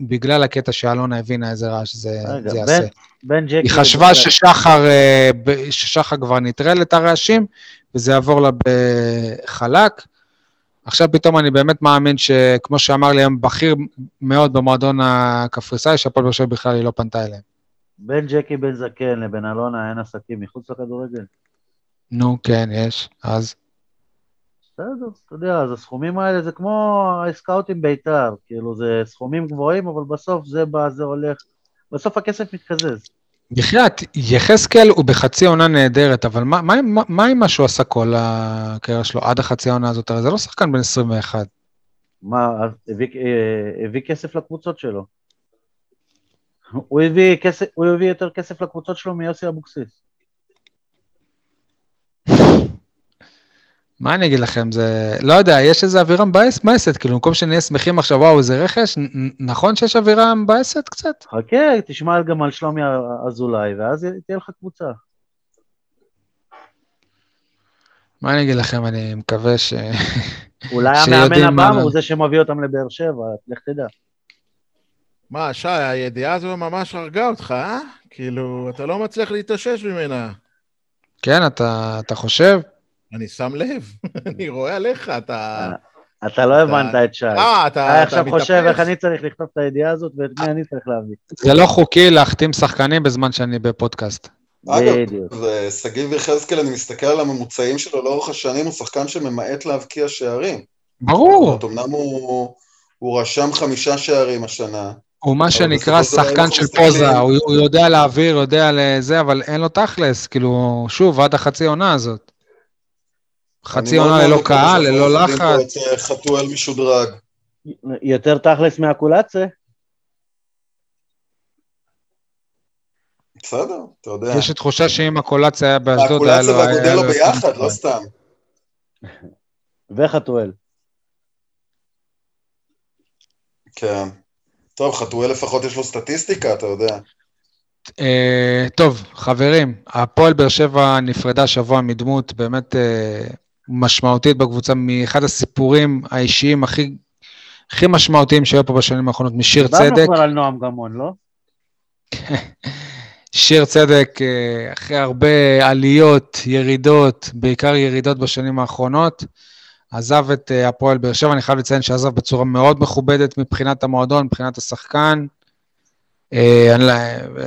בגלל הקטע שאלונה הבינה איזה רעש זה, רגע, זה יעשה. בן. היא חשבה ששחר, אה, ששחר כבר נטרל את הרעשים, וזה יעבור לה בחלק. עכשיו פתאום אני באמת מאמין שכמו שאמר לי היום בכיר מאוד במועדון הקפריסאי, שהפועל באר שבע בכלל היא לא פנתה אליהם. בין ג'קי בן זקן לבין אלונה אין עסקים מחוץ לכדורגל? נו, כן, יש. אז? בסדר, אתה יודע, אז הסכומים האלה זה כמו העסקאות עם בית"ר, כאילו זה סכומים גבוהים, אבל בסוף זה בא, זה הולך, בסוף הכסף מתקזז. בחייאת, יחזקאל הוא בחצי עונה נהדרת, אבל מה, מה, מה, מה עם מה שהוא עשה כל הקריירה שלו עד החצי העונה הזאת? הרי זה לא שחקן בן 21. מה, הביא, אה, הביא כסף לקבוצות שלו. הוא הביא, כסף, הוא הביא יותר כסף לקבוצות שלו מיוסי אבוקסיס. מה אני אגיד לכם, זה, לא יודע, יש איזה אווירה מבאסת, כאילו, במקום שנהיה שמחים עכשיו, וואו, איזה רכש, נכון שיש אווירה מבאסת קצת? חכה, תשמע גם על שלומי אזולאי, ואז תהיה לך קבוצה. מה אני אגיד לכם, אני מקווה ש... אולי המאמן הבא הוא זה שמביא אותם לבאר שבע, לך תדע. מה, שי, הידיעה הזו ממש הרגה אותך, אה? כאילו, אתה לא מצליח להתאושש ממנה. כן, אתה, אתה חושב? אני שם לב, *laughs* אני רואה עליך, אתה... אתה לא הבנת את שי. אה, אתה אתה עכשיו מתאפס. חושב איך אני צריך לכתוב את הידיעה הזאת ואת מי אני צריך להביא. זה לא חוקי להחתים שחקנים בזמן שאני בפודקאסט. אגב, בדיוק. ושגיב יחזקאל, אני מסתכל על הממוצעים שלו לאורך השנים, הוא שחקן שממעט להבקיע שערים. ברור. זאת אומרת, אמנם הוא, רשם חמישה שערים השנה. הוא מה שנקרא שחקן אנחנו של פוזה, הוא הוא יודע להעביר, יודע לזה, אבל אין לו תכלס, כאילו, שוב, עד החצי עונה הזאת. חצי מאוד עונה ללא קהל, ללא לחץ. חתואל משודרג. יותר תכלס מהקולצה? בסדר, אתה יודע. יש לי תחושה שאם הקולציה היה באשדוד, היה הקולציה לו... היה והגודלו לו- ביחד, לא סתם. וחתואל. כן. טוב, חתואל לפחות יש לו סטטיסטיקה, אתה יודע. אה, טוב, חברים, הפועל באר שבע נפרדה השבוע מדמות באמת אה, משמעותית בקבוצה, מאחד הסיפורים האישיים הכי, הכי משמעותיים שהיו פה בשנים האחרונות, משיר דיברנו צדק. כבר על נועם גמון, לא? *laughs* שיר צדק, אה, אחרי הרבה עליות, ירידות, בעיקר ירידות בשנים האחרונות, עזב את אה, הפועל באר שבע, אני חייב לציין שעזב בצורה מאוד מכובדת מבחינת המועדון, מבחינת השחקן. אה, לא-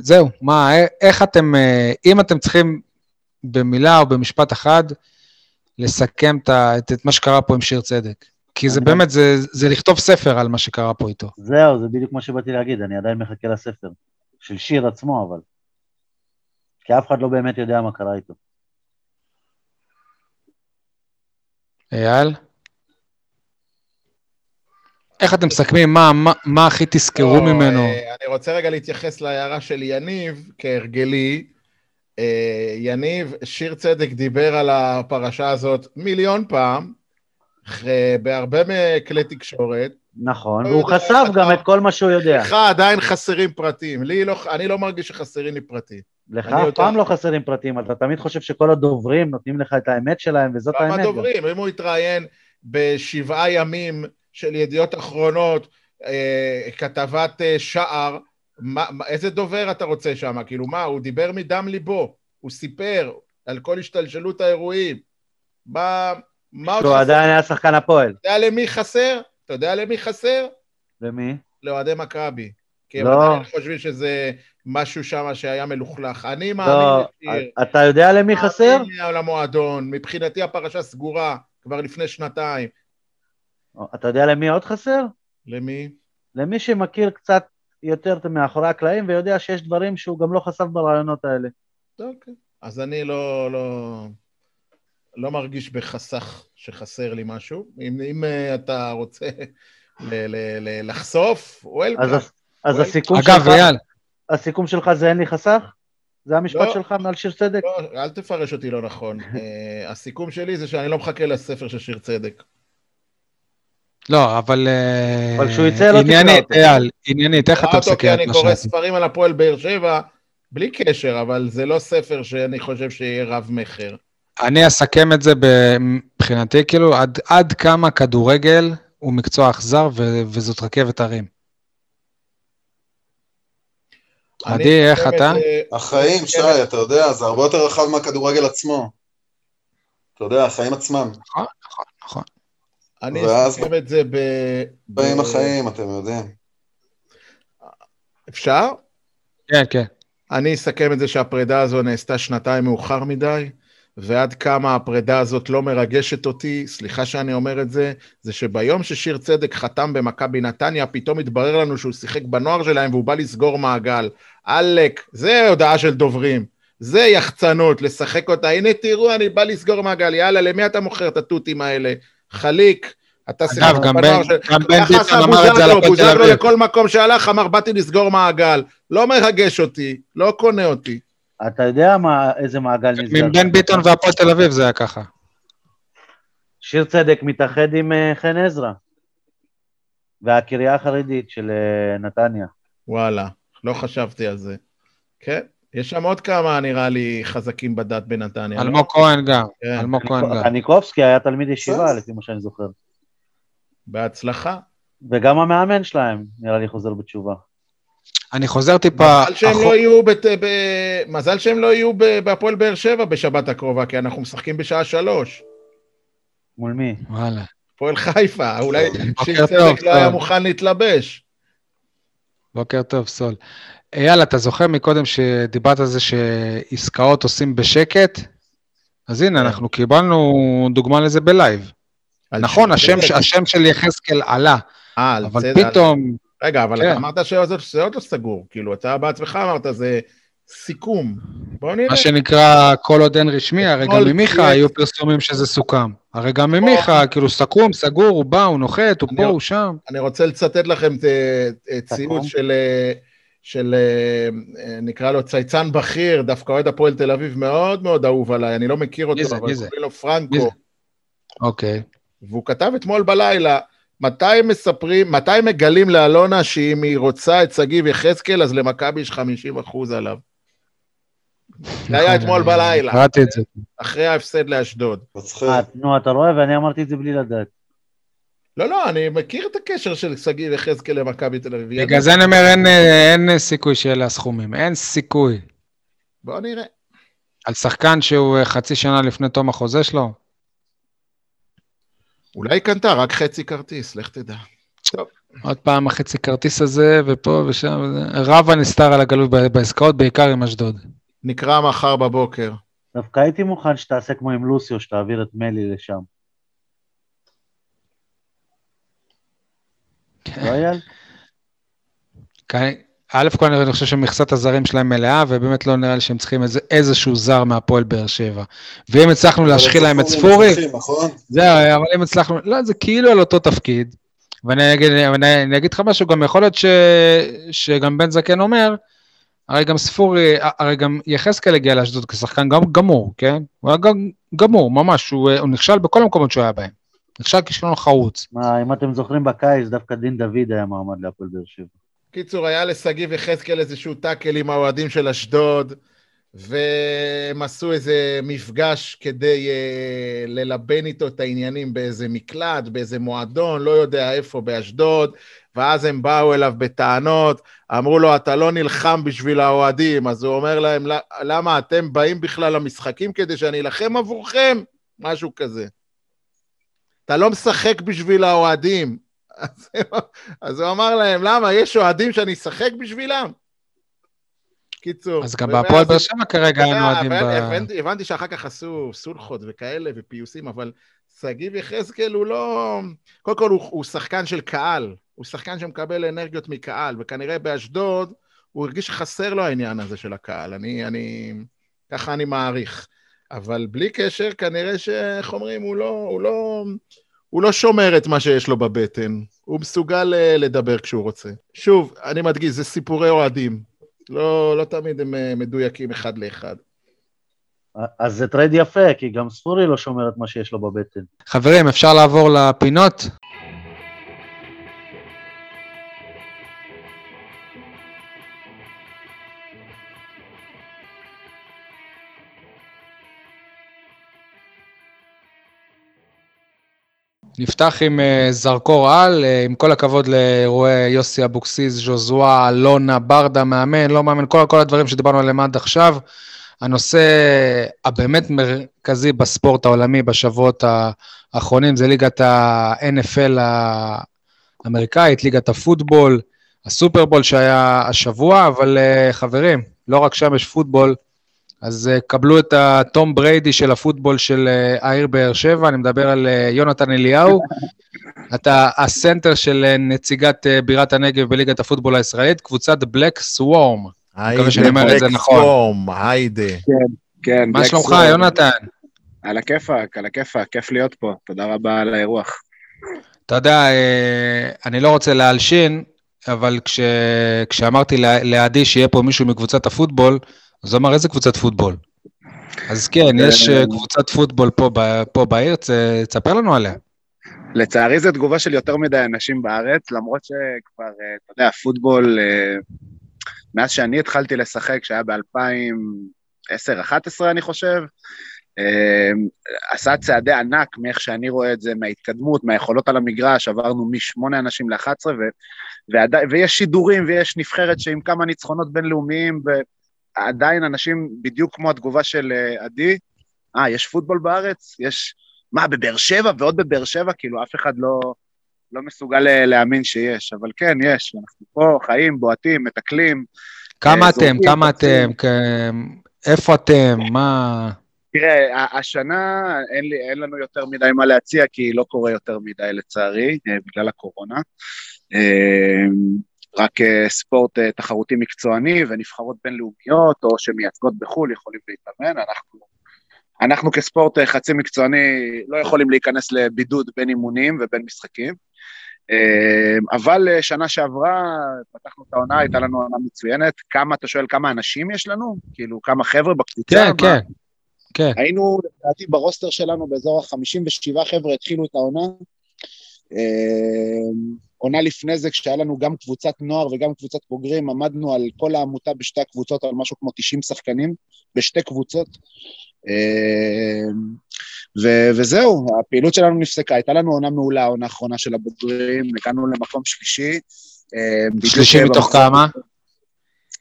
זהו, מה, איך אתם, אם אתם צריכים במילה או במשפט אחד, לסכם את, את, את מה שקרה פה עם שיר צדק. כי זה אני- באמת, זה, זה לכתוב ספר על מה שקרה פה איתו. זהו, זה בדיוק מה שבאתי להגיד, אני עדיין מחכה לספר. של שיר עצמו, אבל. כי אף אחד לא באמת יודע מה קרה איתו. אייל? איך אתם מסכמים? מה, מה, מה הכי תזכרו לא, ממנו? אה, אני רוצה רגע להתייחס להערה של יניב, כהרגלי. אה, יניב, שיר צדק דיבר על הפרשה הזאת מיליון פעם, בהרבה מכלי תקשורת. נכון, לא והוא חשף גם את כל מה שהוא יודע. לך עדיין חסרים פרטים. לי לא, אני לא מרגיש שחסרים לי פרטים. לך אף. פעם לא חסרים פרטים, אתה תמיד חושב שכל הדוברים נותנים לך את האמת שלהם, וזאת האמת. גם. דוברים, אם הוא התראיין בשבעה ימים של ידיעות אחרונות, אה, כתבת אה, שער, מה, מה, איזה דובר אתה רוצה שם? כאילו מה, הוא דיבר מדם ליבו, הוא סיפר על כל השתלשלות האירועים. מה, מה עוד שהוא חסר? עדיין היה שחקן הפועל. אתה יודע למי חסר? אתה יודע למי חסר? ומי? לאוהדי מכבי. כי הם לא. עדיין חושבים שזה משהו שם שהיה מלוכלך. אני לא, מאמין לשיר. אתה יודע למי חסר? מאמין למועדון. מבחינתי הפרשה סגורה כבר לפני שנתיים. אתה יודע למי עוד חסר? למי? למי שמכיר קצת יותר מאחורי הקלעים ויודע שיש דברים שהוא גם לא חשף ברעיונות האלה. אוקיי. אז אני לא, לא, לא מרגיש בחסך שחסר לי משהו. אם, אם uh, אתה רוצה ל, ל, ל, לחשוף, וולקאם. אז, אז וואי. הסיכום אגב, שלך, אייל, הסיכום שלך זה אין לי חסך? זה המשפט לא. שלך מעל שיר צדק? לא, אל תפרש אותי לא נכון. uh, הסיכום שלי זה שאני לא מחכה לספר של שיר צדק. לא, אבל... אה, אבל כשהוא יצא, לא תקרא אותו. אייל, עניינית, איך אתה קרא אותו מסכם כי את אני מה קורא? ספרים על הפועל באר שבע, בלי קשר, אבל זה לא ספר שאני חושב שיהיה רב-מכר. אני אסכם את זה מבחינתי, כאילו, עד, עד כמה כדורגל הוא מקצוע אכזר ו- וזאת רכבת הרים. עדי, אני איך אתה? החיים, שי, אתה יודע, זה הרבה יותר רחב מהכדורגל עצמו. אתה יודע, החיים עצמם. נכון. אני אסכם את זה. ב- באים החיים, אתם יודעים. אפשר? כן, כן. אני אסכם את זה שהפרידה הזו נעשתה שנתיים מאוחר מדי, ועד כמה הפרידה הזאת לא מרגשת אותי, סליחה שאני אומר את זה, זה שביום ששיר צדק חתם במכבי נתניה, פתאום התברר לנו שהוא שיחק בנוער שלהם והוא בא לסגור מעגל. עלק, זה הודעה של דוברים. זה יחצנות, לשחק אותה. הנה תראו, אני בא לסגור מעגל. יאללה, למי אתה מוכר את התותים האלה? חליק, אתה שיחקת גם בנוער של... גם בן ביטון אמר את זה על בוזגלו, הפועל תל בוזגלו אביב. לכל מקום שהלך אמר, באתי לסגור מעגל. לא מרגש אותי, לא קונה אותי. אתה יודע מה, איזה מעגל נסגר. מבן. ביטון והפועל תל אביב זה היה ככה. שיר צדק מתאחד עם אה, חן עזרא. והקריה החרדית של אה, נתניה. וואלה, לא חשבתי על זה. כן, יש שם עוד כמה, נראה לי, חזקים בדת בנתניה. לא? אלמוג כהן גם, כן, אלמוג כהן גם. קניקובסקי היה תלמיד ישיבה, בסדר. לפי מה שאני זוכר. בהצלחה. וגם המאמן שלהם, נראה לי, חוזר בתשובה. אני חוזר טיפה... מזל שהם לא יהיו, בת... ב... מזל שהם לא יהיו בהפועל באר שבע בשבת הקרובה, כי אנחנו משחקים בשעה שלוש. מול מי? וואלה. הפועל חיפה, אולי שיר צדק לא היה מוכן להתלבש. בוקר טוב, סול. אייל, אתה זוכר מקודם שדיברת על זה שעסקאות עושים בשקט? אז הנה, כן. אנחנו קיבלנו דוגמה לזה בלייב. נכון, השם, השם של יחזקאל עלה, אה, אבל פתאום... רגע, אבל כן. אתה אמרת שזה עוד לא סגור, כאילו, אתה בעצמך אמרת, זה סיכום. בוא נראה. מה שנקרא, כל עוד אין רשמי, הרי גם ממיכה היו פרסומים שזה סוכם. הרי גם ממיכה, כאילו, סכום, סגור, הוא בא, הוא נוחת, הוא פה, הוא שם. אני רוצה לצטט לכם ציוץ של... של נקרא לו צייצן בכיר, דווקא אוהד הפועל תל אביב מאוד מאוד אהוב עליי, אני לא מכיר אותו, אבל קוראים לו פרנקו. אוקיי. והוא כתב אתמול בלילה, מתי מספרים, מתי מגלים לאלונה שאם היא רוצה את שגיב יחזקאל, אז למכבי יש 50 אחוז עליו? זה היה אתמול בלילה. קראתי את זה. אחרי ההפסד לאשדוד. אה, נו, אתה רואה? ואני אמרתי את זה בלי לדעת. לא, לא, אני מכיר את הקשר של שגיב יחזקאל למכבי תל אביב. בגלל זה אני אומר, אין סיכוי שאלה הסכומים. אין סיכוי. בוא נראה. על שחקן שהוא חצי שנה לפני תום החוזה שלו? אולי קנתה רק חצי כרטיס, לך תדע. טוב. עוד פעם החצי כרטיס הזה, ופה ושם, רב הנסתר על הגלות בעסקאות, בעיקר עם אשדוד. נקרא מחר בבוקר. דווקא הייתי מוכן שתעשה כמו עם לוסיו, שתעביר את מלי לשם. לא אייל? א' כל אני חושב שמכסת הזרים שלהם מלאה, ובאמת לא נראה לי שהם צריכים איזה, איזשהו זר מהפועל באר שבע. ואם הצלחנו להשחיל להם את ספורי, נכון? זהו, אבל אם הצלחנו, לא, זה כאילו על אותו תפקיד. ואני אגיד, אני אגיד לך משהו, גם יכול להיות ש, שגם בן זקן אומר, הרי גם ספורי, הרי גם יחזקאל הגיע לאשדוד כשחקן גם גמור, כן? הוא היה גם גמור, ממש, הוא, הוא נכשל בכל המקומות שהוא היה בהם. נכשל כישלון חרוץ. מה, אם אתם זוכרים בקיץ, דווקא דין דוד היה מעמד להפועל באר שבע. קיצור, היה לשגיב יחזקאל איזשהו טאקל עם האוהדים של אשדוד, והם עשו איזה מפגש כדי uh, ללבן איתו את העניינים באיזה מקלט, באיזה מועדון, לא יודע איפה, באשדוד, ואז הם באו אליו בטענות, אמרו לו, אתה לא נלחם בשביל האוהדים, אז הוא אומר להם, למה אתם באים בכלל למשחקים כדי שאני אלחם עבורכם? משהו כזה. אתה לא משחק בשביל האוהדים, *laughs* אז הוא אמר להם, למה? יש אוהדים שאני אשחק בשבילם? קיצור. אז גם בהפועל באר שבע כרגע אין אוהדים ב... הבנתי שאחר כך עשו סולחות וכאלה ופיוסים, אבל שגיב יחזקאל הוא לא... קודם כל הוא, הוא שחקן של קהל, הוא שחקן שמקבל אנרגיות מקהל, וכנראה באשדוד הוא הרגיש שחסר לו העניין הזה של הקהל. אני, אני... ככה אני מעריך. אבל בלי קשר, כנראה שאיך אומרים, הוא לא... הוא לא... הוא לא שומר את מה שיש לו בבטן, הוא מסוגל אה, לדבר כשהוא רוצה. שוב, אני מדגיש, זה סיפורי אוהדים. לא, לא תמיד הם אה, מדויקים אחד לאחד. אז זה טרייד יפה, כי גם ספורי לא שומר את מה שיש לו בבטן. חברים, אפשר לעבור לפינות? נפתח עם אה, זרקור על, אה, עם כל הכבוד לאירועי יוסי אבוקסיס, ז'וזואה, אלונה, ברדה, מאמן, לא מאמן, כל, כל הדברים שדיברנו עליהם עד עכשיו. הנושא הבאמת מרכזי בספורט העולמי בשבועות האחרונים זה ליגת ה-NFL האמריקאית, ליגת הפוטבול, הסופרבול שהיה השבוע, אבל אה, חברים, לא רק שם יש פוטבול, אז אה, קבלו את הטום בריידי של הפוטבול של אה, העיר באר שבע, אני מדבר על אה, יונתן אליהו. *laughs* אתה הסנטר של נציגת אה, בירת הנגב בליגת הפוטבול הישראלית, קבוצת Black Swarm. היידה, Black Swarm, היידה. כן, כן. מה שלומך, יונתן? על הכיפאק, על הכיפאק, כיף להיות פה, תודה רבה על האירוח. אתה יודע, אני לא רוצה להלשין, אבל כש, כשאמרתי לעדי שיהיה פה מישהו מקבוצת הפוטבול, אז הוא אמר, איזה קבוצת פוטבול? אז כן, יש אה, קבוצת פוטבול פה, פה בעיר, תספר לנו עליה. לצערי זו תגובה של יותר מדי אנשים בארץ, למרות שכבר, אה, אתה יודע, פוטבול, אה, מאז שאני התחלתי לשחק, שהיה ב-2010-2011, אני חושב, עשה צעדי ענק מאיך שאני רואה את זה, מההתקדמות, מהיכולות על המגרש, עברנו משמונה אנשים ל-11, ויש שידורים ויש נבחרת שעם כמה ניצחונות בינלאומיים, ועדיין אנשים, בדיוק כמו התגובה של אה, עדי, אה, יש פוטבול בארץ? יש... מה, בבאר שבע ועוד בבאר שבע? כאילו, אף אחד לא, לא מסוגל אה, להאמין שיש, אבל כן, יש. אנחנו פה חיים, בועטים, מתקלים. כמה אתם? כמה אתם? איפה אתם? מה... תראה, השנה אין, לי, אין לנו יותר מדי מה להציע, כי לא קורה יותר מדי לצערי, אה, בגלל הקורונה. אה, רק אה, ספורט תחרותי מקצועני ונבחרות בינלאומיות, או שמייצגות בחו"ל, יכולים להתאמן. אנחנו, אנחנו כספורט חצי מקצועני לא יכולים להיכנס לבידוד בין אימונים ובין משחקים. אבל שנה שעברה, פתחנו את העונה, הייתה לנו עונה מצוינת. כמה, אתה שואל כמה אנשים יש לנו? כאילו, כמה חבר'ה בקבוצה? כן? כן. כן. היינו, לדעתי, ברוסטר שלנו באזור ה-57 חבר'ה התחילו את העונה. אה, עונה לפני זה, כשהיה לנו גם קבוצת נוער וגם קבוצת בוגרים, עמדנו על כל העמותה בשתי הקבוצות, על משהו כמו 90 שחקנים, בשתי קבוצות. אה, ו- וזהו, הפעילות שלנו נפסקה. הייתה לנו עונה מעולה, העונה האחרונה של הבוגרים, הגענו למקום שלישי. אה, שלישי מתוך כמה?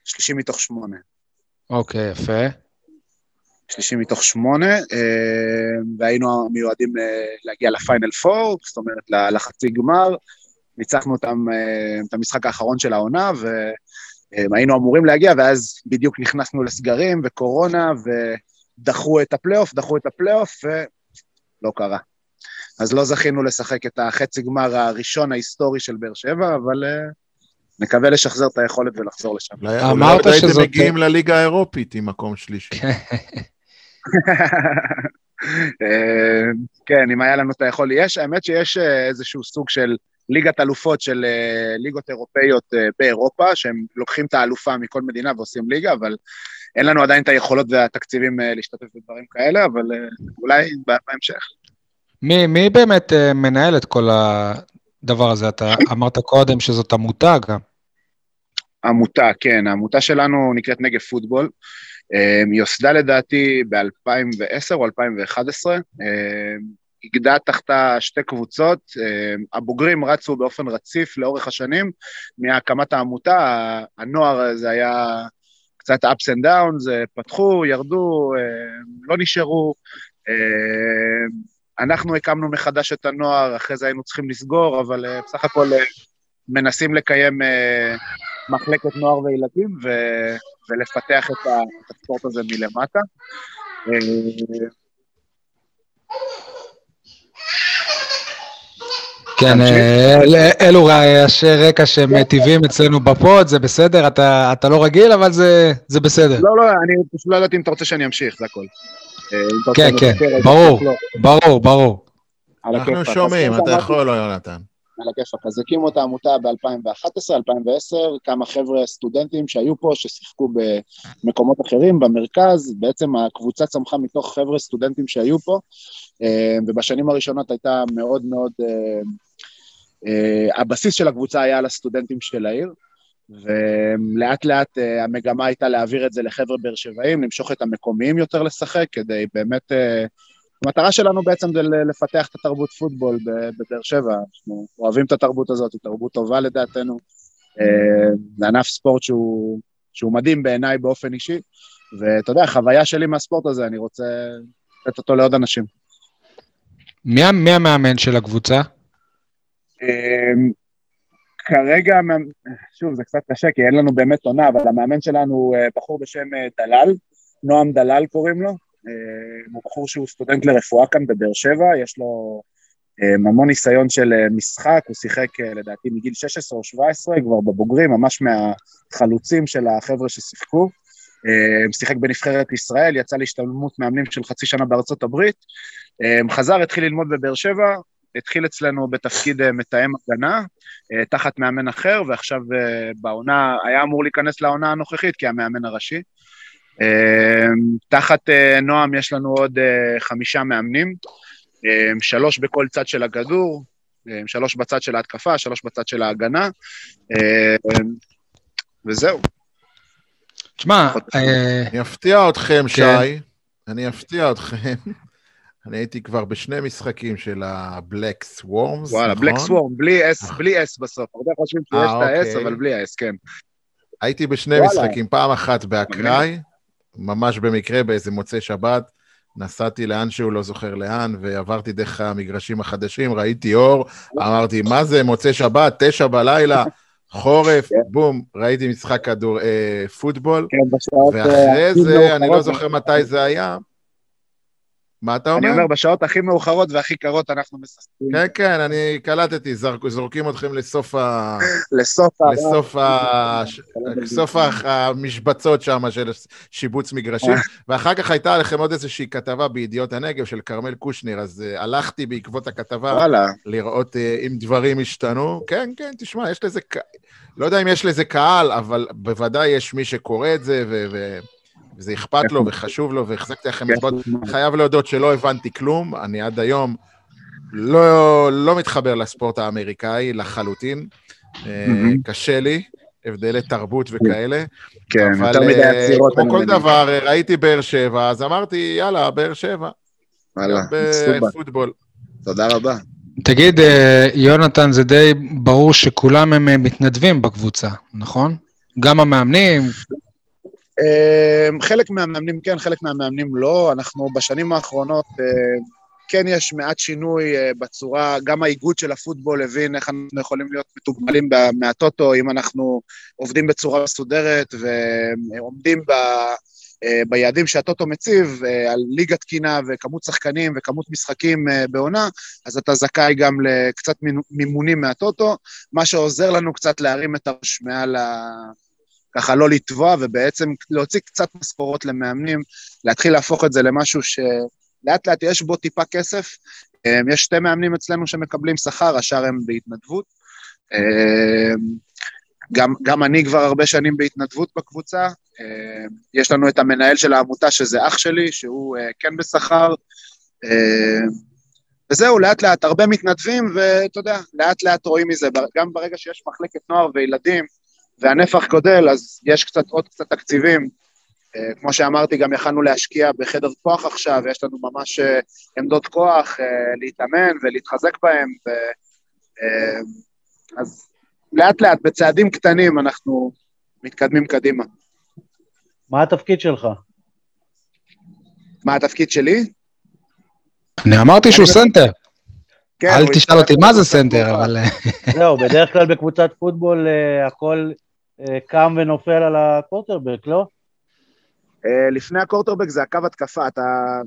שלישי מתוך שמונה. אוקיי, יפה. שלישי מתוך שמונה, אה, והיינו מיועדים אה, להגיע לפיינל פור, זאת אומרת לחצי גמר. ניצחנו אותם, אה, את המשחק האחרון של העונה, והיינו אמורים להגיע, ואז בדיוק נכנסנו לסגרים וקורונה, ודחו את הפלייאוף, דחו את הפלייאוף, ולא קרה. אז לא זכינו לשחק את החצי גמר הראשון ההיסטורי של באר שבע, אבל נקווה לשחזר את היכולת ולחזור לשם. אמרת שזאת... הייתם מגיעים לליגה האירופית עם מקום שלישי. *laughs* אה, כן, אם היה לנו את היכול, יש, האמת שיש אה, איזשהו סוג של ליגת אלופות של אה, ליגות אירופאיות באירופה, שהם לוקחים את האלופה מכל מדינה ועושים ליגה, אבל אין לנו עדיין את היכולות והתקציבים להשתתף בדברים כאלה, אבל אולי בהמשך. מי, מי באמת מנהל את כל הדבר הזה? אתה אמרת קודם שזאת עמותה גם. עמותה, כן, העמותה שלנו נקראת נגב פוטבול. אמ, היא יוסדה לדעתי ב-2010 או 2011, איגדה אמ, תחתה שתי קבוצות, אמ, הבוגרים רצו באופן רציף לאורך השנים, מהקמת העמותה, הנוער זה היה קצת ups and downs, פתחו, ירדו, לא נשארו. אנחנו הקמנו מחדש את הנוער, אחרי זה היינו צריכים לסגור, אבל אה, בסך הכל אה, מנסים לקיים אה, מחלקת נוער וילדים, ו... ולפתח את, ה, את הספורט הזה מלמטה. כן, אה, אלו רעשי רקע שהם טבעיים אצלנו בפוד, זה בסדר, אתה, אתה לא רגיל, אבל זה, זה בסדר. לא, לא, אני פשוט לא ידעתי אם אתה רוצה שאני אמשיך, זה הכל. אה, כן, כן, ברור, לא. ברור, ברור. אנחנו שומעים, אתה יכול, יונתן. על הכיפאק. אז הקימו את העמותה ב-2011, 2010, כמה חבר'ה סטודנטים שהיו פה, ששיחקו במקומות אחרים, במרכז, בעצם הקבוצה צמחה מתוך חבר'ה סטודנטים שהיו פה, אה, ובשנים הראשונות הייתה מאוד מאוד, אה, אה, הבסיס של הקבוצה היה על הסטודנטים של העיר, ולאט לאט המגמה הייתה להעביר את זה לחבר'ה באר שבעים, למשוך את המקומיים יותר לשחק, כדי באמת המטרה שלנו בעצם זה לפתח את התרבות פוטבול בבאר שבע, אנחנו אוהבים את התרבות הזאת, היא תרבות טובה לדעתנו, אה, זה ענף ספורט שהוא, שהוא מדהים בעיניי באופן אישי, ואתה יודע, החוויה שלי מהספורט הזה, אני רוצה לתת אותו לעוד אנשים. מי, מי המאמן של הקבוצה? אה, כרגע, שוב, זה קצת קשה, כי אין לנו באמת עונה, אבל המאמן שלנו הוא אה, בחור בשם דלל, נועם דלל קוראים לו, אה, הוא בחור שהוא סטודנט לרפואה כאן בבאר שבע, יש לו אה, המון ניסיון של אה, משחק, הוא שיחק לדעתי מגיל 16 או 17, כבר בבוגרים, ממש מהחלוצים של החבר'ה ששיחקו. שיחק בנבחרת ישראל, יצא להשתלמות מאמנים של חצי שנה בארצות הברית, חזר, התחיל ללמוד בבאר שבע, התחיל אצלנו בתפקיד מתאם הגנה, תחת מאמן אחר, ועכשיו בעונה, היה אמור להיכנס לעונה הנוכחית כהמאמן הראשי. אמ, תחת אה, נועם יש לנו עוד אה, חמישה מאמנים, אמ, שלוש בכל צד של הכדור, אמ, שלוש בצד של ההתקפה, שלוש בצד של ההגנה, וזהו. תשמע, אני אפתיע אתכם, כן. שי. אני אפתיע אתכם. *laughs* אני הייתי כבר בשני משחקים של ה-Black Swarms, וואלה, נכון? Black Swarm, בלי S, בלי S בסוף. הרבה חושבים שיש אה, את ה-S, אוקיי. אבל בלי ה-S, כן. הייתי בשני וואלה. משחקים, פעם אחת באקראי, ממש במקרה באיזה מוצאי שבת, נסעתי לאן שהוא לא זוכר לאן, ועברתי דרך המגרשים החדשים, ראיתי אור, אמרתי, מה זה, מוצאי שבת, תשע בלילה, חורף, כן. בום, ראיתי משחק כדור, אה, פוטבול, כן. אה, ואחרי זה, אני לא. זוכר מתי זה היה. מה אתה אני אומר? אומר, בשעות הכי מאוחרות והכי קרות אנחנו משחקים כן, כן, אני קלטתי, זורקים אתכם לסוף ה... לסוף ה... לסוף ה... *laughs* סוף ה- המשבצות שם של שיבוץ מגרשים, *laughs* ואחר כך הייתה לכם עוד איזושהי כתבה בידיעות הנגב של כרמל קושניר, אז uh, הלכתי בעקבות הכתבה לראות uh, אם דברים השתנו. כן, כן, תשמע, יש לזה... לא יודע אם יש לזה קהל, אבל בוודאי יש מי שקורא את זה, ו... וזה אכפת לו וחשוב לו, והחזקתי לכם אצבעות. חייב להודות שלא הבנתי כלום, אני עד היום לא, לא מתחבר לספורט האמריקאי לחלוטין. אה. קשה לי, הבדלי תרבות וכאלה. כן, אבל יותר מדי אה, עצירות. כמו אני כל. דבר, אה, ראיתי באר שבע, אז אמרתי, יאללה, באר שבע. וואלה, סובה, בפוטבול. תודה רבה. תגיד, יונתן, זה די ברור שכולם הם מתנדבים בקבוצה, נכון? גם המאמנים, חלק מהמאמנים כן, חלק מהמאמנים לא. אנחנו בשנים האחרונות, אה, כן יש מעט שינוי אה, בצורה, גם האיגוד של הפוטבול הבין איך אנחנו יכולים להיות מתוגמלים מהטוטו, אם אנחנו עובדים בצורה מסודרת ועומדים ב... אה, ביעדים שהטוטו מציב, על ליגה תקינה וכמות שחקנים וכמות משחקים בעונה, אז אתה זכאי גם לקצת מימונים מהטוטו, מה שעוזר לנו קצת להרים את הראש מעל. ככה לא לטבוע, ובעצם להוציא קצת משכורות למאמנים, להתחיל להפוך את זה למשהו שלאט לאט יש בו טיפה כסף. אה, יש שתי מאמנים אצלנו שמקבלים שכר, השאר הם בהתנדבות. אה, גם, גם אני כבר הרבה שנים בהתנדבות בקבוצה. אה, יש לנו את המנהל של העמותה, שזה אח שלי, שהוא אה, כן בשכר. וזהו, לאט לאט, הרבה מתנדבים, ואתה יודע, לאט לאט רואים מזה, גם ברגע שיש מחלקת נוער וילדים, והנפח גודל, אז יש קצת עוד קצת תקציבים. Uh, כמו שאמרתי, גם יכלנו להשקיע בחדר כוח עכשיו, ויש לנו ממש uh, עמדות כוח uh, להתאמן ולהתחזק בהם. ו, uh, אז לאט לאט, בצעדים קטנים, אנחנו מתקדמים קדימה. מה התפקיד שלך? מה התפקיד שלי? אני אמרתי שהוא סנטר. כן, אל תשאל אותי מה זה סנטר. אבל... אה, זהו, בדרך כלל בקבוצת פוטבול אה, הכל אה, קם ונופל על הקווטרבק, לא? אה, לפני הקורטרבק זה הקו התקפה, אתה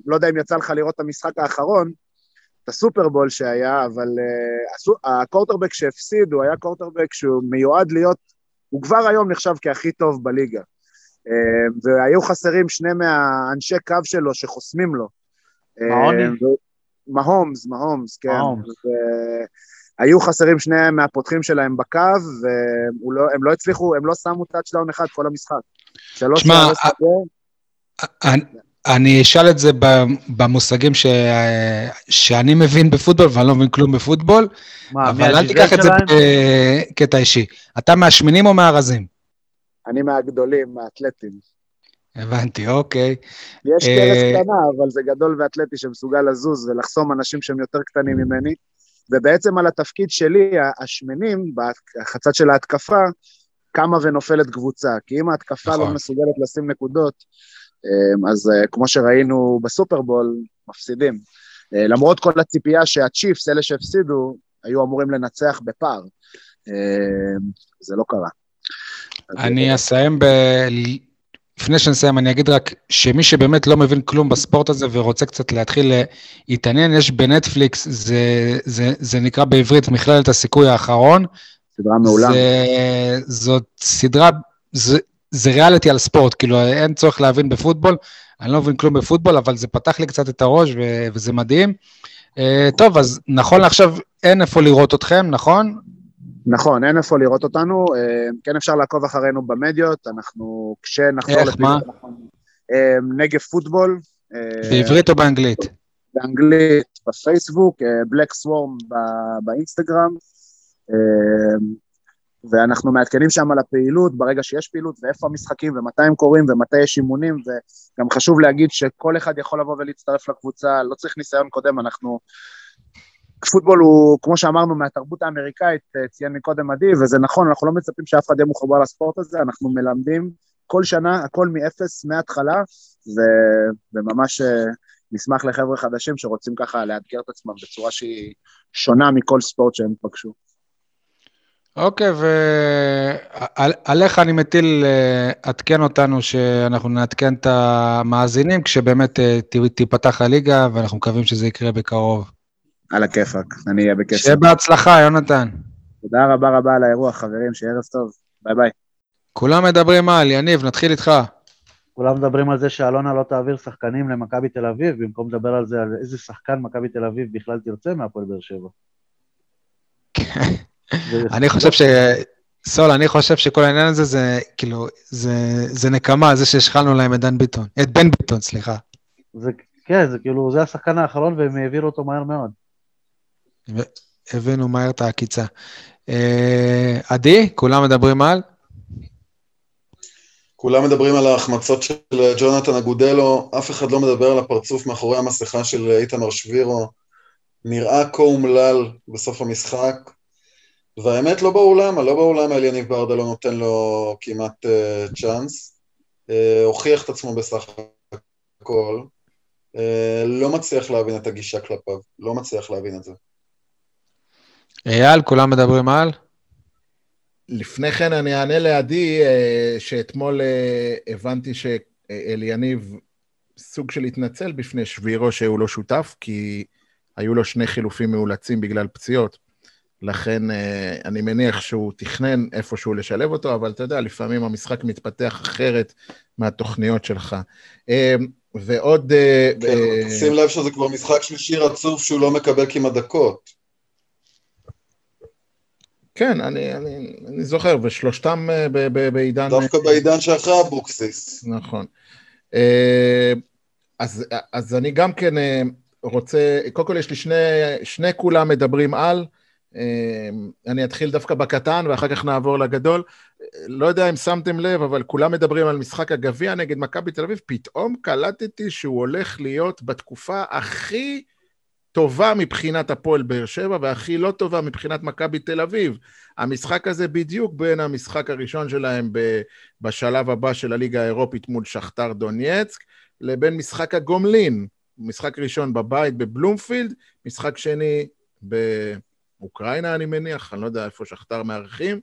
לא יודע אם יצא לך לראות את המשחק האחרון, את הסופרבול שהיה, אבל אה, הסו- הקורטרבק שהפסיד, הוא היה קורטרבק שהוא מיועד להיות, הוא כבר היום נחשב כהכי טוב בליגה. אה, והיו חסרים שני מהאנשי קו שלו שחוסמים לו. אה, מעוני? מהומס, מהומס, כן. מהומס. היו חסרים שני מהפותחים שלהם בקו, והם לא הצליחו, הם לא שמו טאצ'דאון אחד כל המשחק. שלוש שמע, שערי ה- שדה, אני- אשאל את זה במושגים ש... שאני מבין בפוטבול, ואני לא מבין כלום בפוטבול, מה, אבל אל תיקח את זה? בקטע אישי. אתה מהשמנים או מהרזים? אני מהגדולים, מהאתלטים. הבנתי, אוקיי. יש אה, קרס קטנה, אבל זה גדול ואתלטי שמסוגל לזוז ולחסום אנשים שהם יותר קטנים ממני. ובעצם על התפקיד שלי, השמנים, בחצת של ההתקפה, קמה ונופלת קבוצה. כי אם ההתקפה נכון. לא מסוגלת לשים נקודות, אה, אז אה, כמו שראינו בסופרבול, מפסידים. אה, למרות כל הציפייה שהצ'יפס, אלה שהפסידו, היו אמורים לנצח בפער. אה, זה לא קרה. אני אה, אסיים ב... לפני שנסיים, אני אגיד רק שמי שבאמת לא מבין כלום בספורט הזה ורוצה קצת להתחיל להתעניין, יש בנטפליקס, זה, זה, זה נקרא בעברית מכללת הסיכוי האחרון. סדרה מעולה. זה, זאת סדרה, זה, זה ריאליטי על ספורט, כאילו אין צורך להבין בפוטבול, אני לא מבין כלום בפוטבול, אבל זה פתח לי קצת את הראש ו, וזה מדהים. Uh, טוב, אז נכון לעכשיו אין איפה לראות אתכם, נכון? נכון, אין איפה לראות אותנו, אה, כן אפשר לעקוב אחרינו במדיות, אנחנו, כשנחזור איך, מה? אנחנו, אה, נגב פוטבול, אה, בעברית או באנגלית? באנגלית, בפייסבוק, בלק סוורם באינסטגרם, ואנחנו מעדכנים שם על הפעילות ברגע שיש פעילות, ואיפה המשחקים, ומתי הם קורים, ומתי יש אימונים, וגם חשוב להגיד שכל אחד יכול לבוא ולהצטרף לקבוצה, לא צריך ניסיון קודם, אנחנו... פוטבול הוא, כמו שאמרנו, מהתרבות האמריקאית, אה, ציין מקודם עדי, וזה נכון, אנחנו לא מצפים שאף אחד יהיה מחובר לספורט הזה, אנחנו מלמדים כל שנה, הכל מאפס, מההתחלה, ו... וממש אה, נשמח לחבר'ה חדשים שרוצים ככה לאתגר את עצמם בצורה שהיא שונה מכל ספורט שהם פגשו. אוקיי, ועליך אני מטיל לעדכן אותנו שאנחנו נעדכן את המאזינים כשבאמת אה, תיפתח הליגה, ואנחנו מקווים שזה יקרה בקרוב. על הכיפאק, אני אהיה בכיף. שיהיה בהצלחה, יונתן. תודה רבה רבה על האירוח, חברים, שיהיה ערב טוב. ביי ביי. כולם מדברים על, יניב, נתחיל איתך. כולם מדברים על זה שאלונה לא תעביר שחקנים למכבי תל אביב, במקום לדבר על זה, על איזה שחקן מכבי תל אביב בכלל תרצה מהפועל באר שבע. *laughs* אני חושב ש... סול, אני חושב שכל העניין הזה זה, כאילו, זה, זה נקמה, זה שהשחלנו להם את דן ביטון, את בן ביטון, סליחה. זה, כן, זה כאילו, זה השחקן האחרון והם העבירו אותו מהר מאוד. הבאנו מהר את העקיצה. אה, עדי, כולם מדברים על? כולם מדברים על ההחמצות של ג'ונתן אגודלו, אף אחד לא מדבר על הפרצוף מאחורי המסכה של איתמר שבירו. נראה כה אומלל בסוף המשחק, והאמת לא ברור למה, לא ברור למה אליניב ברדה לא נותן לו כמעט uh, צ'אנס. Uh, הוכיח את עצמו בסך הכל. Uh, לא מצליח להבין את הגישה כלפיו, לא מצליח להבין את זה. אייל, כולם מדברים על? לפני כן אני אענה לעדי, אה, שאתמול אה, הבנתי שאליניב סוג של התנצל בפני שבירו שהוא לא שותף, כי היו לו שני חילופים מאולצים בגלל פציעות. לכן אה, אני מניח שהוא תכנן איפשהו לשלב אותו, אבל אתה יודע, לפעמים המשחק מתפתח אחרת מהתוכניות שלך. ועוד... כן, שים לב שזה כבר משחק שלישי רצוף שהוא לא מקבל כמעט דקות. כן, אני, אני, אני זוכר, ושלושתם אה, בעידן... דווקא בעידן שאחרי אבוקסיס. נכון. אה, אז, אז אני גם כן אה, רוצה, קודם כל יש לי שני, שני כולם מדברים על, אני אתחיל דווקא בקטן ואחר כך נעבור לגדול. לא יודע אם שמתם לב, אבל כולם מדברים על משחק הגביע נגד מכבי תל אביב, פתאום קלטתי שהוא הולך להיות בתקופה הכי... טובה מבחינת הפועל באר שבע והכי לא טובה מבחינת מכבי תל אביב. המשחק הזה בדיוק בין המשחק הראשון שלהם בשלב הבא של הליגה האירופית מול שכתר דונייצק, לבין משחק הגומלין. משחק ראשון בבית בבלומפילד, משחק שני באוקראינה, אני מניח, אני לא יודע איפה שכתר מארחים.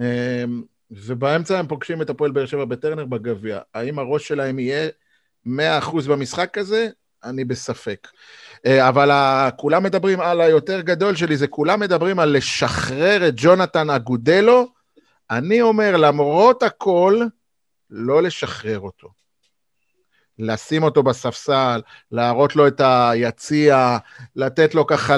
אמ, ובאמצע הם פוגשים את הפועל באר שבע בטרנר בגביע. האם הראש שלהם יהיה 100% במשחק הזה? אני בספק. אה, אבל כולם מדברים על היותר גדול שלי, זה כולם מדברים על לשחרר את ג'ונתן אגודלו. אני אומר, למרות הכל, לא לשחרר אותו. לשים אותו בספסל, להראות לו את היציע, לתת לו ככה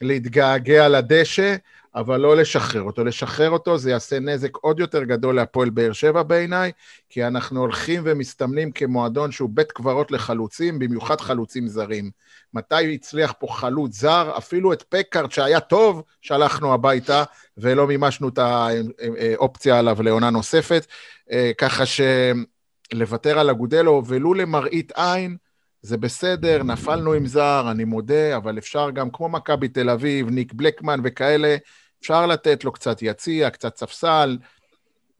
להתגעגע לדשא, אבל לא לשחרר אותו. לשחרר אותו זה יעשה נזק עוד יותר גדול להפועל באר שבע בעיניי, כי אנחנו הולכים ומסתמנים כמועדון שהוא בית קברות לחלוצים, במיוחד חלוצים זרים. מתי הצליח פה חלוץ זר? אפילו את פקארט שהיה טוב, שלחנו הביתה, ולא מימשנו את האופציה עליו לעונה נוספת. אה, ככה שלוותר על אגודלו, ולו למראית עין, זה בסדר, נפלנו עם זר, אני מודה, אבל אפשר גם, כמו מכבי תל אביב, ניק בלקמן וכאלה, אפשר לתת לו קצת יציע, קצת ספסל,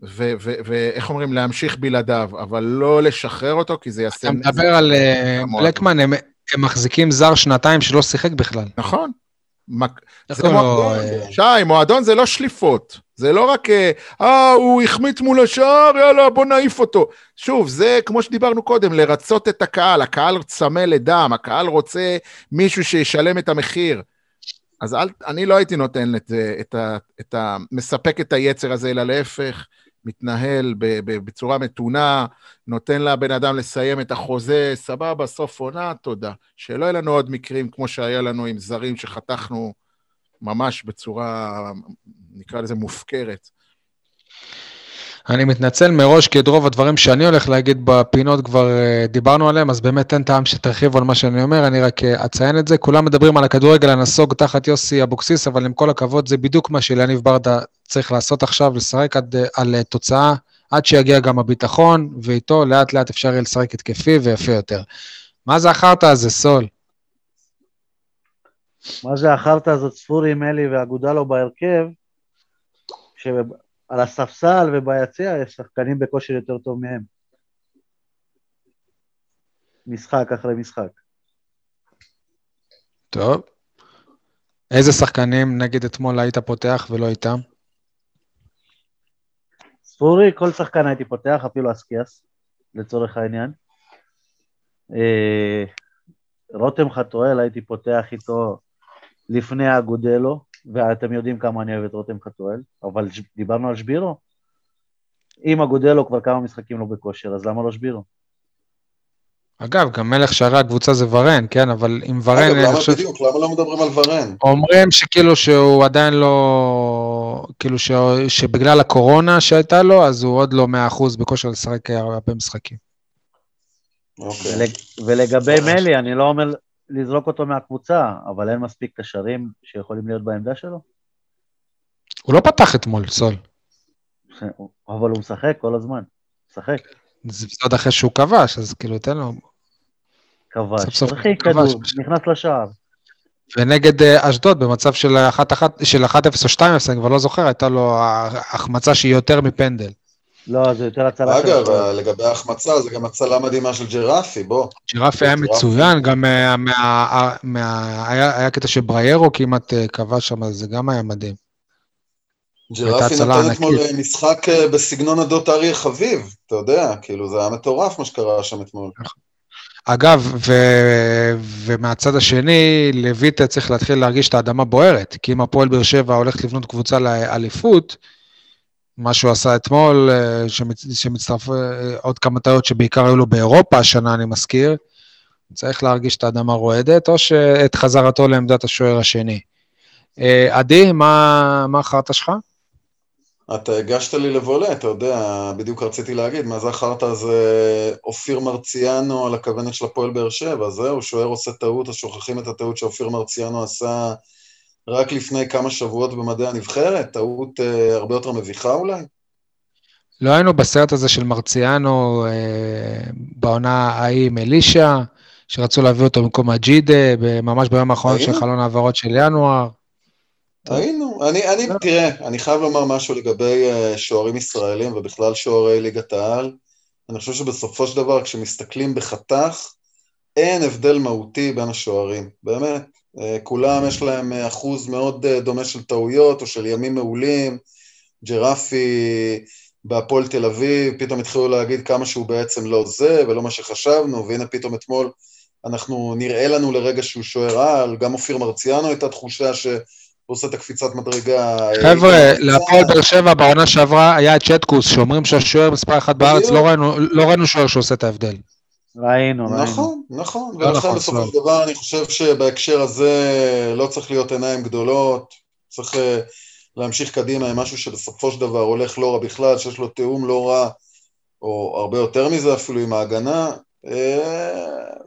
ואיך אומרים, להמשיך בלעדיו, אבל לא לשחרר אותו, כי זה יעשה... אתה מדבר על אה, בלקמן, הם, מחזיקים זר שנתיים שלא שיחק בכלל. נכון. זה מועדון, אה, שי, מועדון זה לא שליפות. זה לא רק, אה, אה, הוא החמיץ מול השער, יאללה, בוא נעיף אותו. שוב, זה כמו שדיברנו קודם, לרצות את הקהל. הקהל צמא לדם, הקהל רוצה מישהו שישלם את המחיר. אז אל, אני לא הייתי נותן את, את, ה, את ה... מספק את היצר הזה, אלא להפך, מתנהל בצורה מתונה, נותן לבן אדם לסיים את החוזה, סבבה, סוף עונה, תודה. שלא יהיו לנו עוד מקרים כמו שהיה לנו עם זרים שחתכנו ממש בצורה, נקרא לזה, מופקרת. אני מתנצל מראש, כי את רוב הדברים שאני הולך להגיד בפינות כבר uh, דיברנו עליהם, אז באמת אין טעם שתרחיבו על מה שאני אומר, אני רק uh, אציין את זה. כולם מדברים על הכדורגל הנסוג תחת יוסי אבוקסיס, אבל עם כל הכבוד, זה בדיוק מה שאליניב ברדה צריך לעשות עכשיו, לשחק עד, uh, על תוצאה, עד שיגיע גם הביטחון, ואיתו לאט לאט אפשר יהיה לשחק התקפי ויפה יותר. מה זה החרטא הזה, סול? מה זה החרטא הזאת, ספורי, מלי ואגודלו בהרכב, על הספסל וביציע יש שחקנים בכושר יותר טוב מהם. משחק אחרי משחק. טוב. איזה שחקנים נגד אתמול היית פותח ולא איתם? ספורי, כל שחקן הייתי פותח, אפילו אסקיאס, לצורך העניין. אה, רותם חתואל הייתי פותח איתו לפני אגודלו, ואתם יודעים כמה אני אוהב את רותם חתואל, אבל דיברנו על שבירו. אם אגודלו כבר כמה משחקים לא בכושר, אז למה לא שבירו? אגב, גם מלך שערי הקבוצה זה ורן, כן? אבל עם ורן... אגב, למה חושב... בדיוק? למה לא מדברים על ורן? אומרים שכאילו שהוא עדיין לא... כאילו ש... שבגלל הקורונה שהייתה לו, אז הוא עוד לא 100% בכושר לשחק הרבה משחקים. אוקיי. ולג... ולגבי מלי, אני לא אומר לזרוק אותו מהקבוצה, אבל אין מספיק קשרים שיכולים להיות בעמדה שלו? הוא לא פתח אתמול, סול. אבל הוא משחק כל הזמן, משחק. זה עוד אחרי שהוא כבש, אז כאילו, תן לו... כבש, הכי כדור, נכנס לשער. ונגד אה, אשדוד, במצב של 1-0 או 2-0, אני כבר לא זוכר, הייתה לו החמצה שהיא יותר מפנדל. לא, זה יותר הצלה של... אגב, לגבי ההחמצה, זה גם הצלה מדהימה של ג'רפי, בוא. ג'רפי היה מצוין, גם היה קטע שבריירו כמעט אה, כבש שם, זה גם היה מדהים. ג'רפי נתן אתמול משחק אה, בסגנון הדות אריה חביב, אתה יודע, כאילו זה היה מטורף מה שקרה שם אתמול. אגב, ו... ומהצד השני, לויטה צריך להתחיל להרגיש את האדמה בוערת, כי אם הפועל באר שבע הולכת לבנות קבוצה לאליפות, מה שהוא עשה אתמול, אה, שמצטרף אה, עוד כמה טעויות שבעיקר היו לו באירופה השנה, אני מזכיר, צריך להרגיש את האדמה רועדת, או שאת חזרתו לעמדת השוער השני. אה, עדי, מה, מה החרטא שלך? אתה הגשת לי לבולה, אתה יודע, בדיוק רציתי להגיד, מה זה החרטא הזה אופיר מרציאנו על הכוונת של הפועל באר שבע, זהו, שוער עושה טעות, אז שוכחים את הטעות שאופיר מרציאנו עשה רק לפני כמה שבועות במדעי הנבחרת? טעות אה, הרבה יותר מביכה אולי? לא היינו בסרט הזה של מרציאנו אה, בעונה ההיא עם אלישע, שרצו להביא אותו במקום אג'ידה, ממש ביום האחרון של חלון העברות של ינואר. היינו, אני, אני, תראה, אני חייב לומר משהו לגבי uh, שוערים ישראלים ובכלל שוערי ליגת העל. אני חושב שבסופו של דבר, כשמסתכלים בחתך, אין הבדל מהותי בין השוערים, באמת. אה, כולם יש להם אה, אחוז מאוד אה, דומה של טעויות או של ימים מעולים. ג'רפי בהפועל תל אביב, פתאום התחילו להגיד כמה שהוא בעצם לא זה ולא מה שחשבנו, והנה פתאום אתמול אנחנו, נראה לנו לרגע שהוא שוער על, גם אופיר מרציאנו הייתה תחושה שהוא עושה את הקפיצת מדרגה. חבר'ה, להפועל באר שבע בעונה שעברה היה את צ'טקוס, שאומרים שהשוער מספר אחת בארץ, לא לא ראינו שוער שעושה את ההבדל. ראינו, ראינו. נכון, נכון, לא ולכן נכון, בסופו של דבר אני חושב שבהקשר הזה לא צריך להיות עיניים גדולות, צריך אה, להמשיך קדימה עם משהו שבסופו של דבר הולך לא רע בכלל, שיש לו תיאום לא רע, או הרבה יותר מזה אפילו עם ההגנה. אה,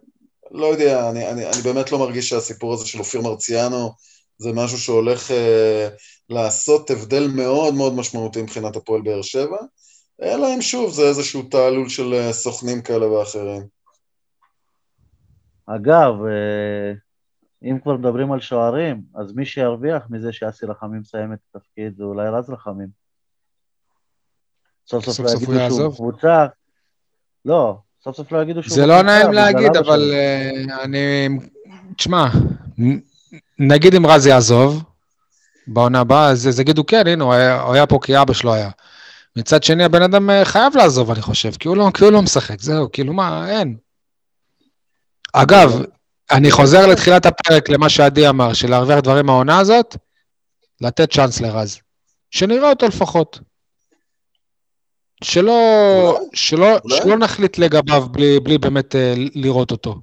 לא יודע, אני, אני, אני באמת לא מרגיש שהסיפור הזה של אופיר מרציאנו זה משהו שהולך אה, לעשות הבדל מאוד מאוד משמעותי מבחינת הפועל באר שבע, אלא אם שוב זה איזשהו תעלול של אה, סוכנים כאלה ואחרים. אגב, אה, אם כבר מדברים על שוערים, אז מי שירוויח מזה שאסי רחמים מסיים את התפקיד זה אולי רז רחמים. סוף סוף לא יגידו שהוא קבוצה, לא, סוף סוף לא יגידו שהוא... זה לא נעים להגיד, אבל uh, אני... תשמע, נגיד אם רז יעזוב בעונה הבאה, אז יגידו כן, הנה, הוא היה, הוא היה פה כי אבא שלו היה. מצד שני, הבן אדם אה, חייב לעזוב, אני חושב, כי הוא לא, כי הוא לא משחק, זהו, כאילו מה, אין. אגב, אני חוזר לתחילת הפרק למה שעדי אמר, שלהרוויח דברים מהעונה הזאת, לתת צ'אנס לרז. שנראה אותו לפחות. שלא, אולי, שלא, אולי. שלא נחליט לגביו בלי, בלי באמת uh, לראות אותו.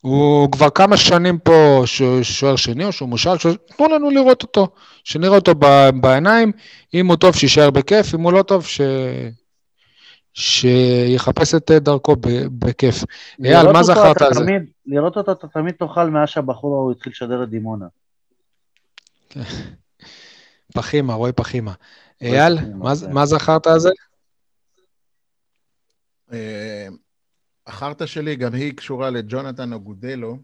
הוא כבר כמה שנים פה שוער שני או שהוא מושל, תנו לנו לראות אותו, שנראה אותו בעיניים, אם הוא טוב שיישאר בכיף, אם הוא לא טוב ש... שיחפש את דרכו בכיף. אייל, מה זכרת על זה? לראות אותו אתה תמיד תאכל מאז שהבחור ההוא התחיל לשדר את דימונה. *laughs* פחימה, רועי פחימה. אייל, כן. מה זכרת על זה? אה, החרטא שלי גם היא קשורה לג'ונתן אגודלו.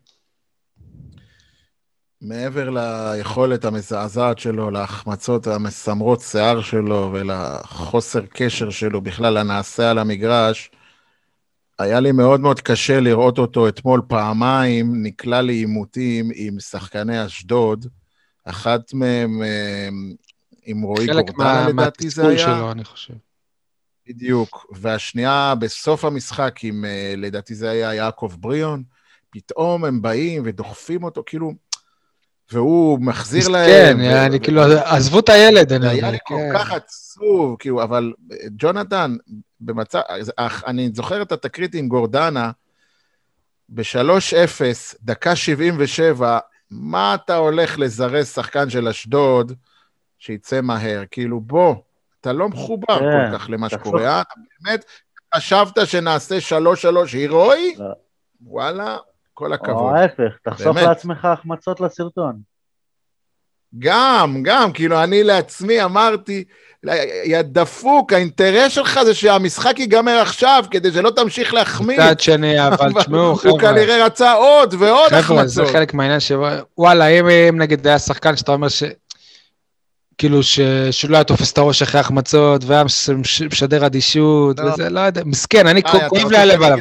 מעבר ליכולת המזעזעת שלו, להחמצות המסמרות שיער שלו ולחוסר קשר שלו בכלל לנעשה על המגרש, היה לי מאוד מאוד קשה לראות אותו אתמול פעמיים, נקלע לעימותים עם שחקני אשדוד, אחת מהם אה, עם רועי גורדנה לדעתי זה היה. חלק מהתסכול שלו, אני חושב. בדיוק. והשנייה בסוף המשחק עם, אה, לדעתי זה היה יעקב בריאון, פתאום הם באים ודוחפים אותו, כאילו, והוא מחזיר להם. כן, ו... אני כאילו, עזבו את הילד. זה היה לי כל כן. כך עצוב, כאילו, אבל ג'ונתן, במצב, אני זוכר את התקרית עם גורדנה, ב-3-0, דקה 77, מה אתה הולך לזרז שחקן של אשדוד שיצא מהר? כאילו, בוא, אתה לא מחובר כן, כל כך למה שקורה, אה? באמת חשבת שנעשה 3-3 הירואי? לא. וואלה, כל הכבוד. או ההפך, תחסוך לעצמך החמצות לסרטון. גם, גם, כאילו, אני לעצמי אמרתי, יא דפוק, האינטרס שלך זה שהמשחק ייגמר עכשיו, כדי שלא תמשיך להחמיא. מצד שני, *laughs* אבל תשמעו, חבר'ה. הוא כנראה רצה עוד ועוד החמצות. חבר'ה, זה חלק מהעניין ש... וואלה, אם נגיד היה שחקן שאתה אומר ש... כאילו ש... שלא היה תופס את הראש אחרי החמצות, והיה משדר אדישות, לא. וזה, לא יודע, מסכן, אני, אה, כואב לי הלב עליו.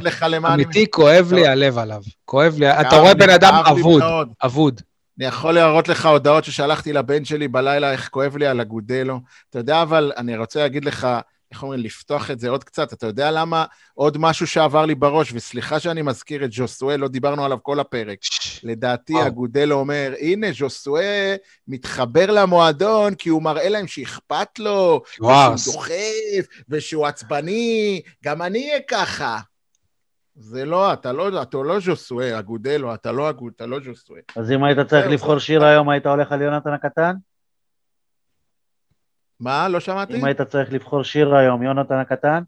אמיתי, כואב לי הלב עליו. כואב לי, אתה רואה בן אדם אבוד, אבוד. אני יכול להראות לך הודעות ששלחתי לבן שלי בלילה, איך כואב לי על הגודלו. אתה יודע, אבל אני רוצה להגיד לך, איך אומרים, לפתוח את זה עוד קצת. אתה יודע למה עוד משהו שעבר לי בראש, וסליחה שאני מזכיר את ג'וסואל, לא דיברנו עליו כל הפרק. לדעתי, אגודלו אומר, הנה, ג'וסואל מתחבר למועדון כי הוא מראה להם שאכפת לו, ושהוא דוחף, ושהוא עצבני, גם אני אהיה ככה. זה לא, אתה לא, אתה לא ז'וסואה, אגודלו, אתה לא אגוד, אתה לא ז'וסואה. אז אם היית צריך לבחור שיר היום, היית הולך על יונתן הקטן? מה? לא שמעתי? אם היית צריך לבחור שיר היום, יונתן הקטן?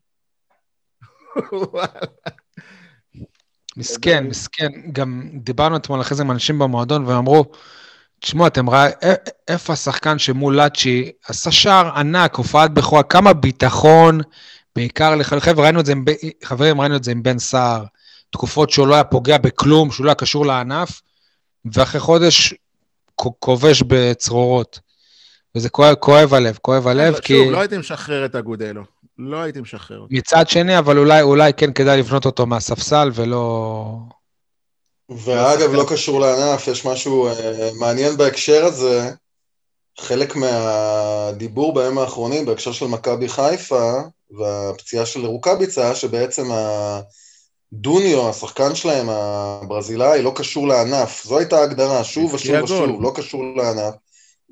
מסכן, מסכן. גם דיברנו אתמול אחרי זה עם אנשים במועדון והם אמרו, תשמעו, אתם רואים, איפה השחקן שמול לאצ'י עשה שער ענק, הופעת בכורה, כמה ביטחון, בעיקר לחבר'ה, ראינו את זה עם, חברים, ראינו את זה עם בן סער, תקופות שהוא לא היה פוגע בכלום, שהוא לא היה קשור לענף, ואחרי חודש כובש בצרורות. וזה כואב, כואב הלב, כואב הלב, כי... שוב, לא הייתי משחרר את אגודלו. לא הייתי משחרר אותו. מצד שני, אבל אולי, אולי כן כדאי לבנות אותו מהספסל ולא... ואגב, לא קשור לענף, יש משהו uh, מעניין בהקשר הזה. חלק מהדיבור בימים האחרונים בהקשר של מכבי חיפה והפציעה של רוקאביצה, שבעצם הדוניו, השחקן שלהם, הברזילאי, לא קשור לענף. זו הייתה ההגדרה, שוב ושוב ושוב, לא קשור לענף.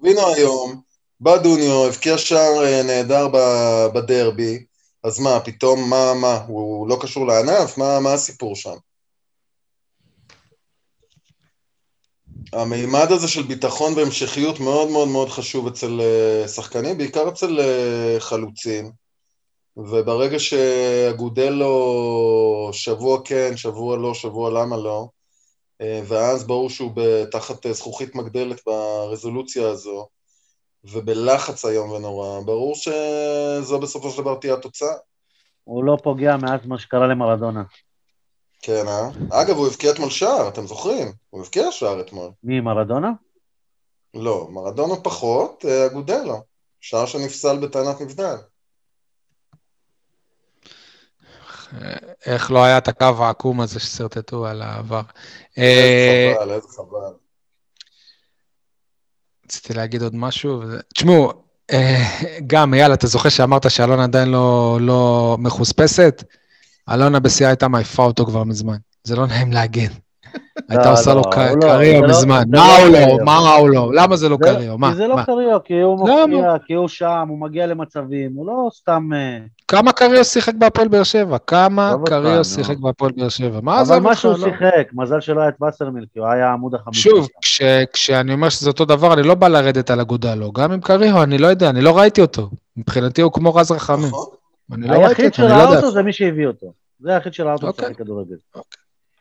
והנה היום, בא דוניו, הבקיע שער אה, נהדר בדרבי, אז מה, פתאום, מה, מה, הוא לא קשור לענף? מה, מה הסיפור שם? המימד הזה של ביטחון והמשכיות מאוד מאוד מאוד חשוב אצל אה, שחקנים, בעיקר אצל אה, חלוצים. וברגע שאגודלו שבוע כן, שבוע לא, שבוע למה לא, ואז ברור שהוא תחת זכוכית מגדלת ברזולוציה הזו, ובלחץ איום ונורא, ברור שזו בסופו של דבר תהיה התוצאה. הוא לא פוגע מאז מה שקרה למרדונה. כן, אה? אגב, הוא הבקיע אתמול שער, אתם זוכרים? הוא הבקיע שער אתמול. מי, מרדונה? לא, מרדונה פחות, אה, אגודלו. שער שנפסל בטענת נבדל. איך לא היה את הקו העקום הזה ששרטטו על העבר. איזה חבל, איזה חבל. רציתי להגיד עוד משהו. תשמעו, אה, גם אייל, אתה זוכר שאמרת שאלונה עדיין לא, לא מחוספסת? אלונה בשיאה הייתה מעיפה אותו כבר מזמן. זה לא נעים להגן. הייתה עושה לו קריו מזמן. מה הוא לא? מה הוא לא? למה זה לא קריו? מה? כי זה לא קריו, כי הוא מופיע, כי הוא שם, הוא מגיע למצבים, הוא לא סתם... אה, כמה קריו שיחק בהפועל באר שבע? כמה קריו שיחק בהפועל באר שבע? מה זה? אבל מה שהוא שיחק, מזל שלא היה את וסרמיל, כי הוא היה עמוד החמישי. שוב, כשאני אומר שזה אותו דבר, אני לא בא לרדת על אגודלו. גם עם קריו, אני לא יודע, אני לא ראיתי אותו. מבחינתי הוא כמו רז רחמים. נכון. היחיד שראה אותו זה מי שהביא אותו. זה היחיד שראה אותו אוקיי. לשחק כדורגל.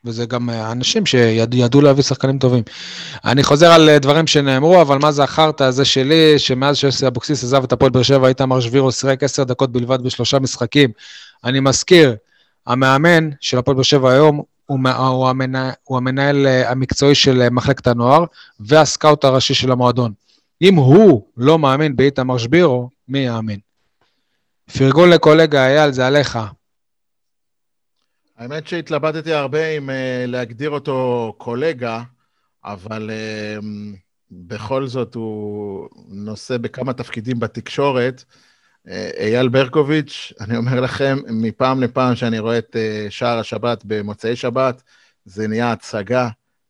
וזה גם אה, אנשים שידעו להביא שחקנים טובים. אני חוזר על אה, דברים שנאמרו, אבל מה זה החרטא הזה שלי, שמאז שיוסי אבוקסיס עזב את הפועל באר שבע, איתמר שבירו שיחק עשר דקות בלבד בשלושה משחקים. אני מזכיר, המאמן של הפועל באר שבע היום הוא, הוא, המנהל, הוא המנהל אה, המקצועי של מחלקת הנוער והסקאוט הראשי של המועדון. אם הוא לא מאמין באיתמר שבירו, מי יאמין? פרגון לקולגה, אייל, זה עליך. האמת שהתלבטתי הרבה אם uh, להגדיר אותו קולגה, אבל uh, בכל זאת הוא נושא בכמה תפקידים בתקשורת. Uh, אייל ברקוביץ', אני אומר לכם, מפעם לפעם שאני רואה את שער השבת במוצאי שבת, זה נהיה הצגה.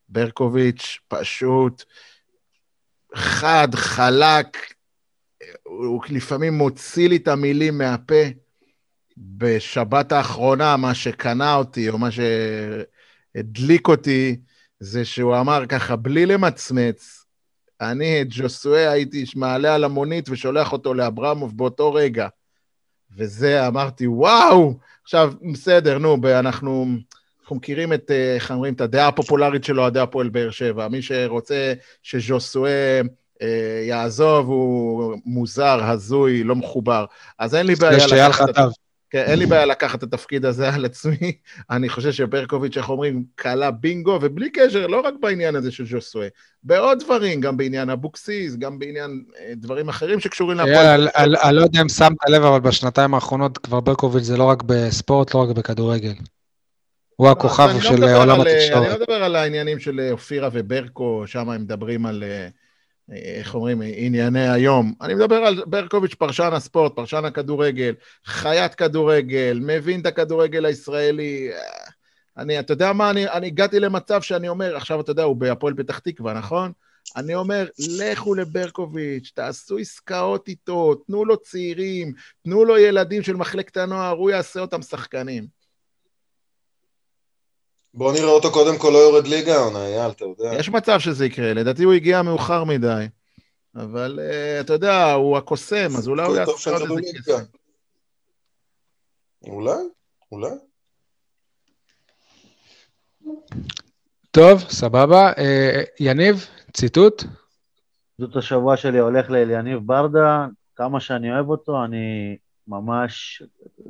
ברקוביץ' פשוט חד, חלק, הוא לפעמים מוציא לי את המילים מהפה. בשבת האחרונה, מה שקנה אותי, או מה שהדליק אותי, זה שהוא אמר ככה, בלי למצמץ, אני את ג'וסואה הייתי מעלה על המונית ושולח אותו לאברמוב באותו רגע. וזה, אמרתי, וואו! עכשיו, בסדר, נו, אנחנו, אנחנו מכירים את, אה, איך אומרים, את הדעה הפופולרית שלו, הדעה הפועל באר שבע. מי שרוצה שז'וסואה אה, יעזוב, הוא מוזר, הזוי, לא מחובר. אז אין לי בעיה... זה שאייל חטב. כן, אין לי בעיה לקחת את התפקיד הזה על עצמי. *laughs* אני חושב שברקוביץ', איך אומרים, קלה בינגו, ובלי קשר, לא רק בעניין הזה של ז'וסואה, בעוד דברים, גם בעניין אבוקסיס, גם בעניין אה, דברים אחרים שקשורים להפועל. אני לא יודע אם שמת לב, אבל בשנתיים האחרונות כבר ברקוביץ' זה לא רק בספורט, לא רק בכדורגל. הוא לא, הכוכב של לא עולם התקשורת. אני לא מדבר על העניינים של אופירה וברקו, שם הם מדברים על... אה, איך אומרים, ענייני היום. אני מדבר על ברקוביץ', פרשן הספורט, פרשן הכדורגל, חיית כדורגל, מבין את הכדורגל הישראלי. אני, אתה יודע מה, אני, אני הגעתי למצב שאני אומר, עכשיו אתה יודע, הוא בהפועל פתח תקווה, נכון? אני אומר, לכו לברקוביץ', תעשו עסקאות איתו, תנו לו צעירים, תנו לו ילדים של מחלקת הנוער, הוא יעשה אותם שחקנים. בוא נראה אותו קודם כל לא יורד ליגה, עונה, אייל, אתה יודע. יש מצב שזה יקרה, לדעתי הוא הגיע מאוחר מדי. אבל uh, אתה יודע, הוא הקוסם, אז אולי הוא יעשה עוד איזה כסף. אולי, אולי. טוב, סבבה. Uh, יניב, ציטוט? ציטוט השבוע שלי הולך לאליניב ברדה, כמה שאני אוהב אותו, אני ממש...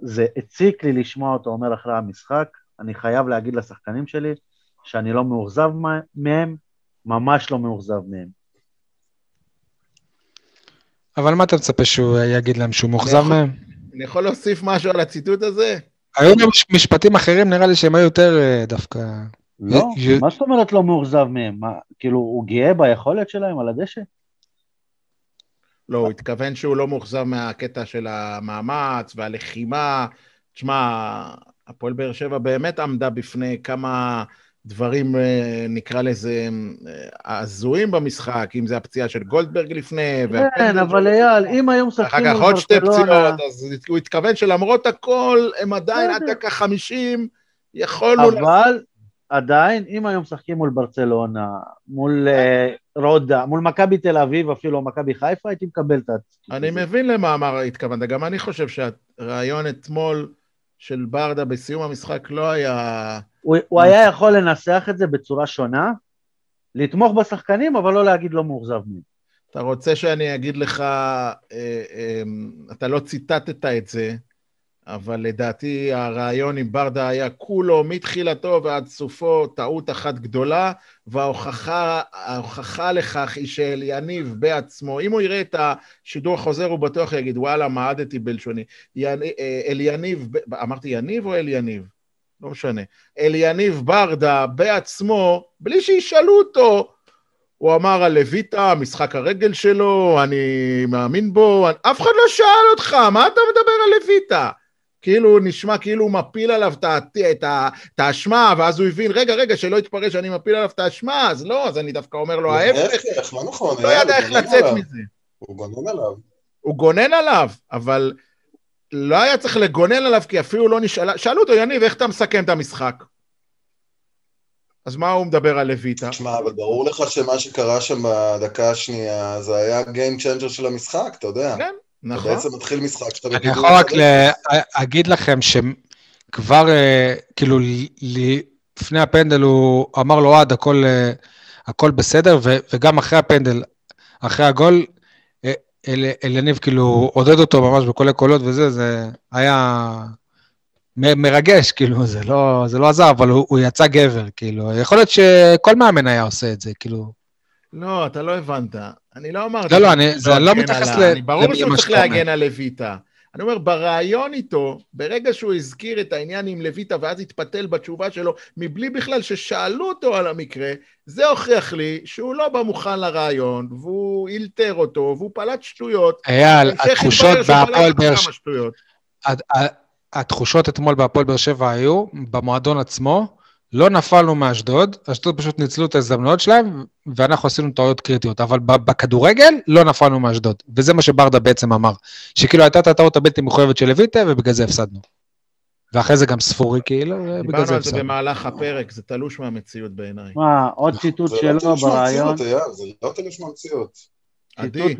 זה הציק לי לשמוע אותו אומר אחרי המשחק. אני חייב להגיד לשחקנים שלי שאני לא מאוכזב מהם, ממש לא מאוכזב מהם. אבל מה אתה מצפה שהוא יגיד להם, שהוא מאוכזב מהם? אני יכול להוסיף משהו על הציטוט הזה? היו גם משפטים אחרים, נראה לי שהם היו יותר אה, דווקא... לא, מה זאת אומרת לא מאוכזב מהם? מה, כאילו, הוא גאה ביכולת שלהם על הדשא? לא, הוא התכוון שהוא לא מאוכזב מהקטע של המאמץ והלחימה. תשמע, הפועל באר שבע באמת עמדה בפני כמה דברים, אה, נקרא לזה, אה, הזויים במשחק, אם זה הפציעה של גולדברג לפני. כן, אבל אייל, אם היום משחקים אחר כך עוד שתי פציעות, אז הוא התכוון שלמרות הכל, הם עדיין עד דקה חמישים, יכולנו... אבל עדיין, אם היום משחקים מול ברצלונה, מול אה, רודה, מול מכבי תל אביב, אפילו מכבי חיפה, הייתי מקבל את ה... אני מבין למה אמר התכוונת, גם אני חושב שהרעיון אתמול... של ברדה בסיום המשחק לא היה... הוא, הוא היה יכול לנסח את זה בצורה שונה, לתמוך בשחקנים, אבל לא להגיד לא מאוכזב מהם. אתה רוצה שאני אגיד לך, אה, אה, אתה לא ציטטת את זה, אבל לדעתי הרעיון עם ברדה היה כולו מתחילתו ועד סופו טעות אחת גדולה, וההוכחה לכך היא של יניב בעצמו, אם הוא יראה את השידור החוזר הוא בטוח יגיד וואלה מעדתי בלשוני. אה, אליניב, אמרתי יניב או אליניב? לא משנה. אליניב ברדה בעצמו, בלי שישאלו אותו, הוא אמר על לויטה, משחק הרגל שלו, אני מאמין בו, אף אחד לא שאל אותך, מה אתה מדבר על לויטה? כאילו נשמע כאילו הוא מפיל עליו את האשמה, ואז הוא הבין, רגע, רגע, שלא יתפרש שאני מפיל עליו את האשמה, אז לא, אז אני דווקא אומר לו ההפך. לא נכון, לא ידע איך לצאת מזה. הוא גונן עליו. הוא גונן עליו, אבל לא היה צריך לגונן עליו, כי אפילו לא נשאלה, שאלו אותו, יניב, איך אתה מסכם את המשחק? אז מה הוא מדבר על לויטה? תשמע, אבל ברור לך שמה שקרה שם בדקה השנייה, זה היה Game Changer של המשחק, אתה יודע. כן, נכון. אתה בעצם מתחיל משחק שאתה אני יכול רק להגיד לכם שכבר, אה, כאילו, לפני הפנדל הוא אמר לו, אוהד, הכל, אה, הכל בסדר, וגם אחרי הפנדל, אחרי הגול, אה, אליניב כאילו עודד אותו ממש בקולי קולות וזה, זה היה מרגש, כאילו, זה לא, זה לא עזר, אבל הוא, הוא יצא גבר, כאילו, יכול להיות שכל מאמן היה עושה את זה, כאילו. לא, אתה לא הבנת. אני לא אמרתי... לא, לא, אני, זה לא מתייחס ל... ברור שהוא צריך להגן על לויטה. אני אומר, בריאיון איתו, ברגע שהוא הזכיר את העניין עם לויטה ואז התפתל בתשובה שלו, מבלי בכלל ששאלו אותו על המקרה, זה הוכיח לי שהוא לא בא מוכן לרעיון, והוא אילתר אותו, והוא פלט שטויות. אייל, התחושות בהפועל באר שבע... התחושות אתמול בהפועל באר שבע היו, במועדון עצמו, לא נפלנו מאשדוד, אשדוד פשוט ניצלו את ההזדמנויות שלהם, ואנחנו עשינו טעויות קריטיות, אבל בכדורגל לא נפלנו מאשדוד, וזה מה שברדה בעצם אמר, שכאילו הייתה את הטעות הבלתי מחויבת של לויטה, ובגלל זה הפסדנו. ואחרי זה גם ספורי כאילו, ובגלל זה הפסדנו. דיברנו על זה במהלך הפרק, זה תלוש מהמציאות בעיניי. מה, עוד ציטוט שלו ברעיון. זה לא תלוש מהמציאות. עדי,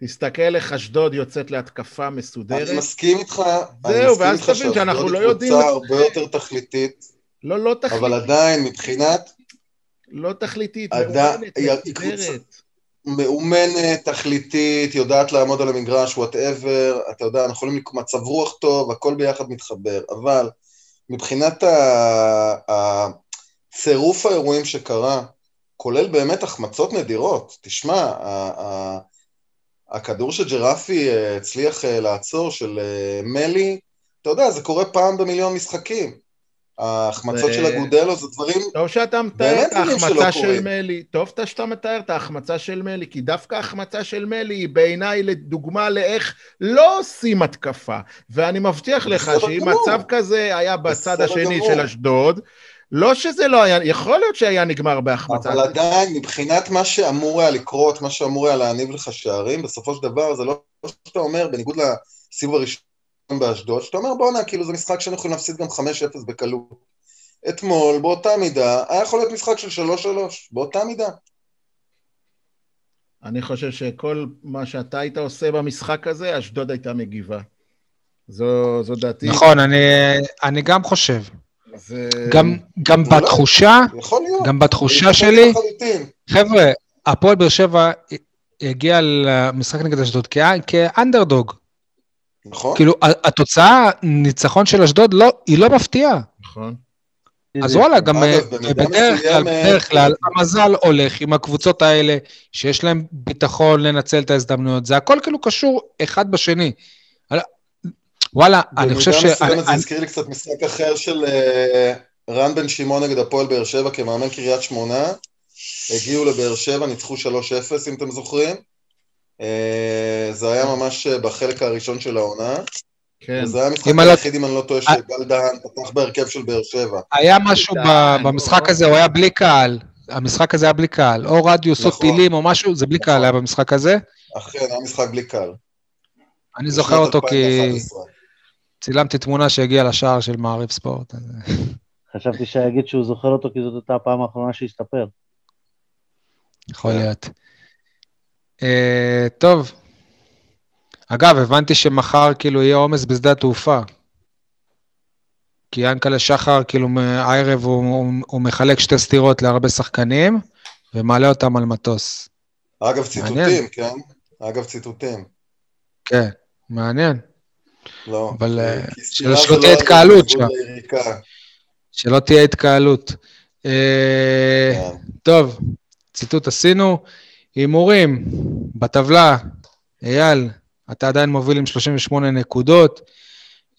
תסתכל איך אשדוד יוצאת להתקפה מסודרת. אני מסכים איתך, זהו, ואז תבין שאנחנו לא יודעים... זהו, ואז תבין שאשדוד היא קבוצה הרבה יותר תכליתית. לא, לא תכליתית. אבל עדיין, מבחינת... לא תכליתית, מאומנת, מסודרת. מאומנת, תכליתית, יודעת לעמוד על המגרש, וואטאבר, אתה יודע, אנחנו יכולים מצב רוח טוב, הכל ביחד מתחבר, אבל מבחינת הצירוף האירועים שקרה, כולל באמת החמצות נדירות, תשמע, הכדור שג'רפי אה, הצליח אה, לעצור, של אה, מלי, אתה יודע, זה קורה פעם במיליון משחקים. ההחמצות של אגודלו זה דברים... טוב שאתה מתאר את ההחמצה של מלי, טוב שאתה מתאר את ההחמצה של מלי, כי דווקא ההחמצה של מלי היא בעיניי לדוגמה לאיך לא עושים התקפה. ואני מבטיח לך שאם מצב כזה היה בצד השני של אשדוד, לא שזה לא היה, יכול להיות שהיה נגמר בהחמצה. אבל עדיין, מבחינת מה שאמור היה לקרות, מה שאמור היה להניב לך שערים, בסופו של דבר זה לא שאתה אומר, בניגוד לסיבוב הראשון באשדוד, שאתה אומר בואנה, כאילו זה משחק שאנחנו יכולים להפסיד גם 5-0 בקלות. אתמול, באותה מידה, היה יכול להיות משחק של 3-3, באותה מידה. אני חושב שכל מה שאתה היית עושה במשחק הזה, אשדוד הייתה מגיבה. זו, זו דעתי. נכון, אני, אני גם חושב. זה... גם, גם בתחושה, גם בתחושה שלי, חבר'ה, הפועל באר שבע הגיע למשחק נגד אשדוד כאנדרדוג. נכון. כאילו, התוצאה, ניצחון של אשדוד, לא, היא לא מפתיעה. נכון. אז וואלה, גם אה, בדרך כלל, בדרך כלל, המזל הולך עם הקבוצות האלה, שיש להם ביטחון לנצל את ההזדמנויות. זה הכל כאילו קשור אחד בשני. וואלה, אני חושב ש... במידה מסוימת זה הזכיר לי קצת משחק אחר של אה, רן בן שמעון נגד הפועל באר שבע כמאמן קריית שמונה. הגיעו לבאר שבע, ניצחו 3-0 אם אתם זוכרים. אה, זה היה ממש אה, בחלק הראשון של העונה. כן. זה היה המשחק היחיד, אם אני לא טועה, שגל דהן פתח בהרכב של באר שבע. היה משהו במשחק הזה, הוא היה בלי קהל. המשחק הזה היה בלי קהל. או רדיוס או נכון. טילים או משהו, זה בלי קהל נכון. היה במשחק הזה. אכן, היה משחק בלי קהל. אני זוכר אותו כי צילמתי תמונה שהגיעה לשער של מעריב ספורט. חשבתי שיגיד שהוא זוכר אותו כי זאת הייתה הפעם האחרונה שהסתפר. יכול להיות. אה, טוב. אגב, הבנתי שמחר כאילו יהיה עומס בשדה התעופה. כי ינקלה שחר, כאילו, הערב הוא, הוא, הוא מחלק שתי סטירות להרבה שחקנים, ומעלה אותם על מטוס. אגב, ציטוטים, מעניין. כן? אגב, ציטוטים. כן, מעניין. לא. אבל אה, שלא, שלא תהיה לא התקהלות שם. שלא תהיה התקהלות. אה, כן. טוב, ציטוט עשינו. הימורים, בטבלה, אייל, אתה עדיין מוביל עם 38 נקודות,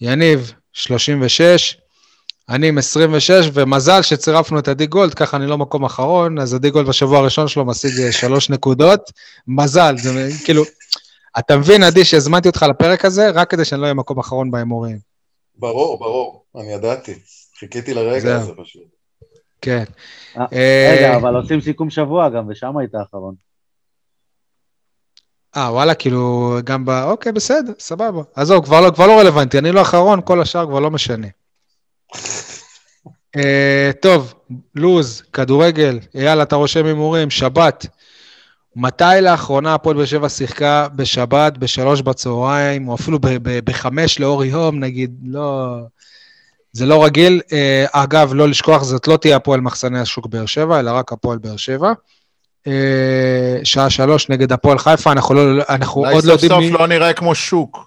יניב, 36, אני עם 26, ומזל שצירפנו את עדי גולד, ככה אני לא מקום אחרון, אז עדי גולד בשבוע הראשון שלו משיג 3 נקודות. מזל, זה כאילו, אתה מבין, עדי, שהזמנתי אותך לפרק הזה, רק כדי שאני לא אהיה מקום אחרון בהימורים. ברור, ברור, אני ידעתי. חיכיתי לרגע הזה פשוט. כן. אה, רגע, אבל עושים סיכום שבוע גם, ושם היית האחרון. אה, וואלה, כאילו, גם ב... אוקיי, בסדר, סבבה. עזוב, כבר לא, כבר לא רלוונטי, אני לא אחרון, כל השאר כבר לא משנה. uh, טוב, לוז, כדורגל, אייל, אתה רושם הימורים, שבת. מתי לאחרונה הפועל באר שבע שיחקה בשבת, בשלוש בצהריים, או אפילו בחמש לאור יום, נגיד, לא... זה לא רגיל. Uh, אגב, לא לשכוח, זאת לא תהיה הפועל מחסני השוק באר שבע, אלא רק הפועל באר שבע. אה, שעה שלוש נגד הפועל חיפה, אנחנו, לא, אנחנו עוד לא יודעים מי... אולי סוף סוף לא נראה כמו שוק.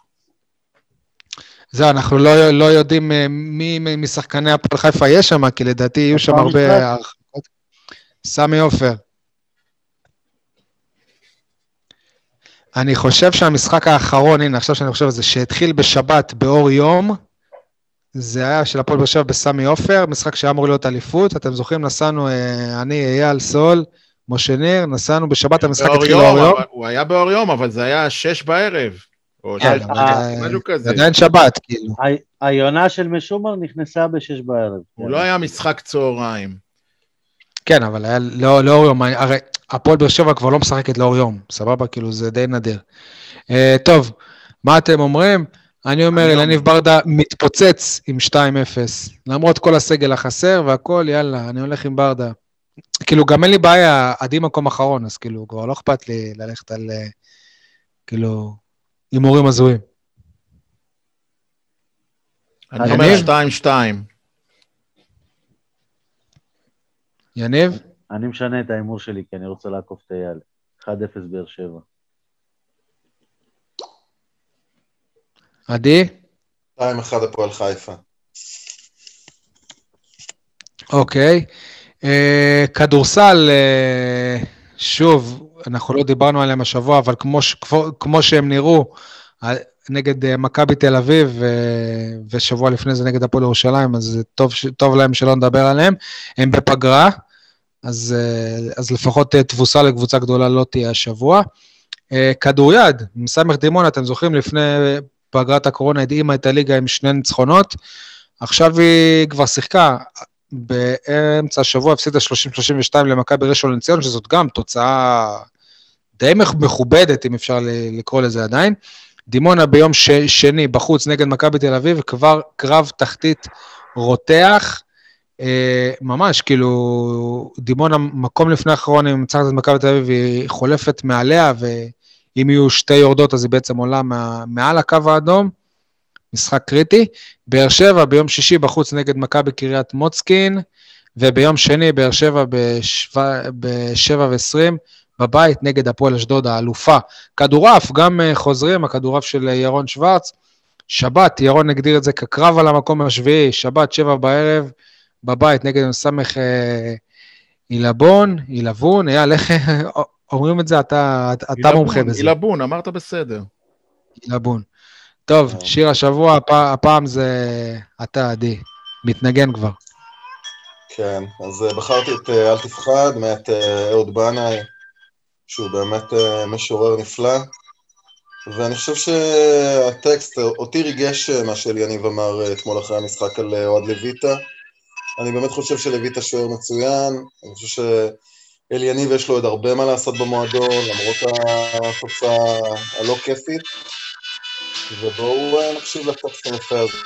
זהו, אנחנו לא, לא יודעים אה, מי משחקני הפועל חיפה יש שם, כי לדעתי יהיו שם הרבה הרחקות. סמי עופר. אני חושב שהמשחק האחרון, הנה, עכשיו שאני חושב על זה, שהתחיל בשבת באור יום, זה היה של הפועל באר שבע בסמי עופר, משחק שהיה אמור להיות אליפות. אתם זוכרים, נסענו, אה, אני, אייל, סול, משה ניר, נסענו בשבת, המשחק התחיל באור יום. הוא היה באור יום, אבל זה היה שש בערב. או כן, משהו כזה. עדיין שבת, כאילו. היונה של משומר נכנסה בשש בערב. הוא לא היה משחק צהריים. כן, אבל היה לא, לאור יום, הרי הפועל באר שבע כבר לא משחקת לאור יום, סבבה? כאילו, זה די נדיר. אה, טוב, מה אתם אומרים? אני אומר, אלניב ברדה מתפוצץ עם 2-0, למרות כל הסגל החסר והכל, יאללה, אני הולך עם ברדה. כאילו, גם אין לי בעיה, עדי מקום אחרון, אז כאילו, כבר לא אכפת לי ללכת על, אה, כאילו, הימורים הזויים. אני אומר 2-2. יניב? אני משנה את ההימור שלי, כי אני רוצה לעקוף את אייל. 1-0 באר שבע. עדי? 2-1 הפועל חיפה. אוקיי. אה, כדורסל, אה, שוב, אנחנו לא דיברנו עליהם השבוע, אבל כמו, כמו, כמו שהם נראו, נגד אה, מכבי תל אביב, ושבוע לפני זה נגד הפועל ירושלים, אז טוב, טוב להם שלא נדבר עליהם. הם בפגרה, אז, אז לפחות תבוסה לקבוצה גדולה לא תהיה השבוע. כדוריד, מסמך דימון, אתם זוכרים, לפני פגרת הקורונה הדהימה את הליגה עם שני ניצחונות. עכשיו היא כבר שיחקה באמצע השבוע הפסידה 30-32 למכבי ראשון לציון, שזאת גם תוצאה די מכובדת, אם אפשר לקרוא לזה עדיין. דימונה ביום ש... שני בחוץ נגד מכבי תל אביב, כבר קרב תחתית רותח. אה, ממש, כאילו, דימונה מקום לפני האחרון, אם מצחת את מכבי תל אביב, היא חולפת מעליה, ואם יהיו שתי יורדות, אז היא בעצם עולה מה... מעל הקו האדום. משחק קריטי. באר שבע ביום שישי בחוץ נגד מכבי קריית מוצקין, וביום שני באר שבע ב-7 ו-20 בבית נגד הפועל אשדוד האלופה. כדורעף, גם אה, חוזרים, הכדורעף של אה, ירון שוורץ. שבת, ירון הגדיר את זה כקרב על המקום השביעי, שבת, שבע בערב, בבית נגד סמך אה, עילבון, עילבון, אייל, איך אומרים את זה? אתה, אתה מומחה בזה. עילבון, אמרת בסדר. עילבון. טוב, אה. שיר השבוע, הפ... הפעם זה אתה, עדי. מתנגן כבר. כן, אז אה, בחרתי את אה, אל תפחד, מאת אהוד בנאי, שהוא באמת משורר נפלא, ואני חושב שהטקסט, אותי ריגש מה שאליניב אמר אתמול אחרי המשחק על אוהד לויטה. אני באמת חושב שלויטה שוער מצוין, אני חושב שאליניב יש לו עוד הרבה מה לעשות במועדון, למרות התוצאה הלא כיפית. ובואו אה, נקשיב היפה הזה.